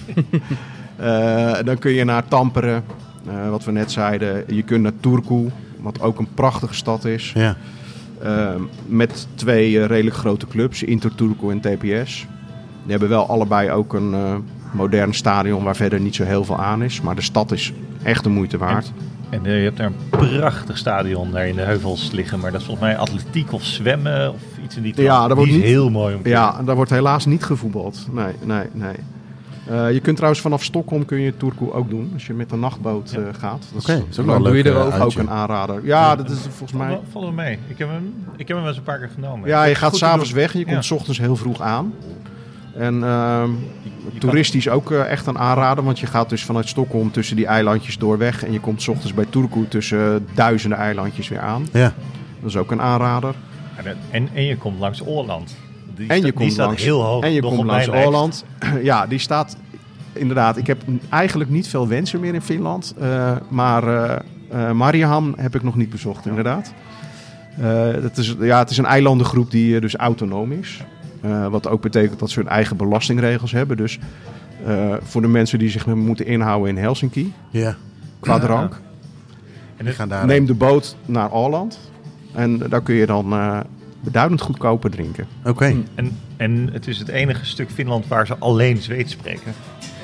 Dan kun je naar Tampere, eh, wat we net zeiden. Je kunt naar Turku, wat ook een prachtige stad is. Ja. Ehm, met twee eh, redelijk grote clubs, Inter Turku en TPS. Die hebben wel allebei ook een eh, modern stadion waar verder niet zo heel veel aan is. Maar de stad is echt de moeite waard. En je hebt daar een prachtig stadion daar in de heuvels liggen. Maar dat is volgens mij atletiek of zwemmen of iets in die trant. Ja, dat wordt Die is niet- heel mooi om te Ja, en daar wordt helaas niet gevoetbald. Nee, nee, nee. Eh, je kunt trouwens vanaf Stockholm kun je Turku ook doen. Als je met een nachtboot eh, gaat. Dat Oké, is wel doe je er ook ook een aanrader. Ja, dat is volgens mij... wel mee. Ik heb hem, ik heb hem wel eens een paar keer genomen. Ja, je gaat s'avonds weg en je komt s ochtends heel vroeg aan. En ehm, toeristisch ook eh, echt een aanrader, want je gaat dus vanuit Stockholm tussen die eilandjes doorweg. En je komt 's ochtends bij Turku tussen duizenden eilandjes weer aan. Ja, Dat is ook een aanrader. En, en je komt langs Olland. Die En je die komt staat langs, heel hoog. en je komt langs. Åland. Ja, die staat inderdaad. Ik heb eigenlijk niet veel wensen meer in Finland. eh, maar eh eh, Mariehamn heb ik nog niet bezocht, inderdaad. Het, is, ja, het is een eilandengroep die dus autonoom is. Wat ook betekent dat ze hun eigen belastingregels hebben. Dus voor de mensen die zich moeten inhouden in Helsinki, ja. qua drank, En Die het, gaan daar... neem de boot naar Åland. En daar kun je dan beduidend goedkoper drinken. Oké, en, en het is het enige stuk Finland waar ze alleen Zweeds spreken.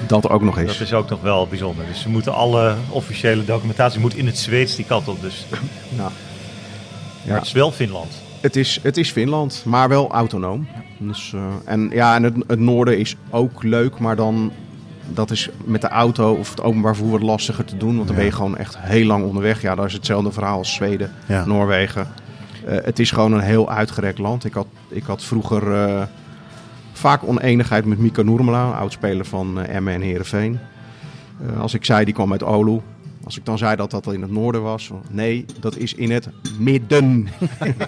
Dat ook nog eens. Dat is ook nog wel bijzonder. Dus ze moeten alle officiële documentatie moet in het Zweeds die kant op. Dus. Nou, Maar het is wel Finland. Het is, het is Finland, maar wel autonoom. Dus, eh, en ja, en het, het noorden is ook leuk, maar dan dat is met de auto of het openbaar vervoer wat lastiger te doen. Want dan Ja. ben je gewoon echt heel lang onderweg. Ja, dat is hetzelfde verhaal als Zweden, Ja. Noorwegen. Eh, het is gewoon een heel uitgerekt land. Ik had, ik had vroeger eh, vaak oneenigheid met Mika Noermela, oudspeler van eh Emmen en Heerenveen. Eh, als ik zei, die kwam uit Olu. Als ik dan zei dat dat in het noorden was. Nee, dat is in het midden.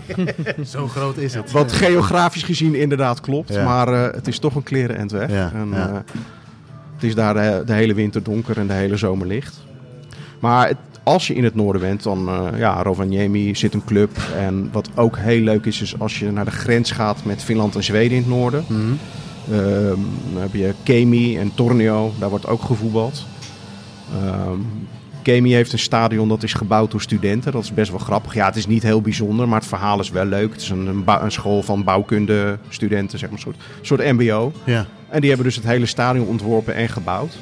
zo groot is het. Wat geografisch gezien inderdaad klopt, Ja. maar eh, het is toch een kleren end weg. Ja, En, ja. eh, het is daar de, de hele winter donker en de hele zomer licht. Maar het- als je in het noorden bent, dan eh ja, Rovaniemi zit een club. En wat ook heel leuk is, is als je naar de grens gaat met Finland en Zweden in het noorden. Mhm. Ehm, dan heb je Kemi en Tornio, daar wordt ook gevoetbald. Ehm Kemi heeft een stadion dat is gebouwd door studenten. Dat is best wel grappig. Ja, het is niet heel bijzonder, maar het verhaal is wel leuk. Het is een, een, school van bouwkunde-studenten, zeg maar, een soort, soort MBO. Ja, En die hebben dus het hele stadion ontworpen en gebouwd.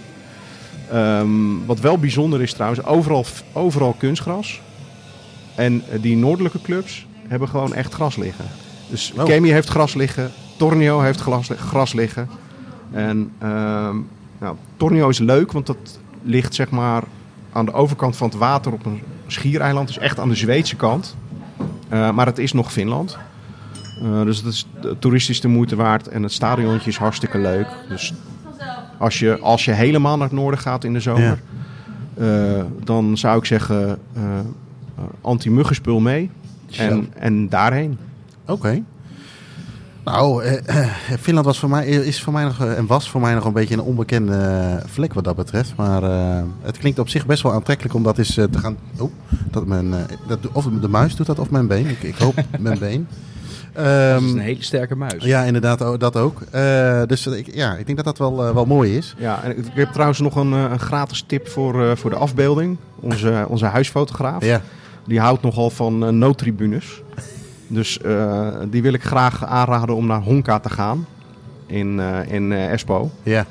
Ehm, wat wel bijzonder is trouwens, overal, overal kunstgras. En eh, die noordelijke clubs hebben gewoon echt gras liggen. Dus Oh. Kemi heeft gras liggen, Tornio heeft glas, gras liggen. En ehm, nou, Tornio is leuk, want dat ligt zeg maar aan de overkant van het water op een schiereiland. Dus echt aan de Zweedse kant. Eh, maar het is nog Finland. Eh, dus het is toeristisch de moeite waard en het stadiontje is hartstikke leuk. Dus als je, als je helemaal naar het noorden gaat in de zomer, eh, dan zou ik zeggen eh, anti-muggenspul mee en, en daarheen. oké. Nou, eh, Finland was voor mij, is voor mij nog, en was voor mij nog een beetje een onbekende vlek wat dat betreft. Maar het klinkt op zich best wel aantrekkelijk om dat eens te gaan... Oh, dat mijn, dat, of de muis doet dat of mijn been. Ik, ik hoop mijn been. Dat Ehm, is een hele sterke muis. ja, inderdaad, dat ook. Eh, dus ik, ja, ik denk dat dat wel, eh, wel mooi is. Ja, en ik heb trouwens nog een, eh, een gratis tip voor, voor de afbeelding. Onze, onze huisfotograaf. Ja, Die houdt nogal van noodtribunes. Dus die wil ik graag aanraden om naar Honka te gaan. In, eh, in eh, Espoo. ja.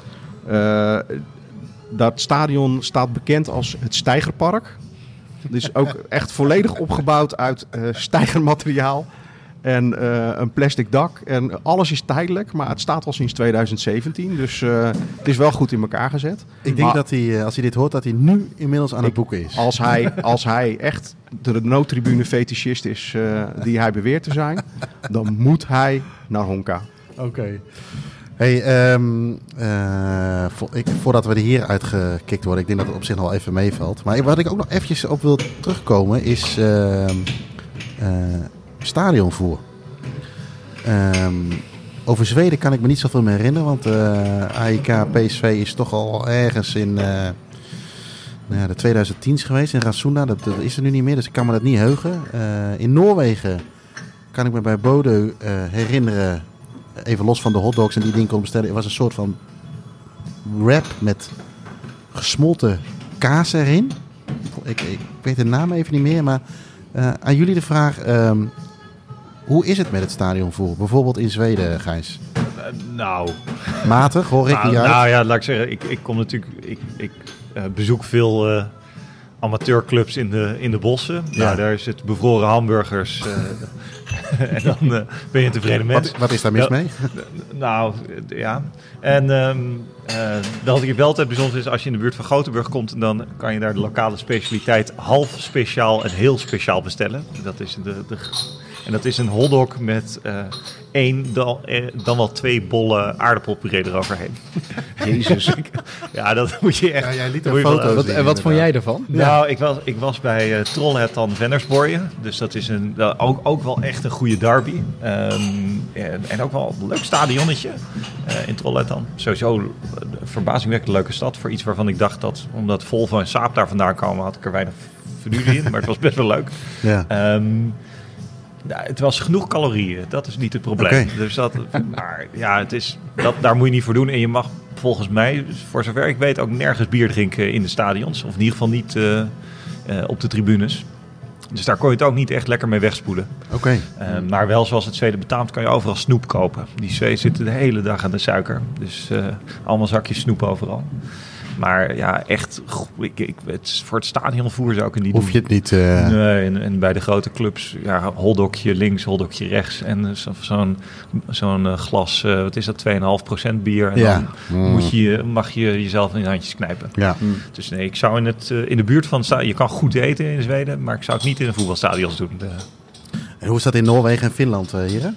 Dat stadion staat bekend als het Steigerpark. Het is ook echt volledig opgebouwd uit stijgermateriaal. En eh, een plastic dak. En alles is tijdelijk, maar het staat al sinds 2017. Dus eh, het is wel goed in elkaar gezet. Ik denk Maar- dat hij, eh, als hij dit hoort, dat hij nu inmiddels aan het boeken is. Als hij, als hij echt de noodtribune fetischist is die hij beweert te zijn, dan moet hij naar Honka. Oké. Hey, ehm, eh, vo- ik, voordat we er hier uitgekikt worden, ik denk dat het op zich nog wel even meevalt. Maar wat ik ook nog eventjes op wil terugkomen is ehm eh, stadionvoer. Ehm, over Zweden kan ik me niet zoveel meer herinneren, want eh AIK PSV is toch al ergens in eh, nou ja, de 2010's geweest in Rasuna. Dat, is er nu niet meer, dus ik kan me dat niet heugen. Eh, in Noorwegen kan ik me bij Bodø herinneren even los van de hotdogs en die dingen kon bestellen. Het was een soort van wrap met gesmolten kaas erin. Ik, weet de naam even niet meer, maar aan jullie de vraag. ehm, hoe is het met het stadionvoer? Bijvoorbeeld in Zweden, Gijs. Eh, nou, Matig, hoor ik nou, niet uit. nou ja, laat ik zeggen, ik, ik kom natuurlijk, ik, ik eh, bezoek veel eh, amateurclubs in de, in de bossen. Ja. Nou, daar is het bevroren hamburgers. en dan ben je een tevreden mens. wat, wat is daar mis mee? Nou, ja. En ehm eh, wat ik wel altijd bijzonder is, als je in de buurt van Gothenburg komt, dan kan je daar de lokale specialiteit half speciaal en heel speciaal bestellen. Dat is de, de, en dat is een hotdog met eh, één, dan, eh, dan wel twee bollen aardappelpuree eroverheen. Jezus. Ja, dat moet je echt... Ja, jij liet er wel- foto's wat, en wat vond jij ervan? nou, ik was, ik was bij uh, Trollhättan Vennersborgen. Dus dat is een, uh, ook, ook wel echt een goede derby. Ehm, en, en ook wel een leuk stadionnetje uh, in Trollhättan. Sowieso een verbazingwekkend leuke stad. Voor iets waarvan ik dacht dat, omdat Volvo en Saab daar vandaan komen, had ik er weinig verduurde in. Maar het was best wel leuk. Ja. Ehm, ja, het was genoeg calorieën, dat is niet het probleem. Dus dat, maar ja, het is, dat, daar moet je niet voor doen. En je mag volgens mij, voor zover ik weet, ook nergens bier drinken in de stadions. Of in ieder geval niet uh, uh, op de tribunes. Dus daar kon je het ook niet echt lekker mee wegspoelen. Oké. Okay. Uh, maar wel zoals het Zweden betaamt, kan je overal snoep kopen. Die Zweden zitten de hele dag aan de suiker. Dus allemaal zakjes snoep overal. Maar ja, echt, ik, ik, het, voor het stadionvoer zou ik het niet Hoef je het niet... Uh... Nee, en, en, bij de grote clubs, ja, holdokje links, holdokje rechts. En zo'n zo zo'n uh, glas, uh, wat is dat, 2,5% bier. En ja. dan mm. moet je, mag je jezelf in de handjes knijpen. Ja. Mm. Dus nee, ik zou in, het, uh, in de buurt van. Je kan goed eten in Zweden, maar ik zou het niet in een voetbalstadion doen. De... En hoe is dat in Noorwegen en Finland, hier?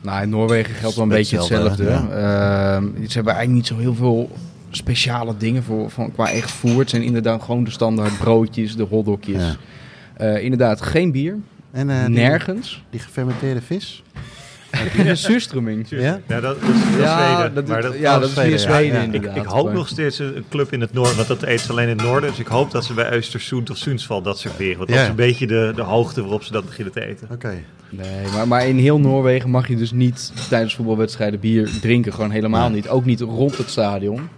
Nou, in Noorwegen geldt wel een beetje hetzelfde. Ja. Ehm, ze hebben eigenlijk niet zo heel veel speciale dingen voor, van, qua echt voer. Het zijn inderdaad gewoon de standaard broodjes, de hotdogjes. Ja. Uh, inderdaad, geen bier. En, uh, Nergens. Die, die gefermenteerde vis? de surströmming. Ja? ja, dat, dat is ja, Zweden. dat, maar dat, ja, dat is via Zweden ja. inderdaad. Ik, ik hoop nog steeds een club in het noorden, want dat eet ze alleen in het noorden. Dus ik hoop dat ze bij Östersund of Sundsvall dat serveren. Want dat is een beetje de, de hoogte waarop ze dat beginnen te eten. Oké. Okay. Nee, maar, maar in heel Noorwegen mag je dus niet tijdens voetbalwedstrijden bier drinken. Gewoon helemaal niet. Ook niet rond het stadion.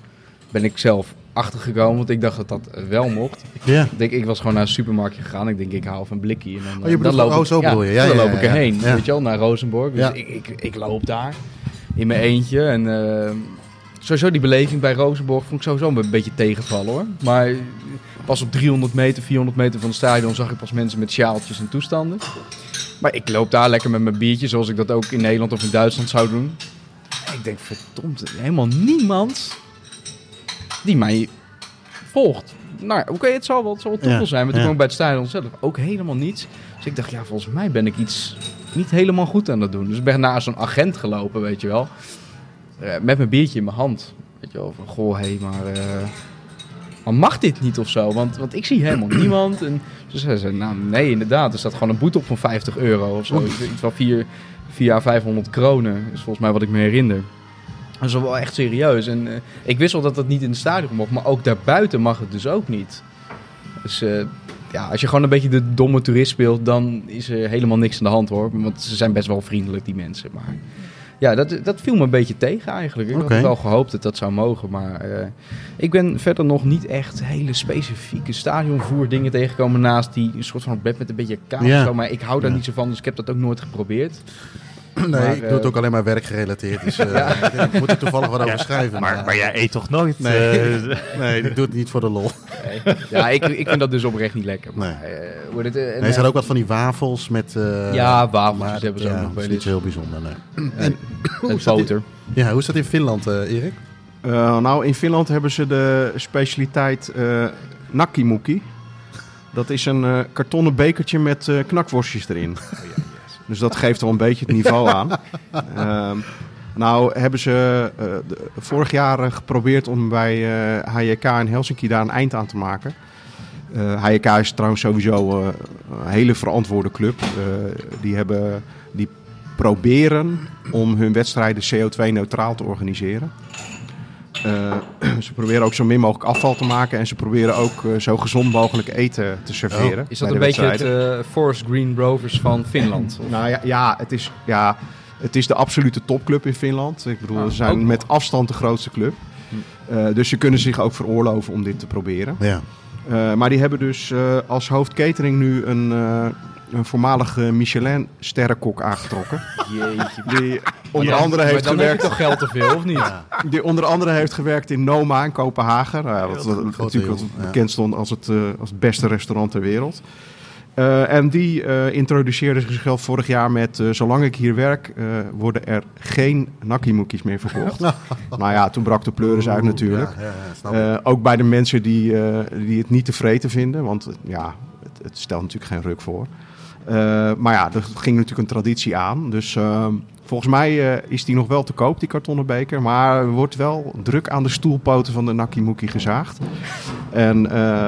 Ben ik zelf achtergekomen, want ik dacht dat dat wel mocht. Ja. Ik, denk, ik was gewoon naar een supermarktje gegaan. Ik denk, ik haal even een blikje. En dan, oh, je dan loop oh, ik, zo ja, je. Ja, dan loop ik erheen, weet je wel, naar Rosenborg. Dus Ja. ik, ik, ik loop daar in mijn eentje. En uh, sowieso die beleving bij Rosenborg vond ik sowieso een beetje tegenvallen hoor. Maar pas op 300 meter, 400 meter van het stadion zag ik pas mensen met sjaaltjes en toestanden. Maar ik loop daar lekker met mijn biertje, zoals ik dat ook in Nederland of in Duitsland zou doen. Ik denk, verdomd, helemaal niemand die mij volgt. Nou, oké, okay, het zal wel, het zal wel toeval Ja, zijn, maar toen kwam ik bij het stadion zelf ook helemaal niets. Dus ik dacht, ja, volgens mij ben ik iets niet helemaal goed aan het doen. Dus ik ben naar zo'n agent gelopen, weet je wel. Uh, met mijn biertje in mijn hand. Weet je wel, van, goh, hé, hey, maar... Uh, maar mag dit niet of zo? Want, want ik zie helemaal niemand. En ze zei, ze, nou nee, inderdaad. Er staat gewoon een boete op van 50 euro of zo. Iets van 4, 4 à 500 kronen is volgens mij wat ik me herinner. Dat is wel echt serieus. En uh, ik wist wel dat dat niet in het stadion mocht, maar ook daarbuiten mag het dus ook niet. Dus uh, ja, als je gewoon een beetje de domme toerist speelt, dan is er helemaal niks aan de hand hoor. Want ze zijn best wel vriendelijk, die mensen. Maar ja, dat, dat viel me een beetje tegen eigenlijk. Ik okay. had wel gehoopt dat dat zou mogen. Maar uh, ik ben verder nog niet echt hele specifieke stadionvoer dingen tegengekomen naast die een soort van bed met een beetje kaas. Ja. Maar ik hou daar Ja. niet zo van, dus ik heb dat ook nooit geprobeerd. Nee, Maar, ik doe het eh, ook alleen maar werkgerelateerd. Dus uh, ik moet er toevallig wat over schrijven. Maar, maar jij eet toch nooit? Nee, eh, nee, ik doe het niet voor de lol. Nee. Ja, ik, ik vind dat dus oprecht niet lekker. Nee. Maar, eh, hoe het, eh, en, Nee, er zijn ook wat van die wafels met... eh, Ja, maar hebben ze ook ja, nog dat wel is heel bijzonder, nee. En, hoe met is dat in- boter. Ja, hoe is dat in Finland, eh, Erik? Uh, nou, in Finland hebben ze de specialiteit eh nakimuki. Dat is een eh, kartonnen bekertje met eh, knakworstjes erin. Dus dat geeft wel een beetje het niveau aan. Ehm, nou hebben ze eh, de- vorig jaar eh, geprobeerd om bij eh HJK in Helsinki daar een eind aan te maken. Eh HJK is trouwens sowieso een hele verantwoorde club. Die, hebben, die proberen om hun wedstrijden CO2-neutraal te organiseren. Eh, ze proberen ook zo min mogelijk afval te maken en ze proberen ook eh, zo gezond mogelijk eten te serveren. Is dat een de beetje het wedstrijden. eh, Forest Green Rovers van Finland? Of- Nou ja, ja, het is, ja, het is de absolute topclub in Finland. Ik bedoel, Ah, ze zijn met afstand de grootste club. Eh, dus ze kunnen zich ook veroorloven om dit te proberen. Ja. Eh, maar die hebben dus eh, als hoofdcatering nu een, eh, een voormalige Michelin-sterrenkok aangetrokken. Jeetje. Die onder andere heeft dan gewerkt. toch geld te veel, of niet? Die onder andere heeft gewerkt in Noma in Kopenhagen. Nou ja, wat, wat natuurlijk ja. bekend stond als het, eh, als het beste restaurant ter wereld. Eh, en die eh, introduceerde zichzelf vorig jaar met... eh, zolang ik hier werk, eh, worden er geen nakkie-moekies meer verkocht. nou ja, toen brak de pleuris uit natuurlijk. Ja, ja, ja. Eh, ook bij de mensen die, eh, die het niet tevreden vinden. Want eh, ja, het, het stelt natuurlijk geen ruk voor. Eh, maar ja, er ging natuurlijk een traditie aan. Dus eh, volgens mij eh, is die nog wel te koop, die kartonnen beker. Maar er wordt wel druk aan de stoelpoten van de Nakkie Mookie gezaagd. En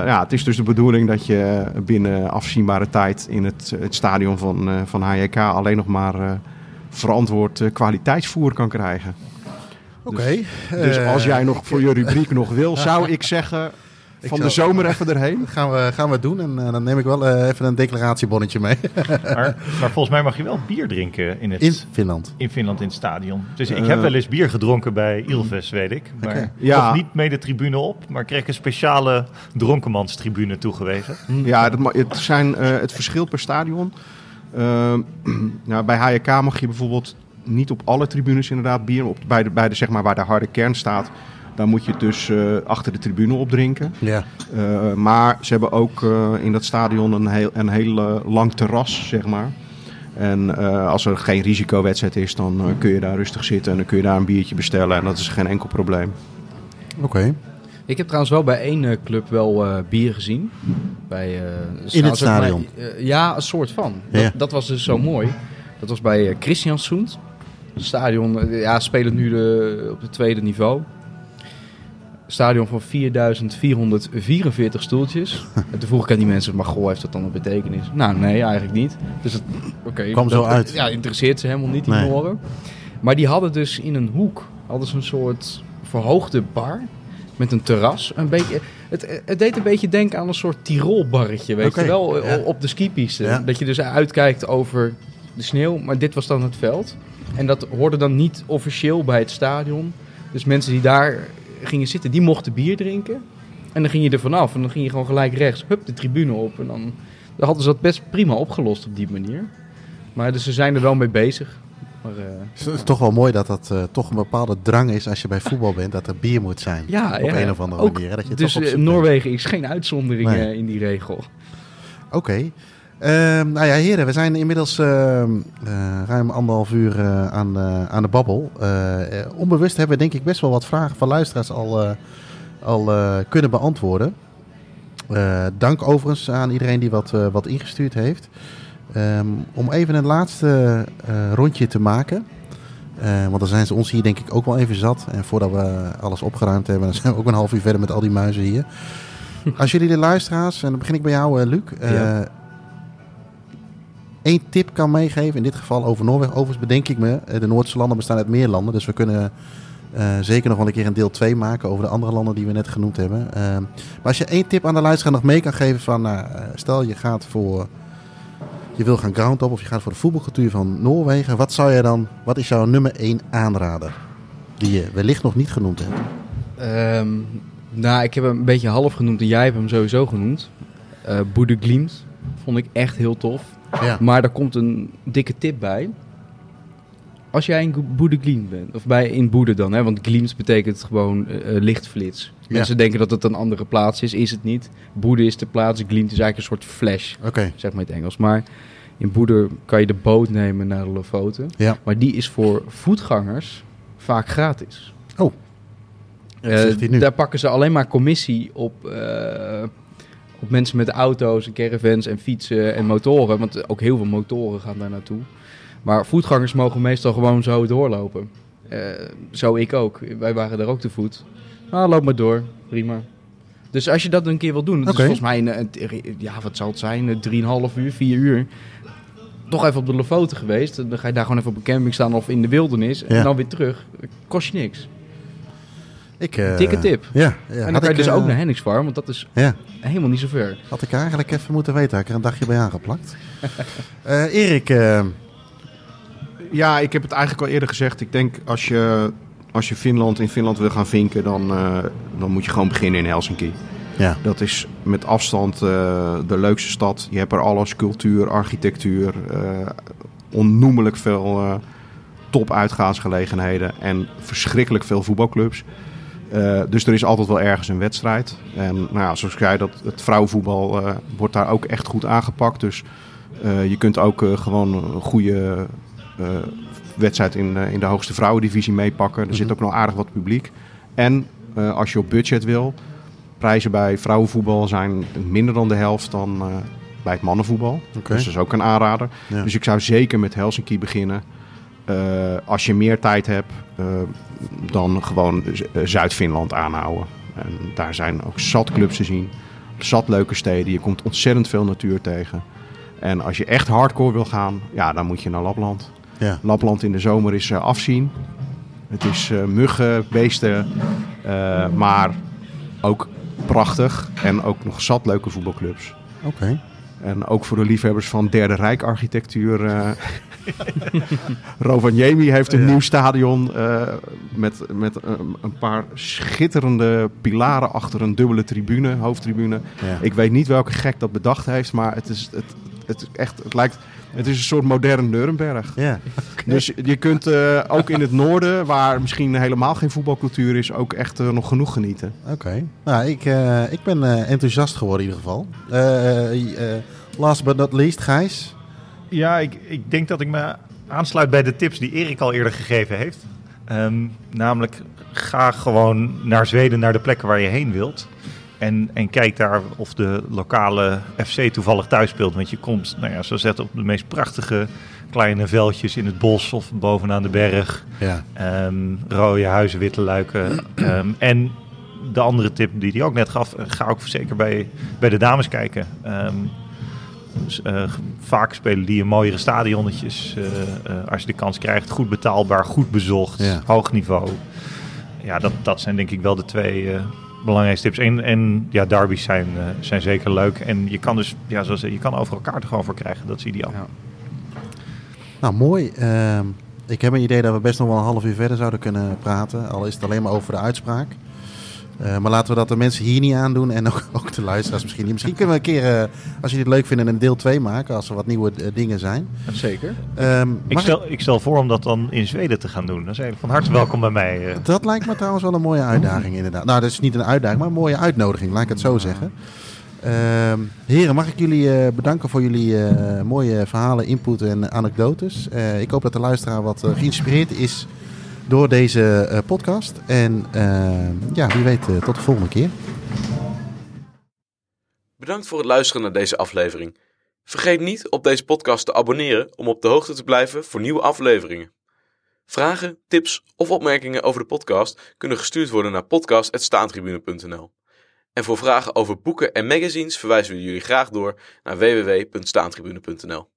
ja, het is dus de bedoeling dat je binnen afzienbare tijd in het, het stadion van, van HJK alleen nog maar verantwoord kwaliteitsvoer kan krijgen. Oké. Dus eh, als jij nog voor je rubriek nog wil, zou ik zeggen Ik van de zomer even erheen. Dat gaan we, gaan we doen en eh, dan neem ik wel eh, even een declaratiebonnetje mee. Maar, maar volgens mij mag je wel bier drinken in, het, In in, Finland. Finland in het stadion. Dus ik Eh. heb wel eens bier gedronken bij Ilves, weet ik. Maar. Ja. nog niet mee de tribune op, maar kreeg een speciale dronkenmanstribune toegewezen. Ja, dat, het, zijn, eh, het verschil per stadion. Ehm, nou, bij HJK mag je bijvoorbeeld niet op alle tribunes inderdaad bier. Op, bij de, bij de, zeg maar, waar de harde kern staat, daar moet je het dus eh, achter de tribune opdrinken. Ja. Eh, maar ze hebben ook eh, in dat stadion een heel, een heel lang terras, zeg maar. En eh, als er geen risicowedstrijd is, dan kun je daar rustig zitten en dan kun je daar een biertje bestellen. En dat is geen enkel probleem. Oké. Ik heb trouwens wel bij één eh, club wel eh, bier gezien. Bij, eh, In het stadion? bij- ja, een soort van. Ja. Dat, dat was dus zo mooi. Dat was bij uh, Christiansund. Het stadion, ja, spelen nu de, op het tweede niveau. Stadion van 4444 stoeltjes. en toen vroeg ik aan die mensen, maar goh, heeft dat dan een betekenis? Nou, nee, eigenlijk niet. Dus het, oké, Kwam zo dat- uit. Ja, interesseert ze helemaal niet, die Nee. Noren. Maar die hadden dus in een hoek, hadden ze een soort verhoogde bar met een terras. Een beetje, het, het deed een beetje denken aan een soort Tirolbarretje, weet je wel, ja. op de skipiste. Ja. Dat je dus uitkijkt over de sneeuw, maar dit was dan het veld. En dat hoorde dan niet officieel bij het stadion. Dus mensen die daar gingen zitten, die mochten bier drinken. En dan ging je er vanaf en dan ging je gewoon gelijk rechts, hup, de tribune op. En dan, dan hadden ze dat best prima opgelost op die manier. Maar dus ze zijn er wel mee bezig. Maar, eh, Het is toch wel mooi dat dat eh, toch een bepaalde drang is als je bij voetbal bent, dat er bier moet zijn. ja, op ja, een of andere ook- manier. hè, Dat je dus eh, bent. Noorwegen is geen uitzondering Nee. in die regel. Oké. Ehm, nou ja, heren, we zijn inmiddels ehm, eh, ruim anderhalf uur eh, aan, aan de babbel. Eh, onbewust hebben we denk ik best wel wat vragen van luisteraars al, al kunnen beantwoorden. Dank overigens aan iedereen die wat, wat ingestuurd heeft. Ehm, om even een laatste rondje te maken. Want dan zijn ze ons hier denk ik ook wel even zat. En voordat we alles opgeruimd hebben, dan zijn we ook een half uur verder met al die muizen hier. Als jullie de luisteraars, en dan begin ik bij jou, Luc. Ja. Één tip kan meegeven, in dit geval over Noorwegen. Overigens bedenk ik me, eh, de Noordse landen bestaan uit meer landen. Dus we kunnen eh, zeker nog wel een keer een deel 2 maken over de andere landen die we net genoemd hebben. Eh, maar als je één tip aan de luisteraar nog mee kan geven van, nou, stel je gaat voor, je wil gaan groundhop of je gaat voor de voetbalcultuur van Noorwegen. Wat zou je dan, wat is jouw nummer 1 aanrader? Die je wellicht nog niet genoemd hebt. Ehm, nou, ik heb hem een beetje half genoemd en jij hebt hem sowieso genoemd. Boede Glimt vond ik echt heel tof. Ja. Maar daar komt een dikke tip bij. Als jij in Boede Glimt bent, of bij in Boede dan, hè, want Glimt betekent gewoon eh, eh, lichtflits. Ja. Mensen denken dat het een andere plaats is, is het niet. Boede is de plaats, Glimt is eigenlijk een soort flash, zeg maar in het Engels. Maar in Boede kan je de boot nemen naar de Lofoten. ja. Maar die is voor voetgangers vaak gratis. Oh. Eh, daar pakken ze alleen maar commissie op, op mensen met auto's en caravans en fietsen en motoren. Want ook heel veel motoren gaan daar naartoe. Maar voetgangers mogen meestal gewoon zo doorlopen. Eh, zo ik ook. Wij waren daar ook te voet. Nou, loop maar door. Prima. Dus als je dat een keer wil doen, dat Oké. is volgens mij, een, een- ja, wat zal het zijn, een 3,5 uur, 4 uur. Toch even op de Lofoten geweest. Dan ga je daar gewoon even op een camping staan of in de wildernis. Ja. En dan weer terug. Kost je niks. Ik, eh, Dikke tip. Ja, ja. en dan Had kan je dus ook eh, naar Hennigs Farm, want dat is Ja, helemaal niet zo ver. had ik eigenlijk even moeten weten. Had ik er een dagje bij aangeplakt. Eh Erik, Ja, ik heb het eigenlijk al eerder gezegd. Ik denk als je, als je Finland in Finland wil gaan vinken, dan, eh, dan moet je gewoon beginnen in Helsinki. Ja. Dat is met afstand eh, de leukste stad. Je hebt er alles, cultuur, architectuur, eh, onnoemelijk veel eh top uitgaansgelegenheden en verschrikkelijk veel voetbalclubs. Eh, dus er is altijd wel ergens een wedstrijd. En nou ja, zoals ik zei, dat, het vrouwenvoetbal eh, wordt daar ook echt goed aangepakt. Dus eh, je kunt ook gewoon een goede wedstrijd in, in de hoogste vrouwendivisie meepakken. Er zit ook nog aardig wat publiek. En als je op budget wil, prijzen bij vrouwenvoetbal zijn minder dan de helft dan bij het mannenvoetbal. Dus dat is ook een aanrader. Ja. Dus ik zou zeker met Helsinki beginnen. Eh, als je meer tijd hebt, eh, dan gewoon eh, Zuid-Finland aanhouden. En daar zijn ook zat clubs te zien. Zat leuke steden. Je komt ontzettend veel natuur tegen. En als je echt hardcore wil gaan, ja, dan moet je naar Lapland. Ja. Lapland in de zomer is afzien. Het is eh, muggen, beesten, maar ook prachtig. En ook nog zat leuke voetbalclubs. Oké. En ook voor de liefhebbers van Derde Rijk architectuur. eh Rovaniemi heeft een nieuw stadion eh, met, met een, een paar schitterende pilaren achter een dubbele tribune, hoofdtribune. Ja. Ik weet niet welke gek dat bedacht heeft, maar het is, het, het, is echt, het lijkt... Het is een soort modern Nuremberg. Ja. Dus je kunt eh, ook in het noorden, waar misschien helemaal geen voetbalcultuur is, ook echt eh, nog genoeg genieten. Oké. Nou, ik, eh, ik ben eh, enthousiast geworden in ieder geval. Eh, eh, last but not least, Gijs. Ja, ik, ik denk dat ik me aansluit bij de tips die Erik al eerder gegeven heeft. Ehm, namelijk, ga gewoon naar Zweden, naar de plekken waar je heen wilt. En, en kijk daar of de lokale FC toevallig thuis speelt. Want je komt, nou ja, zoals zegt, op de meest prachtige kleine veldjes in het bos of bovenaan de berg. Ja. Ehm, rode huizen, witte luiken. Ehm, en de andere tip die hij ook net gaf, eh, ga ook zeker bij, bij de dames kijken. Ehm, dus, eh, vaak spelen die in mooiere stadionnetjes. eh, als je de kans krijgt, goed betaalbaar, goed bezocht, Ja. hoog niveau. Ja, dat, dat zijn denk ik wel de twee belangrijkste tips. En, en ja, derbies zijn, eh, zijn zeker leuk. En je kan dus, ja, zoals je kan overal kaarten gewoon voor krijgen. Dat is ideaal. Ja. Nou, mooi. Ehm, ik heb een idee dat we best nog wel een half uur verder zouden kunnen praten. Al is het alleen maar over de uitspraak. Eh, maar laten we dat de mensen hier niet aandoen en ook, ook de luisteraars misschien niet. Misschien kunnen we een keer, eh, als jullie het leuk vinden, een deel 2 maken. Als er wat nieuwe eh, dingen zijn. Zeker. Ehm, Ik stel, ik stel voor om dat dan in Zweden te gaan doen. Dan zijn van harte welkom bij mij. Dat lijkt me trouwens wel een mooie uitdaging inderdaad. Nou, dat is niet een uitdaging, maar een mooie uitnodiging, laat ik het zo zeggen. Ehm, heren, mag ik jullie eh, bedanken voor jullie eh, mooie verhalen, input en anekdotes. Eh, ik hoop dat de luisteraar wat geïnspireerd is door deze eh, podcast. En ehm, ja, wie weet, eh, tot de volgende keer. Bedankt voor het luisteren naar deze aflevering. Vergeet niet op deze podcast te abonneren om op de hoogte te blijven voor nieuwe afleveringen. Vragen, tips of opmerkingen over de podcast kunnen gestuurd worden naar podcast.staantribune.nl. En voor vragen over boeken en magazines verwijzen we jullie graag door naar www.staantribune.nl.